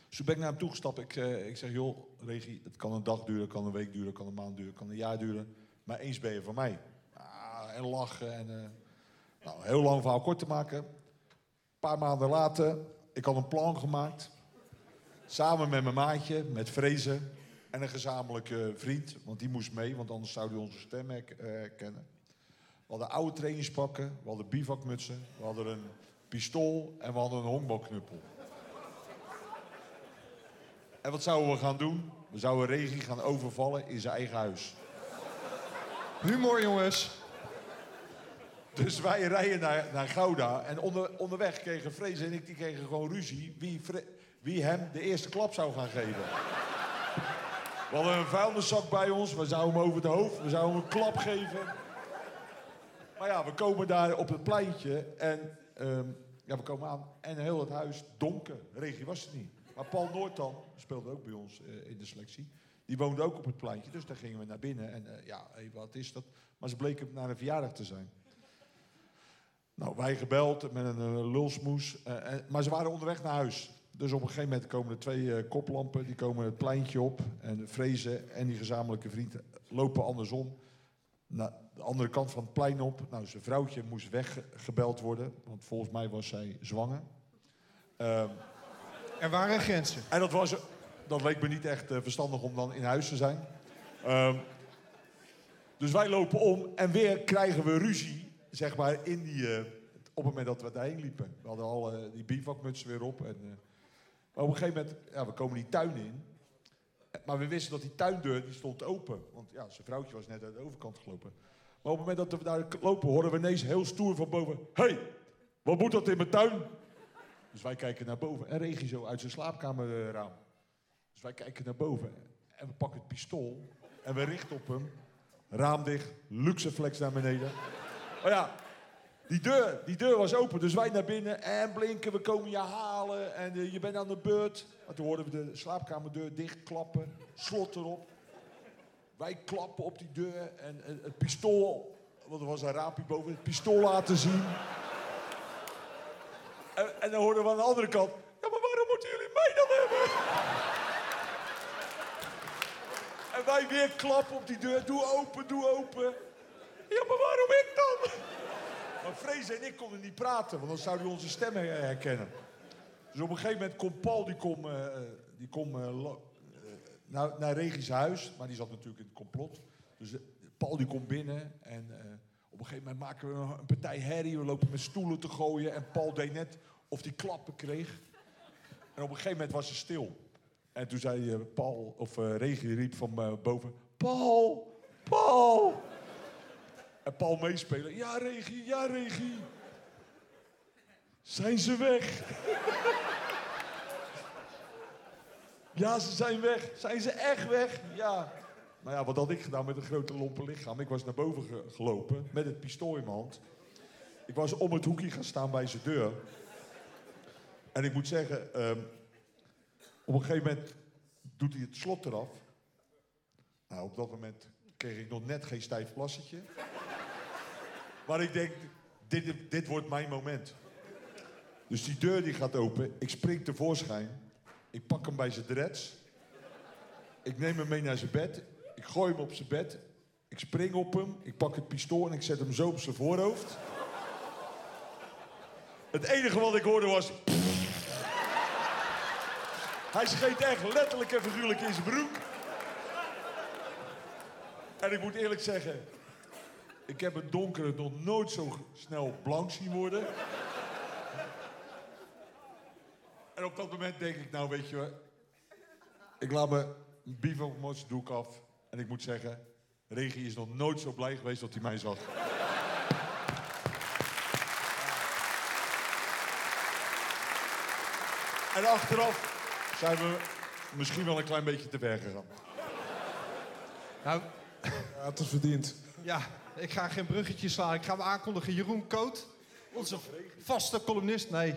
Dus ben ik naar hem toegestapt. Ik, eh, ik zeg, joh, Regie, het kan een dag duren, kan een week duren, kan een maand duren, kan een jaar duren. Maar eens ben je van mij. Ah, en lachen. En, eh, nou, heel lang verhaal kort te maken. Een paar maanden later, ik had een plan gemaakt. Samen met mijn maatje, met Vrezen en een gezamenlijke vriend. Want die moest mee, want anders zou hij onze stem eh, herkennen. We hadden oude trainingspakken, we hadden bivakmutsen, we hadden een pistool en we hadden een honkbalknuppel. En wat zouden we gaan doen? We zouden Regie gaan overvallen in zijn eigen huis. Humor, jongens. Dus wij rijden naar, naar Gouda en onder, onderweg kregen Vrees en ik die kregen gewoon ruzie wie, wie hem de eerste klap zou gaan geven. We hadden een vuilniszak bij ons, we zouden hem over het hoofd, we zouden hem een klap geven. Maar ja, we komen daar op het pleintje en ehm, ja, we komen aan en heel het huis donker. Regie was er niet. Maar Paul Noortan speelde ook bij ons eh, in de selectie. Die woonde ook op het pleintje, dus daar gingen we naar binnen. En eh, ja, hé, wat is dat? Maar ze bleken naar een verjaardag te zijn. Nou, wij gebeld met een eh, lulsmoes. en- maar ze waren onderweg naar huis. Dus op een gegeven moment komen er twee koplampen. Die komen het pleintje op. En Vrezen en die gezamenlijke vriend lopen andersom. Naar de andere kant van het plein op. Nou, zijn vrouwtje moest weggebeld worden. Want volgens mij was zij zwanger. Ehm, Er waren grenzen. en dat, was, dat leek me niet echt eh, verstandig om dan in huis te zijn. Ehm, dus wij lopen om en weer krijgen we ruzie, zeg maar, in die, eh, op het moment dat we daarheen liepen. We hadden al eh, die bivakmutsen weer op. En, maar op een gegeven moment, ja, we komen die tuin in. Maar we wisten dat die tuindeur die stond open. Want ja, zijn vrouwtje was net uit de overkant gelopen. Maar op het moment dat we daar lopen, horen we ineens heel stoer van boven... Hey, wat moet dat in mijn tuin? Dus wij kijken naar boven. En Regie zo uit zijn slaapkamerraam. Dus wij kijken naar boven. En we pakken het pistool. En we richten op hem. Raam dicht. Luxeflex naar beneden. Maar ja, die deur, die deur was open. Dus wij naar binnen. En blinken, we komen je halen. En eh, je bent aan de beurt. Maar toen hoorden we de slaapkamerdeur dichtklappen. Slot erop. Wij klappen op die deur. En, en het pistool... Want er was een raampje boven. Het pistool laten zien. En, en dan hoorden we aan de andere kant... Ja, maar waarom moeten jullie mij dan hebben? en wij weer klappen op die deur. Doe open, doe open. Ja, maar waarom ik dan? Maar Vrees en ik konden niet praten, want dan zouden we onze stemmen her- herkennen. Dus op een gegeven moment komt Paul, die komt eh, die kom, eh, eh, naar, naar Regis huis. Maar die zat natuurlijk in het complot. Dus Paul die komt binnen en op een gegeven moment maken we een, partij herrie. We lopen met stoelen te gooien en Paul deed net of hij klappen kreeg. En op een gegeven moment was ze stil. En toen zei Paul, of Regie riep van boven, Paul, Paul. En Paul meespelen, ja Regie, ja Regie. Zijn ze weg? Ja, ze zijn weg. Zijn ze echt weg? Ja. Nou ja, wat had ik gedaan met een grote lompe lichaam? Ik was naar boven ge- gelopen met het pistool in mijn hand. Ik was om het hoekje gaan staan bij zijn deur. En ik moet zeggen, ehm, op een gegeven moment doet hij het slot eraf. Nou, op dat moment kreeg ik nog net geen stijf plassetje. Maar ik denk, dit, dit wordt mijn moment. Dus die deur die gaat open, ik spring tevoorschijn. Ik pak hem bij zijn dreads. Ik neem hem mee naar zijn bed. Ik gooi hem op zijn bed. Ik spring op hem. Ik pak het pistool en ik zet hem zo op zijn voorhoofd. Het enige wat ik hoorde was... Hij scheet echt letterlijk en figuurlijk in zijn broek. En ik moet eerlijk zeggen... Ik heb een donkere nog nooit zo snel blank zien worden. En op dat moment denk ik, nou weet je wat... Ik laat me een bivakmuts doek af. En ik moet zeggen, Regie is nog nooit zo blij geweest dat hij mij zag. En achteraf zijn we misschien wel een klein beetje te ver gegaan. Nou, Ja, het is verdiend. ja, ik ga geen bruggetje slaan. Ik ga hem aankondigen. Jeroen Koot, onze vaste columnist. Nee.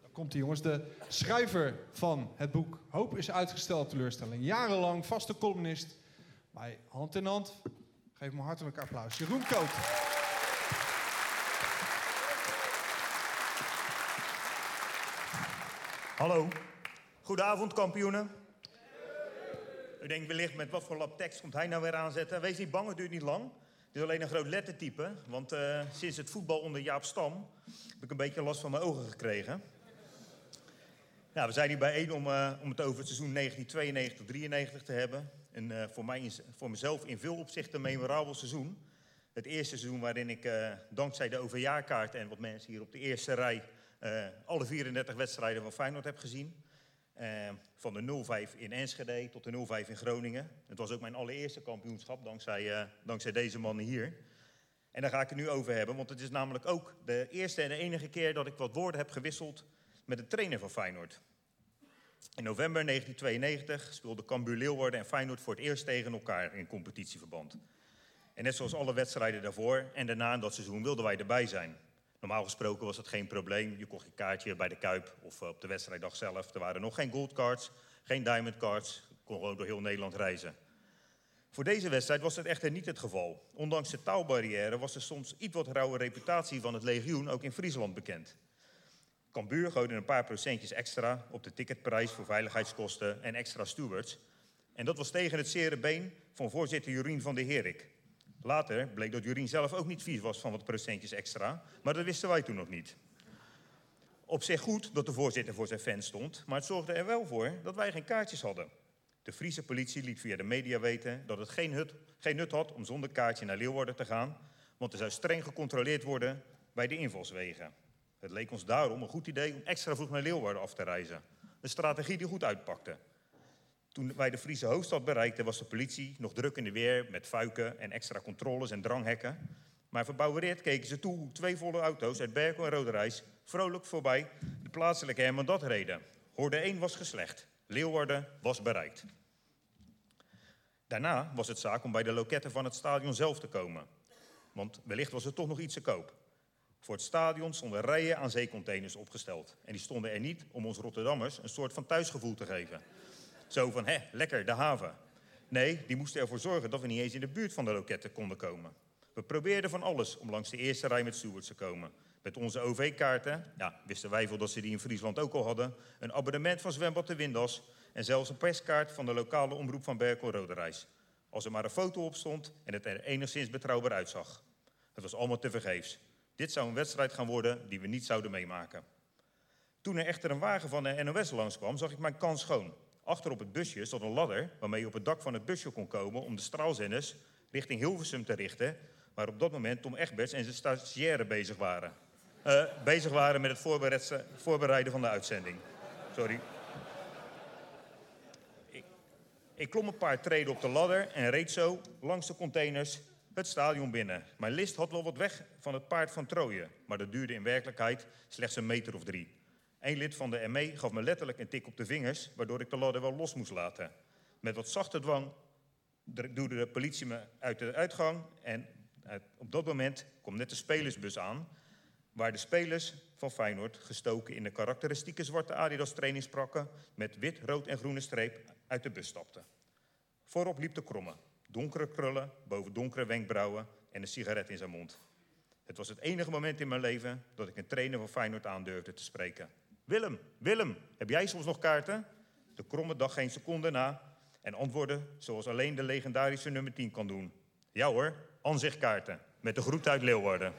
Daar komt hij, jongens. De schrijver van het boek Hoop is uitgesteld teleurstelling. Jarenlang vaste columnist bij Hand in Hand. Geef hem een hartelijk applaus. Jeroen Koot. Hallo. Goedenavond, kampioenen. U denkt wellicht met wat voor lap tekst komt hij nou weer aanzetten. Wees niet bang, het duurt niet lang. Het is alleen een groot lettertype, want eh, sinds het voetbal onder Jaap Stam heb ik een beetje last van mijn ogen gekregen. Nou, we zijn hier bijeen om, eh, om het over het seizoen 1992-93 te hebben. Een eh, voor, mij, voor mezelf in veel opzichten memorabel seizoen. Het eerste seizoen waarin ik dankzij de overjaarkaart en wat mensen hier op de eerste rij alle 34 wedstrijden van Feyenoord heb gezien. Eh, van de 0-5 in Enschede tot de 0-5 in Groningen. Het was ook mijn allereerste kampioenschap dankzij, eh, dankzij deze mannen hier. En daar ga ik het nu over hebben, want het is namelijk ook de eerste en de enige keer dat ik wat woorden heb gewisseld met de trainer van Feyenoord. In november 1992 speelden Cambuur Leeuwarden en Feyenoord voor het eerst tegen elkaar in competitieverband. En net zoals alle wedstrijden daarvoor en daarna in dat seizoen wilden wij erbij zijn. Normaal gesproken was dat geen probleem. Je kocht je kaartje bij de Kuip of eh, op de wedstrijddag zelf. Er waren nog geen goldcards, geen diamond cards. Je kon gewoon door heel Nederland reizen. Voor deze wedstrijd was dat echter niet het geval. Ondanks de taalbarrière was de soms iets wat rauwe reputatie van het legioen ook in Friesland bekend. Cambuur gooide een paar procentjes extra op de ticketprijs voor veiligheidskosten en extra stewards. En dat was tegen het zere been van voorzitter Jurien van der Herik. Later bleek dat Jurien zelf ook niet vies was van wat procentjes extra, maar dat wisten wij toen nog niet. Op zich goed dat de voorzitter voor zijn fans stond, maar het zorgde er wel voor dat wij geen kaartjes hadden. De Friese politie liet via de media weten dat het geen, hut, geen nut had om zonder kaartje naar Leeuwarden te gaan, want er zou streng gecontroleerd worden bij de invalswegen. Het leek ons daarom een goed idee om extra vroeg naar Leeuwarden af te reizen. Een strategie die goed uitpakte. Toen wij de Friese hoofdstad bereikten, was de politie nog druk in de weer met fuiken en extra controles en dranghekken. Maar verbouwereerd keken ze toe twee volle auto's uit Berkel en Roderijs vrolijk voorbij de plaatselijke Hermandad reden. Hoorde 1 was geslecht. Leeuwarden was bereikt. Daarna was het zaak om bij de loketten van het stadion zelf te komen. Want wellicht was er toch nog iets te koop. Voor het stadion stonden rijen aan zeecontainers opgesteld. En die stonden er niet om ons Rotterdammers een soort van thuisgevoel te geven. Zo van, hè, lekker, de haven. Nee, die moesten ervoor zorgen dat we niet eens in de buurt van de loketten konden komen. We probeerden van alles om langs de eerste rij met stewards te komen. Met onze OV-kaarten, ja, wisten wij veel dat ze die in Friesland ook al hadden... een abonnement van Zwembad de Windas... en zelfs een perskaart van de lokale omroep van Berkel Roderijs. Als er maar een foto op stond en het er enigszins betrouwbaar uitzag. Het was allemaal tevergeefs. Dit zou een wedstrijd gaan worden die we niet zouden meemaken. Toen er echter een wagen van de NOS langskwam, zag ik mijn kans schoon. Achter op het busje stond een ladder waarmee je op het dak van het busje kon komen om de straalzenders richting Hilversum te richten, waar op dat moment Tom Egberts en zijn stagiaire bezig waren. Eh, bezig waren met het voorbereid- voorbereiden van de uitzending. Sorry. Ik, ik klom een paar treden op de ladder en reed zo langs de containers het stadion binnen. Mijn list had wel wat weg van het paard van Troje, maar dat duurde in werkelijkheid slechts een meter of drie. Een lid van de ME gaf me letterlijk een tik op de vingers, waardoor ik de ladder wel los moest laten. Met wat zachte dwang duwde de politie me uit de uitgang en uit- op dat moment kwam net de spelersbus aan, waar de spelers van Feyenoord gestoken in de karakteristieke zwarte Adidas trainingsprakken met wit, rood en groene streep uit de bus stapten. Voorop liep de kromme, donkere krullen boven donkere wenkbrauwen en een sigaret in zijn mond. Het was het enige moment in mijn leven dat ik een trainer van Feyenoord aandurfde te spreken. Willem, Willem, heb jij soms nog kaarten? De kromme dacht geen seconde na en antwoordde zoals alleen de legendarische nummer 10 kan doen. Ja hoor, aanzichtkaarten, met de groet uit Leeuwarden.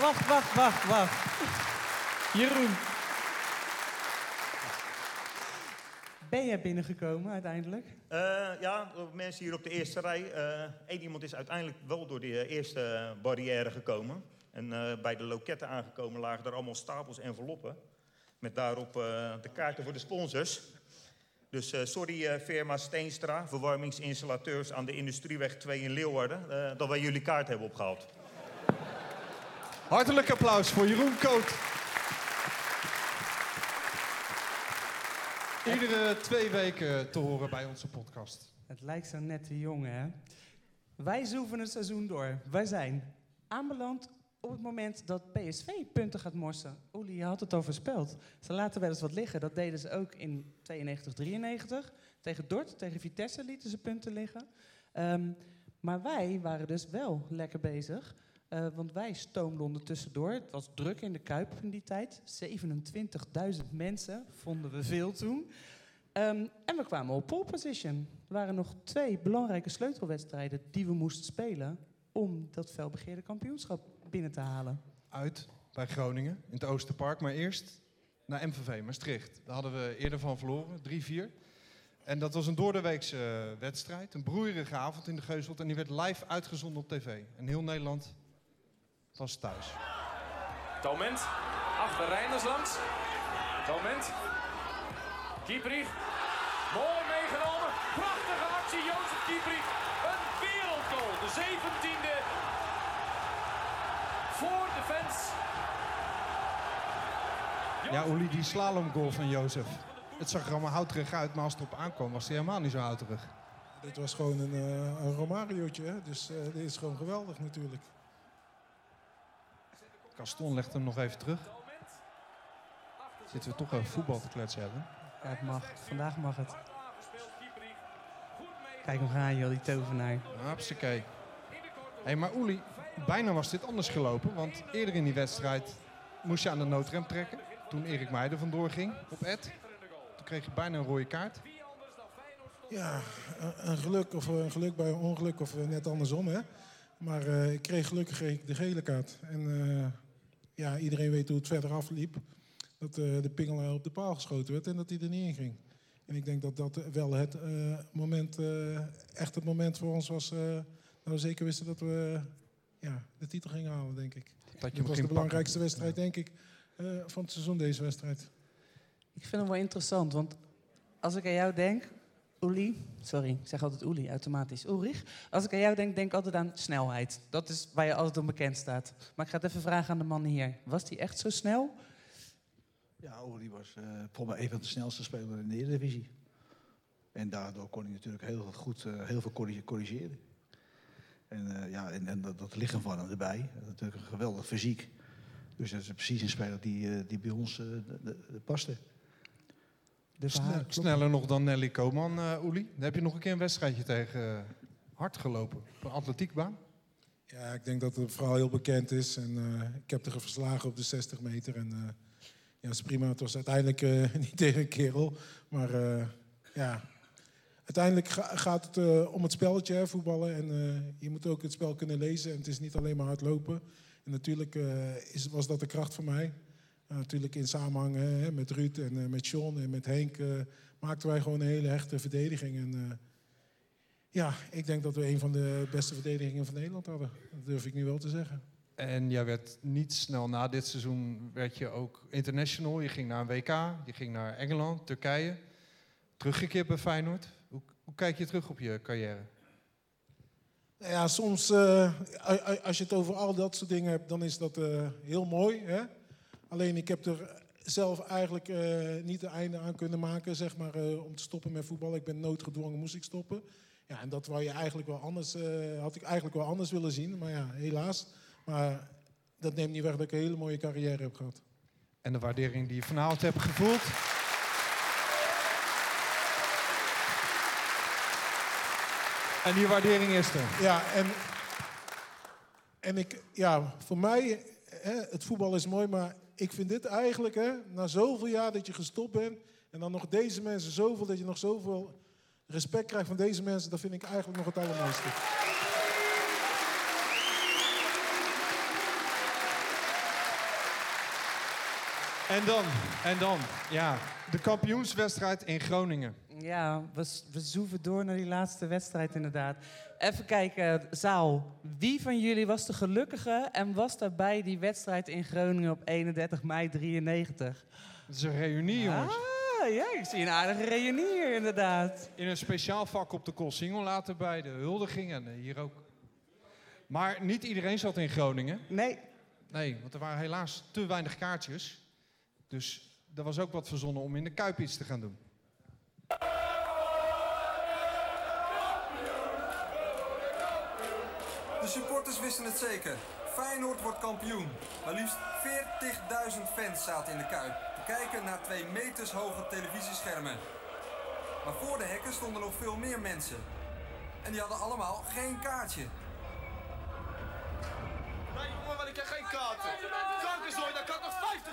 Wacht, wacht, wacht, wacht. Jeroen. Ben jij binnengekomen uiteindelijk? Eh, ja, de mensen hier op de eerste rij. Eén iemand is uiteindelijk wel door die eh, eerste barrière gekomen. En eh, bij de loketten aangekomen lagen er allemaal stapels enveloppen. Met daarop eh, de kaarten voor de sponsors. Dus eh, sorry eh, firma Steenstra, verwarmingsinstallateurs aan de Industrieweg 2 in Leeuwarden, eh, dat wij jullie kaart hebben opgehaald. Hartelijk applaus voor Jeroen Koot. Iedere twee weken te horen bij onze podcast. Het lijkt zo net te jong, hè? Wij zoeven het seizoen door. Wij zijn aanbeland op het moment dat PSV punten gaat morsen. Oeli, je had het al voorspeld. Ze laten wel eens wat liggen. Dat deden ze ook in 92, 93. Tegen Dort, tegen Vitesse lieten ze punten liggen. Ehm, maar wij waren dus wel lekker bezig. Eh, want wij stoomden ondertussendoor. Het was druk in de Kuip in die tijd. 27.000 mensen vonden we veel toen. Ehm, en we kwamen op pole position. Er waren nog twee belangrijke sleutelwedstrijden die we moesten spelen om dat felbegeerde kampioenschap binnen te halen. Uit bij Groningen in het Oosterpark. Maar eerst naar MVV Maastricht. Daar hadden we eerder van verloren, 3-4. En dat was een doordeweekse eh, wedstrijd. Een broeierige avond in de Geuzelt. En die werd live uitgezonden op tv. En heel Nederland was thuis. Moment. Achter Reinders langs. Moment. Kieprich. Mooi meegenomen. Prachtige actie, Jozef Kieprich. Een wereldgoal. De 17e. Voor de fans. Ja, Oeli, die slalomgoal van Jozef. Het zag er allemaal houterig uit, maar als het erop aankwam was hij helemaal niet zo houterig. Dit was gewoon een, eh een Romariootje, hè? dus eh, dit is gewoon geweldig natuurlijk. Gaston legt hem nog even terug. Zitten we toch over voetbal te kletsen hebben. Ja, het mag. Vandaag mag het. Kijk hem gaan, joh, die tovenaar. Hartstikke. Hey, maar Oeli, bijna was dit anders gelopen. Want eerder in die wedstrijd moest je aan de noodrem trekken. Toen Erik Meijer vandoor ging op Ed. Toen kreeg je bijna een rode kaart. Ja, een- geluk of een geluk bij een ongeluk of eh, net andersom. Hè? Maar eh, ik kreeg gelukkig de gele kaart. En eh, ja, iedereen weet hoe het verder afliep. Dat de pingel op de paal geschoten werd en dat hij er niet in ging. En ik denk dat dat wel het moment, echt het moment voor ons was. dat we zeker wisten dat we ja, de titel gingen halen, denk ik. Dat je Dat hem was ging de belangrijkste pakken. wedstrijd, denk ik, eh, van het seizoen, deze wedstrijd. Ik vind hem wel interessant, want als ik aan jou denk, Oeli, sorry, ik zeg altijd Oeli, automatisch, Ulrich. Als ik aan jou denk, denk ik altijd aan snelheid. Dat is waar je altijd om bekend staat. Maar ik ga het even vragen aan de man hier. Was die echt zo snel? Ja, Uri was eh volgens mij een van de snelste spelers in de Eredivisie. En daardoor kon hij natuurlijk heel goed eh, heel veel corri- corrigeren. En, eh, ja, en, en dat, dat lichaam van hem erbij. Dat is natuurlijk een geweldig fysiek. Dus dat is precies een speler die, eh, die bij ons eh, de- de- de paste. Sne- sneller nog dan Nelly Koman, eh Oeli. Dan heb je nog een keer een wedstrijdje tegen hard gelopen. Op een atletiekbaan. Ja, ik denk dat het verhaal heel bekend is. En eh, ik heb er verslagen op de 60 meter. En eh, ja, het is prima. Het was uiteindelijk eh, niet tegen een kerel. Maar eh, ja, uiteindelijk ga- gaat het eh, om het spelletje, hè, voetballen. En eh, je moet ook het spel kunnen lezen. En het is niet alleen maar hardlopen. En natuurlijk eh, is, was dat de kracht voor mij. Natuurlijk in samenhang hè, met Ruud en met John en met Henk... maakten wij gewoon een hele hechte verdediging. En Ja, ik denk dat we een van de beste verdedigingen van Nederland hadden. Dat durf ik nu wel te zeggen. En jij werd niet snel na dit seizoen werd je ook international. Je ging naar een WK, je ging naar Engeland, Turkije. Teruggekeerd bij Feyenoord. Hoe, kijk je terug op je carrière? Nou Ja, soms eh, als je het over al dat soort dingen hebt, dan is dat eh, heel mooi. Hè? Alleen ik heb er zelf eigenlijk eh, niet een einde aan kunnen maken, zeg maar, om te stoppen met voetbal. Ik ben noodgedwongen, moest ik stoppen. Ja, en dat wou je eigenlijk wel anders, had ik eigenlijk wel anders willen zien, maar ja, helaas. Maar dat neemt niet weg dat ik een hele mooie carrière heb gehad. En de waardering die je vanavond hebt gevoeld. En die waardering is er. Ja, en, en ik, ja, voor mij, hè, het voetbal is mooi, maar ik vind dit eigenlijk, hè, na zoveel jaar dat je gestopt bent, en dan nog deze mensen zoveel, dat je nog zoveel respect krijgt van deze mensen, dat vind ik eigenlijk nog het allermooiste. En dan, en dan, ja, de kampioenswedstrijd in Groningen. Ja, we, we zoeven door naar die laatste wedstrijd inderdaad. Even kijken, zaal. Wie van jullie was de gelukkige en was daarbij die wedstrijd in Groningen op 31 mei 93? Het is een reunie, jongens. Ah, ja, ik zie een aardige reunie hier inderdaad. In een speciaal vak op de Koolsingel later bij de huldiging en hier ook. Maar niet iedereen zat in Groningen. Nee. Nee, want er waren helaas te weinig kaartjes. Dus er was ook wat verzonnen om in de Kuip iets te gaan doen. De supporters wisten het zeker. Feyenoord wordt kampioen. Maar liefst 40.000 fans zaten in de Kuip. Te kijken naar twee meters hoge televisieschermen. Maar voor de hekken stonden nog veel meer mensen. En die hadden allemaal geen kaartje. Nee, jongen, want ik heb geen kaarten. Kankerzooi, dat kan toch 50?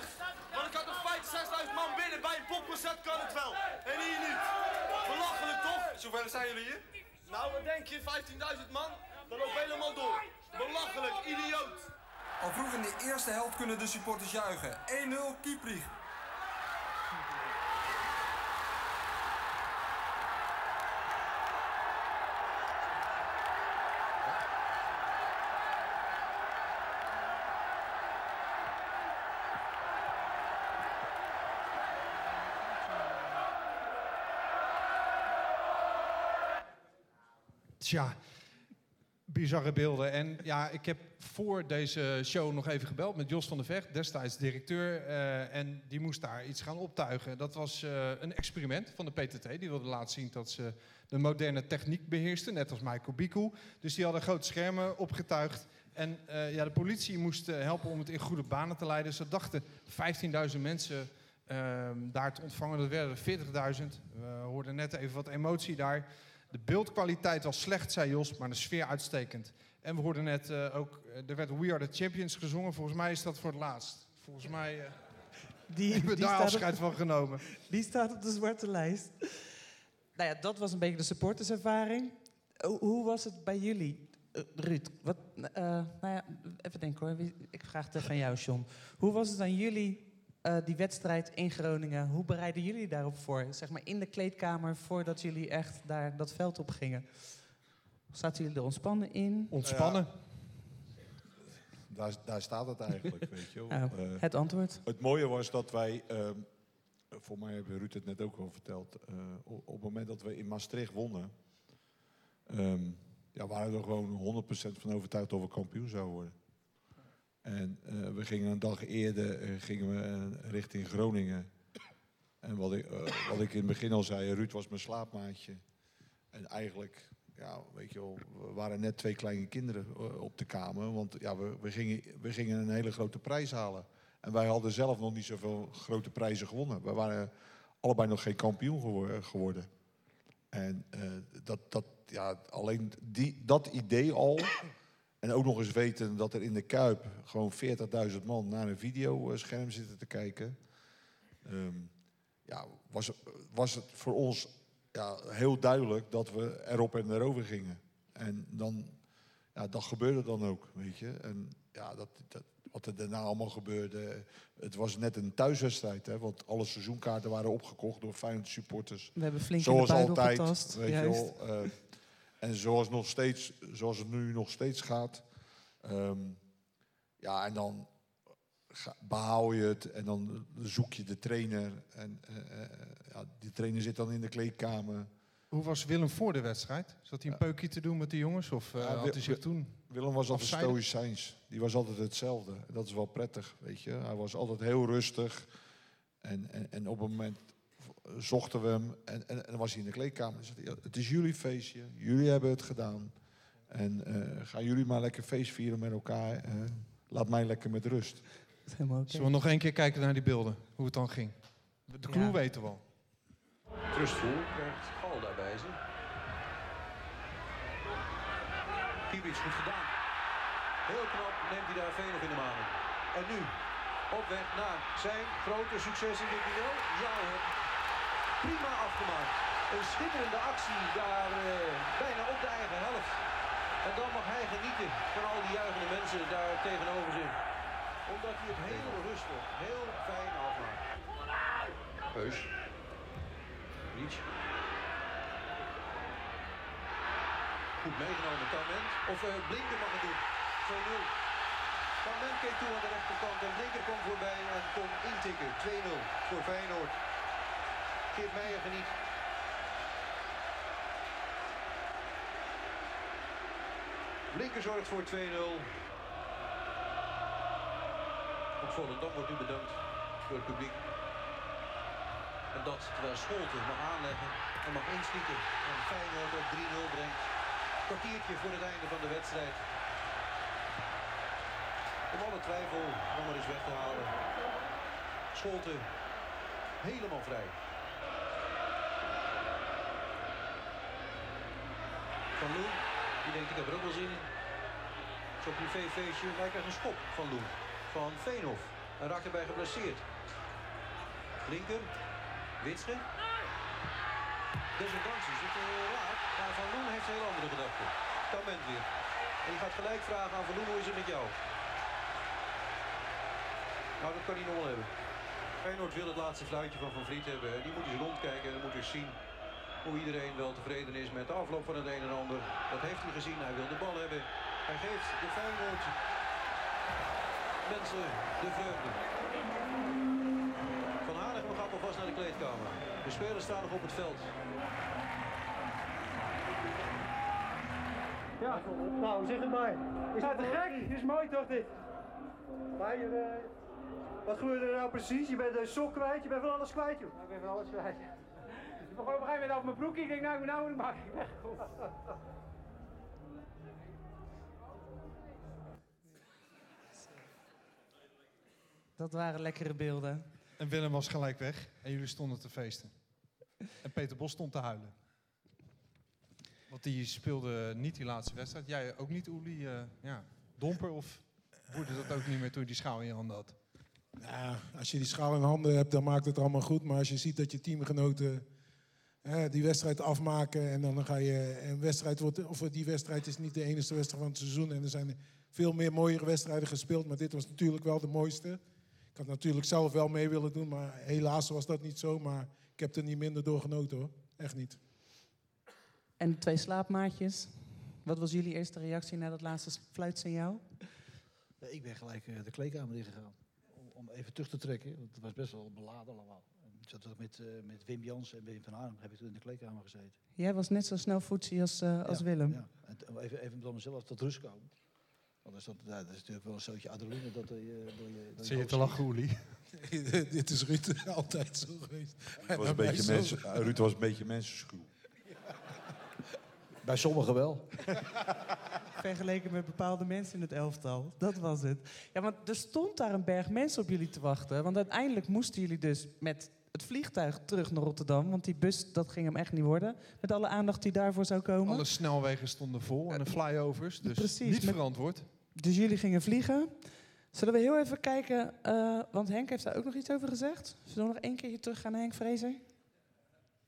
Want ik had nog 50, 6.000 man binnen. Bij een popconcert kan het wel. En hier niet. Belachelijk toch? Zover zijn jullie hier? Nou, wat denk je? 15.000 man? Dan loopt helemaal door. Belachelijk, idioot. Al vroeg in de eerste helft kunnen de supporters juichen. 1-0 Kieprich. Tja, bizarre beelden. En ja, ik heb voor deze show nog even gebeld met Jos van der Vecht, destijds directeur. eh, en die moest daar iets gaan optuigen. Dat was eh, een experiment van de PTT. Die wilde laten zien dat ze de moderne techniek beheersten, net als Michael Biku. Dus die hadden grote schermen opgetuigd. En eh, ja, de politie moest helpen om het in goede banen te leiden. Ze dachten 15.000 mensen daar te ontvangen. Dat werden er 40.000. We hoorden net even wat emotie daar. De beeldkwaliteit was slecht, zei Jos, maar de sfeer uitstekend. En we hoorden net eh, ook, eh, er werd We Are The Champions gezongen. Volgens mij is dat voor het laatst. Volgens mij eh Die, hebben we daar afscheid op- van genomen. Die staat op de zwarte lijst. Nou ja, dat was een beetje de supporterservaring. Hoe, hoe was het bij jullie? Ruud, wat, nou ja, even denken hoor. Ik vraag het even aan jou, John. Hoe was het aan jullie, eh, die wedstrijd in Groningen? Hoe bereiden jullie daarop voor? Zeg maar in de kleedkamer, voordat jullie echt daar dat veld op gingen. Zaten jullie er ontspannen in? Ontspannen? Daar, daar staat het eigenlijk, weet je wel. Eh, het antwoord. Het mooie was dat wij, ehm, voor mij heeft Ruud het net ook al verteld, eh, op, op het moment dat we in Maastricht wonnen, ehm, ja, waren we er gewoon 100% van overtuigd dat we kampioen zouden worden. En eh, we gingen een dag eerder eh, gingen we, eh, richting Groningen. En wat ik, wat ik in het begin al zei, Ruud was mijn slaapmaatje. En eigenlijk, ja, weet je wel, we waren net twee kleine kinderen op de kamer. Want ja, we, we, gingen, we gingen een hele grote prijs halen. En wij hadden zelf nog niet zoveel grote prijzen gewonnen. We waren allebei nog geen kampioen gewo- geworden. En dat, dat, ja, alleen die, dat idee al. En ook nog eens weten dat er in de Kuip gewoon 40.000 man naar een videoscherm zitten te kijken. ehm, ja, was, was het voor ons ja, heel duidelijk dat we erop en erover gingen. En dan, ja, dat gebeurde dan ook, weet je. En ja, dat, dat, wat er daarna allemaal gebeurde. Het was net een thuiswedstrijd, hè, want alle seizoenkaarten waren opgekocht door Feyenoord supporters. We hebben flink in de Zoals altijd, getast, weet juist. je wel. eh, En zoals, nog steeds, zoals het nu nog steeds gaat. ehm, ja, en dan behaal je het en dan zoek je de trainer. En eh, eh, ja, die trainer zit dan in de kleedkamer. Hoe was Willem voor de wedstrijd? Zat hij een peukje te doen met de jongens? Of eh, Ja, had hij zich toen Willem was altijd stoïcijns. Die was altijd hetzelfde. Dat is wel prettig, weet je. Hij was altijd heel rustig. En, en, en op een moment zochten we hem en, en, en dan was hij in de kleedkamer. En zei hij, "Ja, het is jullie feestje, jullie hebben het gedaan. En eh, gaan jullie maar lekker feest vieren met elkaar. eh, laat mij lekker met rust. Zullen we nog één keer kijken naar die beelden? Hoe het dan ging? De clue Ja. weten we al. Trustful krijgt Gal daarbij ze. Kiebrits goed gedaan. Heel knap neemt hij daar Veenhof in de manen. En nu op weg naar zijn grote succes in dit duel. Ja hoor. Prima afgemaakt. Een schitterende actie daar eh, bijna op de eigen helft. En dan mag hij genieten van al die juichende mensen daar tegenover zich. Omdat hij het heel rustig, heel fijn afmaakt. Heus. Reach. Goed meegenomen, Tament. Of eh, Blinker mag het doen. 2-0. Tament keek toe aan de rechterkant en Blinker kwam voorbij en kon intikken. 2-0 voor Feyenoord. Geert Meijer geniet. Blinker zorgt voor 2-0. Ook Volendam wordt nu bedankt door het publiek. En dat terwijl Scholten mag aanleggen en mag inschieten. En Feyenoord op 3-0 brengt. Kwartiertje voor het einde van de wedstrijd. Om alle twijfel nog maar eens weg te halen. Scholten helemaal vrij. Van Loen, die denkt ik heb er ook wel zin in. Zo'n privéfeestje, wij krijgen een schop van Loen. Van Veenhof. En raakt erbij geblesseerd. Linker, Witsche. Desondanks is het uh, raar, maar Van Loen heeft heel andere gedachten. Tament weer. En je gaat gelijk vragen aan Van Loen, hoe is het met jou? Nou, dat kan hij nog wel hebben. Feyenoord wil het laatste fluitje van Van Vliet hebben. Die moet eens rondkijken en dan moet eens zien hoe iedereen wel tevreden is met de afloop van het een en ander. Dat heeft hij gezien, hij wil de bal hebben. Hij geeft de Feyenoord mensen de vreugde. Van Hanegem gaat alvast naar de kleedkamer. De spelers staan nog op het veld. Ja, nou zeg het maar. Is dat te gek? Dit is mooi toch dit? Maar je, eh, wat gebeurde er nou precies? Je bent een sok kwijt, je bent van alles kwijt joh. Ik ben van alles kwijt. Ik begon op een gegeven moment over mijn broekje. Ik denk, nou, nou moet ik maken. Ik weg. Dat waren lekkere beelden. En Willem was gelijk weg en jullie stonden te feesten. En Peter Bos stond te huilen. Want die speelde niet die laatste wedstrijd. Jij ook niet, Oeli? eh, ja, domper of boerde dat ook niet meer toen je die schaal in je handen had? Ja, als je die schaal in handen hebt, dan maakt het allemaal goed. Maar als je ziet dat je teamgenoten die wedstrijd afmaken en dan ga je een wedstrijd wordt, of die wedstrijd is niet de enige wedstrijd van het seizoen en er zijn veel meer mooiere wedstrijden gespeeld, maar dit was natuurlijk wel de mooiste. Ik had natuurlijk zelf wel mee willen doen, maar helaas was dat niet zo. Maar ik heb er niet minder door genoten hoor, echt niet. En de twee slaapmaatjes. Wat was jullie eerste reactie na dat laatste fluitsignaal? Ik ben gelijk eh, de kleedkamer ingegaan. Om, om even terug te trekken. Want het was best wel beladen allemaal. Ik zat ook met, eh, met Wim Jans en Wim van Arnhem heb ik toen in de kleedkamer gezeten. Jij was net zo snel voetsie als, eh, als Ja, Willem. Ja. En even, even dan mezelf tot rust komen. Want is dat, dat is natuurlijk wel een zootje adrenaline dat, eh, je door je... Zie je te lachen? Dit is Ruud altijd zo geweest. Ruud was een beetje, mensen, Ruud was een beetje mensenschuw. Bij sommigen wel. Vergeleken met bepaalde mensen in het elftal. Dat was het. Ja, want er stond daar een berg mensen op jullie te wachten. Want uiteindelijk moesten jullie dus met het vliegtuig terug naar Rotterdam. Want die bus, dat ging hem echt niet worden. Met alle aandacht die daarvoor zou komen. Alle snelwegen stonden vol en de flyovers. Dus Precies, niet met- verantwoord. Dus jullie gingen vliegen. Zullen we heel even kijken, eh, want Henk heeft daar ook nog iets over gezegd. Zullen we nog één keertje teruggaan naar Henk Vrezer?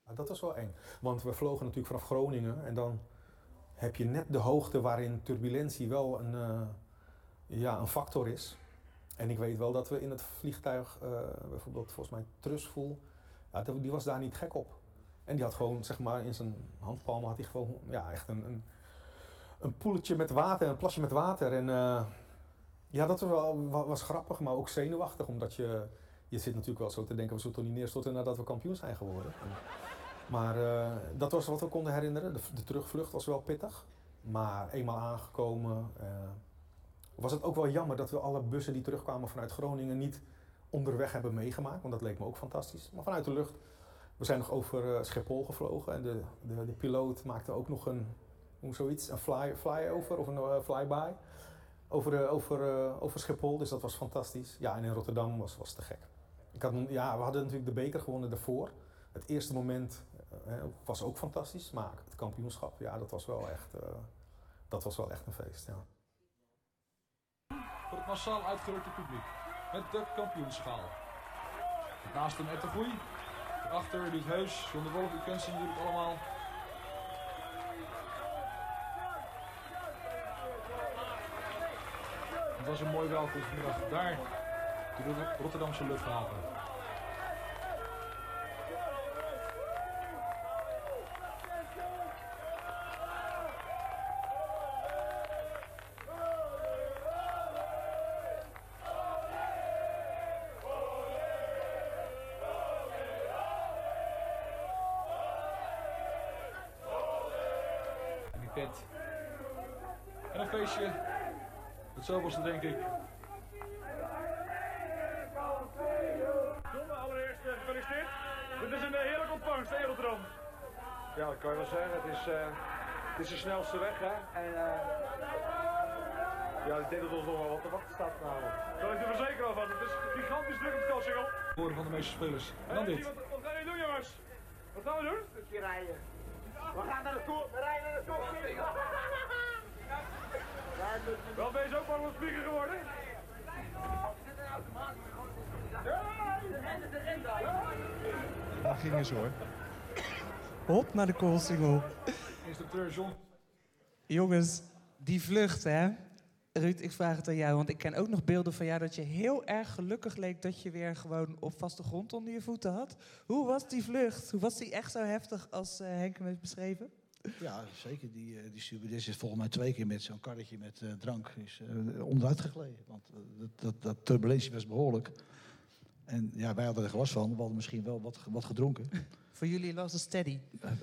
Ja, dat was wel eng. Want we vlogen natuurlijk vanaf Groningen en dan heb je net de hoogte waarin turbulentie wel een, eh, ja, een factor is. En ik weet wel dat we in het vliegtuig, eh, bijvoorbeeld volgens mij Trustful, ja, die was daar niet gek op. En die had gewoon, zeg maar, in zijn handpalmen had hij gewoon, ja, echt een, een, een poeletje met water, een plasje met water. En eh, ja, dat was, wel, wa- was grappig, maar ook zenuwachtig, omdat je, je zit natuurlijk wel zo te denken, we zullen toch niet neerstorten nadat we kampioen zijn geworden. En- maar eh, dat was wat we konden herinneren. De, de terugvlucht was wel pittig. Maar eenmaal aangekomen was het ook wel jammer dat we alle bussen die terugkwamen vanuit Groningen niet onderweg hebben meegemaakt. Want dat leek me ook fantastisch. Maar vanuit de lucht, we zijn nog over eh, Schiphol gevlogen. En de, de, de piloot maakte ook nog een, hoe zoiets, een fly, flyover of een eh, flyby. Over, eh, over, over Schiphol, dus dat was fantastisch. Ja, en in Rotterdam was, was te gek. Ik had, ja, we hadden natuurlijk de beker gewonnen daarvoor. Het eerste moment was ook fantastisch, maar het kampioenschap, ja, dat was wel echt, dat was wel echt een feest. Ja. Voor het massaal uitgerukte publiek. Met de kampioenschaal. Naast hem Ed de Goei. Achter Ruud Heus, John de Wolf, u kent ze natuurlijk allemaal. Het was een mooi welkom vanmiddag daar, de Rotterdamse luchthaven. Het zoveelste denk ik. Jongen, allereerst gefeliciteerd. Dit is een eh, heerlijke ontvangst in Rotterdam. Ja, dat kan je wel zeggen. Het is, eh, het is de snelste weg, hè. En eh, ja, ik denk dat ons nog wel wat te wachten staat vanavond. Kan ik er verzekeren alvast. Het is gigantisch druk op het Kalsingel. Woorden van de meeste spelers. En dan dit. Wat, wat gaan jullie doen, jongens? Wat gaan we doen? Een keer rijden. We gaan naar de koer. We rijden naar de koer. Wel, ben je zo bang voor vliegen geworden? Daar gingen ze hoor. Hop naar de koolsingel. Instructeur John. Jongens, die vlucht, hè? Ruud, ik vraag het aan jou, want ik ken ook nog beelden van jou dat je heel erg gelukkig leek dat je weer gewoon op vaste grond onder je voeten had. Hoe was die vlucht? Hoe was die echt zo heftig als eh, Henk hem heeft beschreven? Ja, zeker. Die, eh, die stewardess is volgens mij twee keer met zo'n karretje met eh, drank is, eh, onderuit gegleden. Want dat, dat, dat turbulentie was behoorlijk. En ja, wij hadden er gewas van. We hadden misschien wel wat, wat gedronken. Voor jullie was het steady.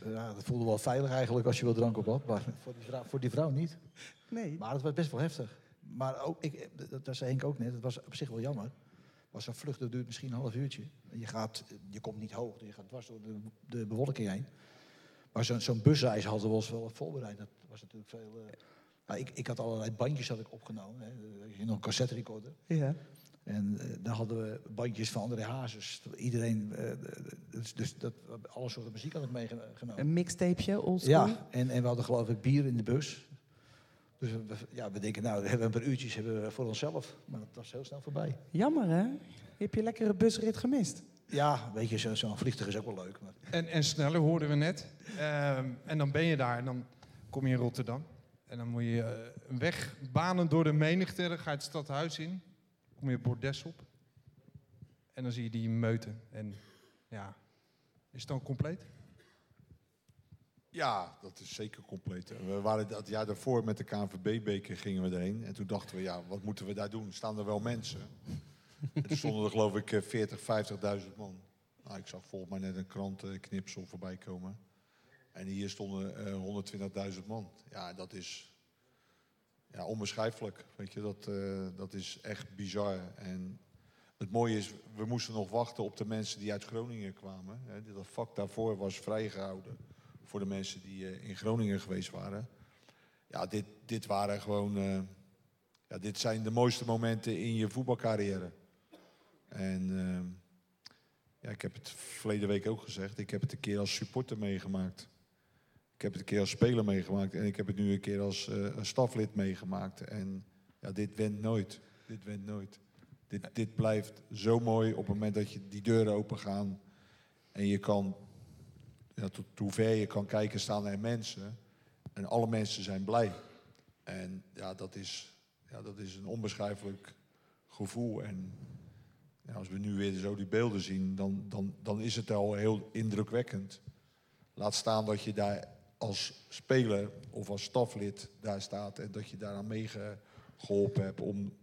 Ja, dat voelde wel veilig eigenlijk als je wel drank op had. Maar voor die vrouw, voor die vrouw niet. Nee. Maar het was best wel heftig. Maar ook, ik, dat, dat zei Henk ook net, het was op zich wel jammer. Was zo'n vlucht, dat duurt misschien een half uurtje. Je, gaat, je komt niet hoog, je gaat dwars door de, de bewolking heen. Maar zo'n busreis hadden we ons wel voorbereid. Dat was natuurlijk veel... eh, nou, ik, ik had allerlei bandjes had ik opgenomen. Hè. Je nog een cassette recorder. Ja. En eh, daar hadden we bandjes van André Hazes. Iedereen, eh, dus, dus dat, alle soorten muziek had ik meegenomen. Een mixtapeje, oldschool? Ja, en, en we hadden geloof ik bier in de bus. Dus we, ja, we denken, nou, we hebben een paar uurtjes hebben we voor onszelf. Maar dat was heel snel voorbij. Jammer, hè? Je hebt je lekkere busrit gemist. Ja, weet je, zo- zo'n vliegtuig is ook wel leuk. Maar En, en sneller hoorden we net. Ehm, en dan ben je daar en dan kom je in Rotterdam. En dan moet je eh, een weg banen door de menigte. Dan ga je het stadhuis in. Kom je bordes op. En dan zie je die meuten. En ja, is het dan compleet? Ja, dat is zeker compleet. We waren dat jaar daarvoor met de KNVB-beker gingen we erheen. En toen dachten we, ja, wat moeten we daar doen? Staan er wel mensen? Toen stonden er geloof ik eh, 40, 50.000 man. Nou, ik zag volgens mij net een krantenknipsel voorbij komen. En hier stonden eh 120.000 man. Ja, dat is ja, onbeschrijfelijk. Weet je, dat, eh, dat is echt bizar. En het mooie is, we moesten nog wachten op de mensen die uit Groningen kwamen. Hè. Dat vak daarvoor was vrijgehouden voor de mensen die eh, in Groningen geweest waren. Ja, dit, dit waren gewoon... eh, ja, dit zijn de mooiste momenten in je voetbalcarrière. En eh, ja, ik heb het verleden week ook gezegd. Ik heb het een keer als supporter meegemaakt. Ik heb het een keer als speler meegemaakt. En ik heb het nu een keer als een staflid meegemaakt. En ja, dit went nooit. Dit went nooit. Dit, dit blijft zo mooi op het moment dat je die deuren open gaan. En je kan, ja, tot hoe ver je kan kijken, staan er mensen. En alle mensen zijn blij. En ja, dat is, ja, dat is een onbeschrijfelijk gevoel. En als we nu weer zo die beelden zien, dan, dan, dan is het al heel indrukwekkend. Laat staan dat je daar als speler of als staflid daar staat en dat je daaraan meegeholpen hebt om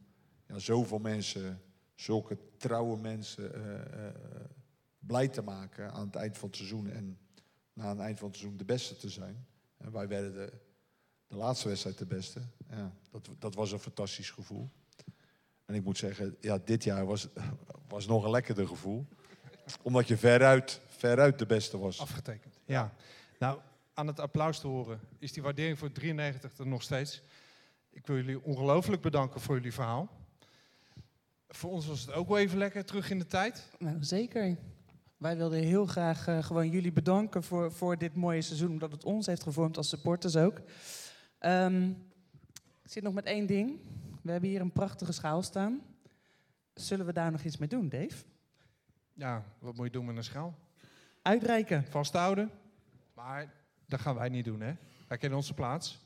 ja, zoveel mensen, zulke trouwe mensen, eh, eh, blij te maken aan het eind van het seizoen en na het eind van het seizoen de beste te zijn. En wij werden de, de laatste wedstrijd de beste. Ja, dat, dat was een fantastisch gevoel. En ik moet zeggen, ja, dit jaar was, was nog een lekkerder gevoel. Omdat je veruit, veruit de beste was. Afgetekend. Ja. Nou, aan het applaus te horen is die waardering voor 93 er nog steeds. Ik wil jullie ongelooflijk bedanken voor jullie verhaal. Voor ons was het ook wel even lekker terug in de tijd. Nou, zeker. Wij wilden heel graag eh, gewoon jullie bedanken voor, voor dit mooie seizoen, omdat het ons heeft gevormd als supporters ook. Ehm, ik zit nog met één ding. We hebben hier een prachtige schaal staan. Zullen we daar nog iets mee doen, Dave? Ja, wat moet je doen met een schaal? Uitreiken. Vasthouden. Maar dat gaan wij niet doen, hè? Wij kennen onze plaats.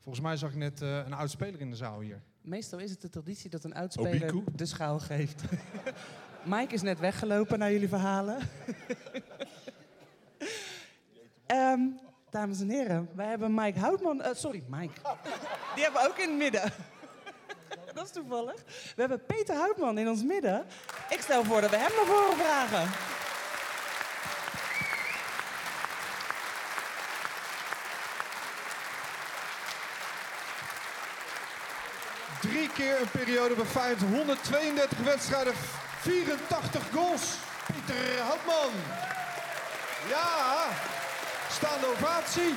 Volgens mij zag ik net eh, een oud speler in de zaal hier. Meestal is het de traditie dat een oudspeler Obiku? de schaal geeft. Mike is net weggelopen naar jullie verhalen. Ehm, dames en heren, wij hebben Mike Houtman... eh, sorry, Mike. Die hebben we ook in het midden. Dat is toevallig. We hebben Peter Houtman in ons midden. Ik stel voor dat we hem naar voren vragen. Drie keer een periode Feyenoord, 132 wedstrijden, 84 goals. Pieter Houtman. Ja, staande ovatie.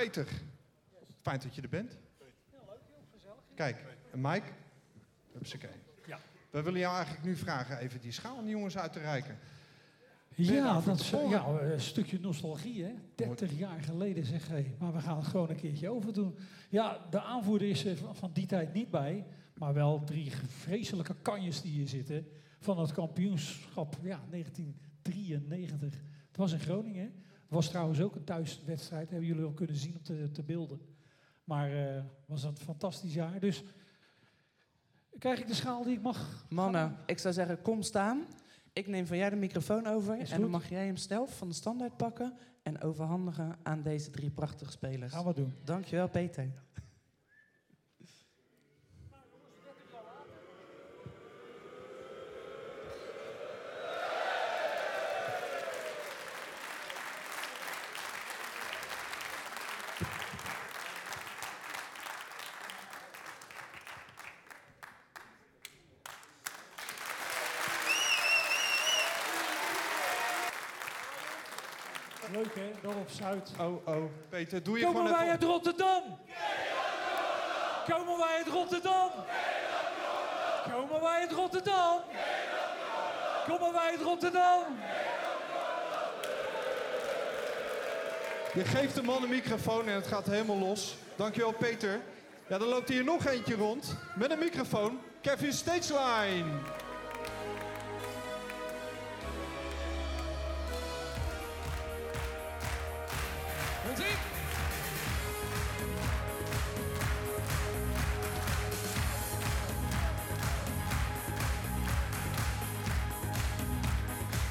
Peter, fijn dat je er bent. Kijk, en Mike? Hupsakee. Ja. We willen jou eigenlijk nu vragen even die schaal aan die jongens uit te reiken. Je Ja, dat is ja, een stukje nostalgie, hè? 30 jaar geleden zeg hé, maar we gaan het gewoon een keertje overdoen. Ja, de aanvoerder is er van- van die tijd niet bij, maar wel drie vreselijke kanjes die hier zitten van het kampioenschap, ja, 1993. Het was in Groningen. Het was trouwens ook een thuiswedstrijd, hebben jullie al kunnen zien op de, de beelden. Maar eh was een fantastisch jaar. Dus krijg ik de schaal die ik mag? Mannen, ik zou zeggen, kom staan. Ik neem van jou de microfoon over. Is en dan mag jij hem zelf van de standaard pakken en overhandigen aan deze drie prachtige spelers. Gaan we doen. Dankjewel, Peter. Dorp Zuid. Oh, oh, Peter, doe je Komen gewoon wij uit Rotterdam? Komen wij uit Rotterdam? Komen wij uit Rotterdam? Komen wij uit Rotterdam? Je geeft de man een microfoon en het gaat helemaal los. Dankjewel, Peter. Ja, dan loopt hier nog eentje rond met een microfoon. Kevin Stageline.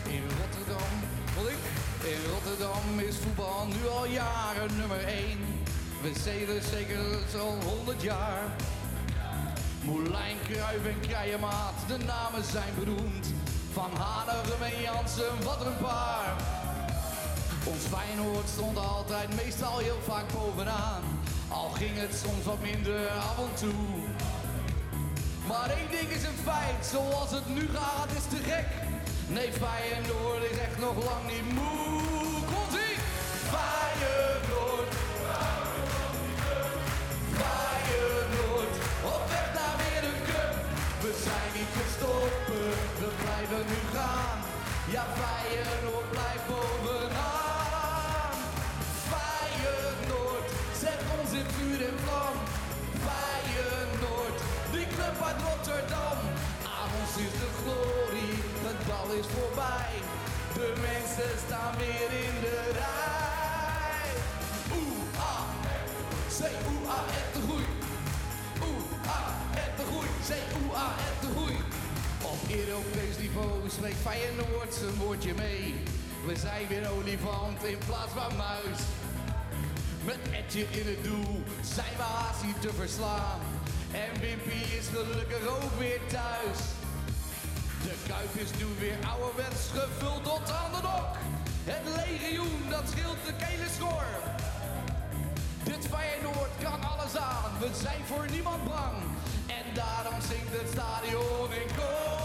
In Rotterdam, wat ik? In Rotterdam is voetbal nu al jaren nummer 1. We zelen zeker zo'n 100 jaar. Moulijn, Kruijf en Krijemaat, de namen zijn beroemd. Van Hanegem en Jansen, wat een paar. Ons Feyenoord stond altijd meestal heel vaak bovenaan. Al ging het soms wat minder af en toe. Maar één ding is een feit, zoals het nu gaat is te gek. Nee, Feyenoord is echt nog lang niet moe. Komt-ie! Feyenoord! Feyenoord! Op weg naar weer een cup. We zijn niet te stoppen, we blijven nu gaan. Ja, Feyenoord blijft bovenaan. glorie, het bal is voorbij. De mensen staan weer in de rij. Oeh, ah, zee, oeh, ah, en de groei. Oeh, ah, en de groei, zee, oeh, ah, en de groei. Op Europees niveau spreekt Feyenoord zijn woordje mee. We zijn weer olifant in plaats van muis. Met Etje in het doel zijn we haast niet te verslaan. En Wimpy is gelukkig ook weer thuis. De Kuip is nu weer ouderwets gevuld tot aan de nok. Het legioen, dat scheelt de kele schor. Dit Feyenoord kan alles aan, we zijn voor niemand bang. En daarom zingt het stadion in koor.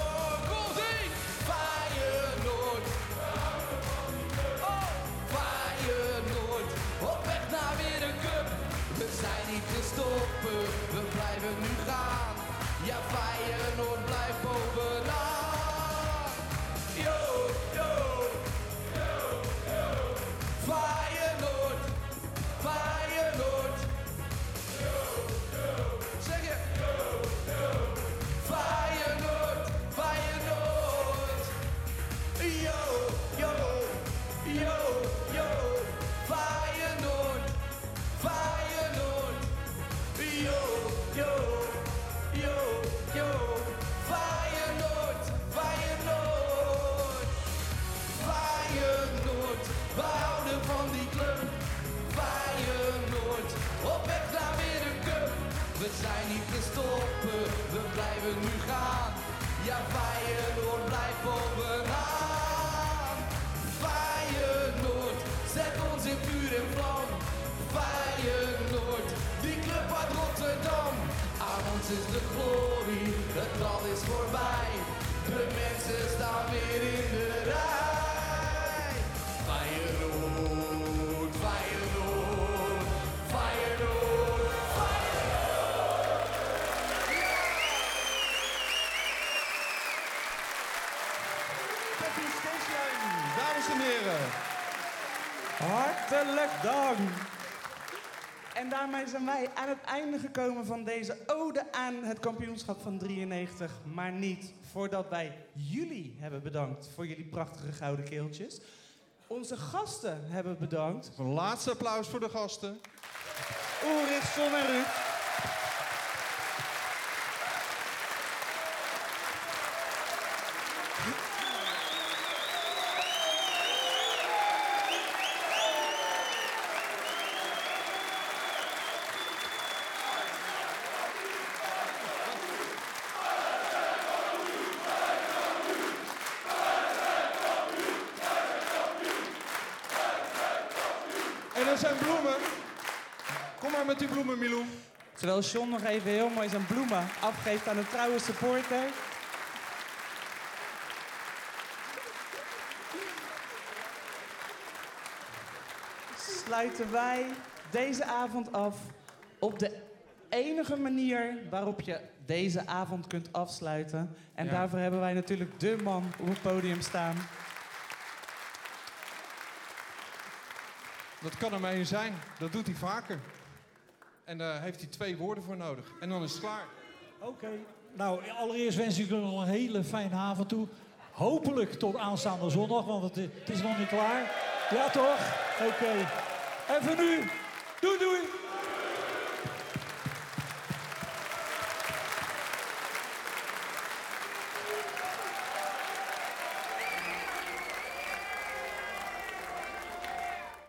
Zijn wij aan het einde gekomen van deze ode aan het kampioenschap van 93. Maar niet voordat wij jullie hebben bedankt voor jullie prachtige gouden keeltjes. Onze gasten hebben bedankt. Een laatste applaus voor de gasten. Ulrich, Son en Ruud. En er zijn bloemen. Kom maar met die bloemen, Milou. Terwijl John nog even heel mooi zijn bloemen afgeeft aan een trouwe supporter. Sluiten wij deze avond af op de enige manier waarop je deze avond kunt afsluiten. En Ja. daarvoor hebben wij natuurlijk de man op het podium staan. Dat kan er maar één zijn. Dat doet hij vaker. En daar heeft hij twee woorden voor nodig. En dan is het klaar. Oké. Nou, allereerst wens ik jullie nog een hele fijne avond toe. Hopelijk tot aanstaande zondag, want het, het is nog niet klaar. Ja toch? Oké. En voor nu, doei doei!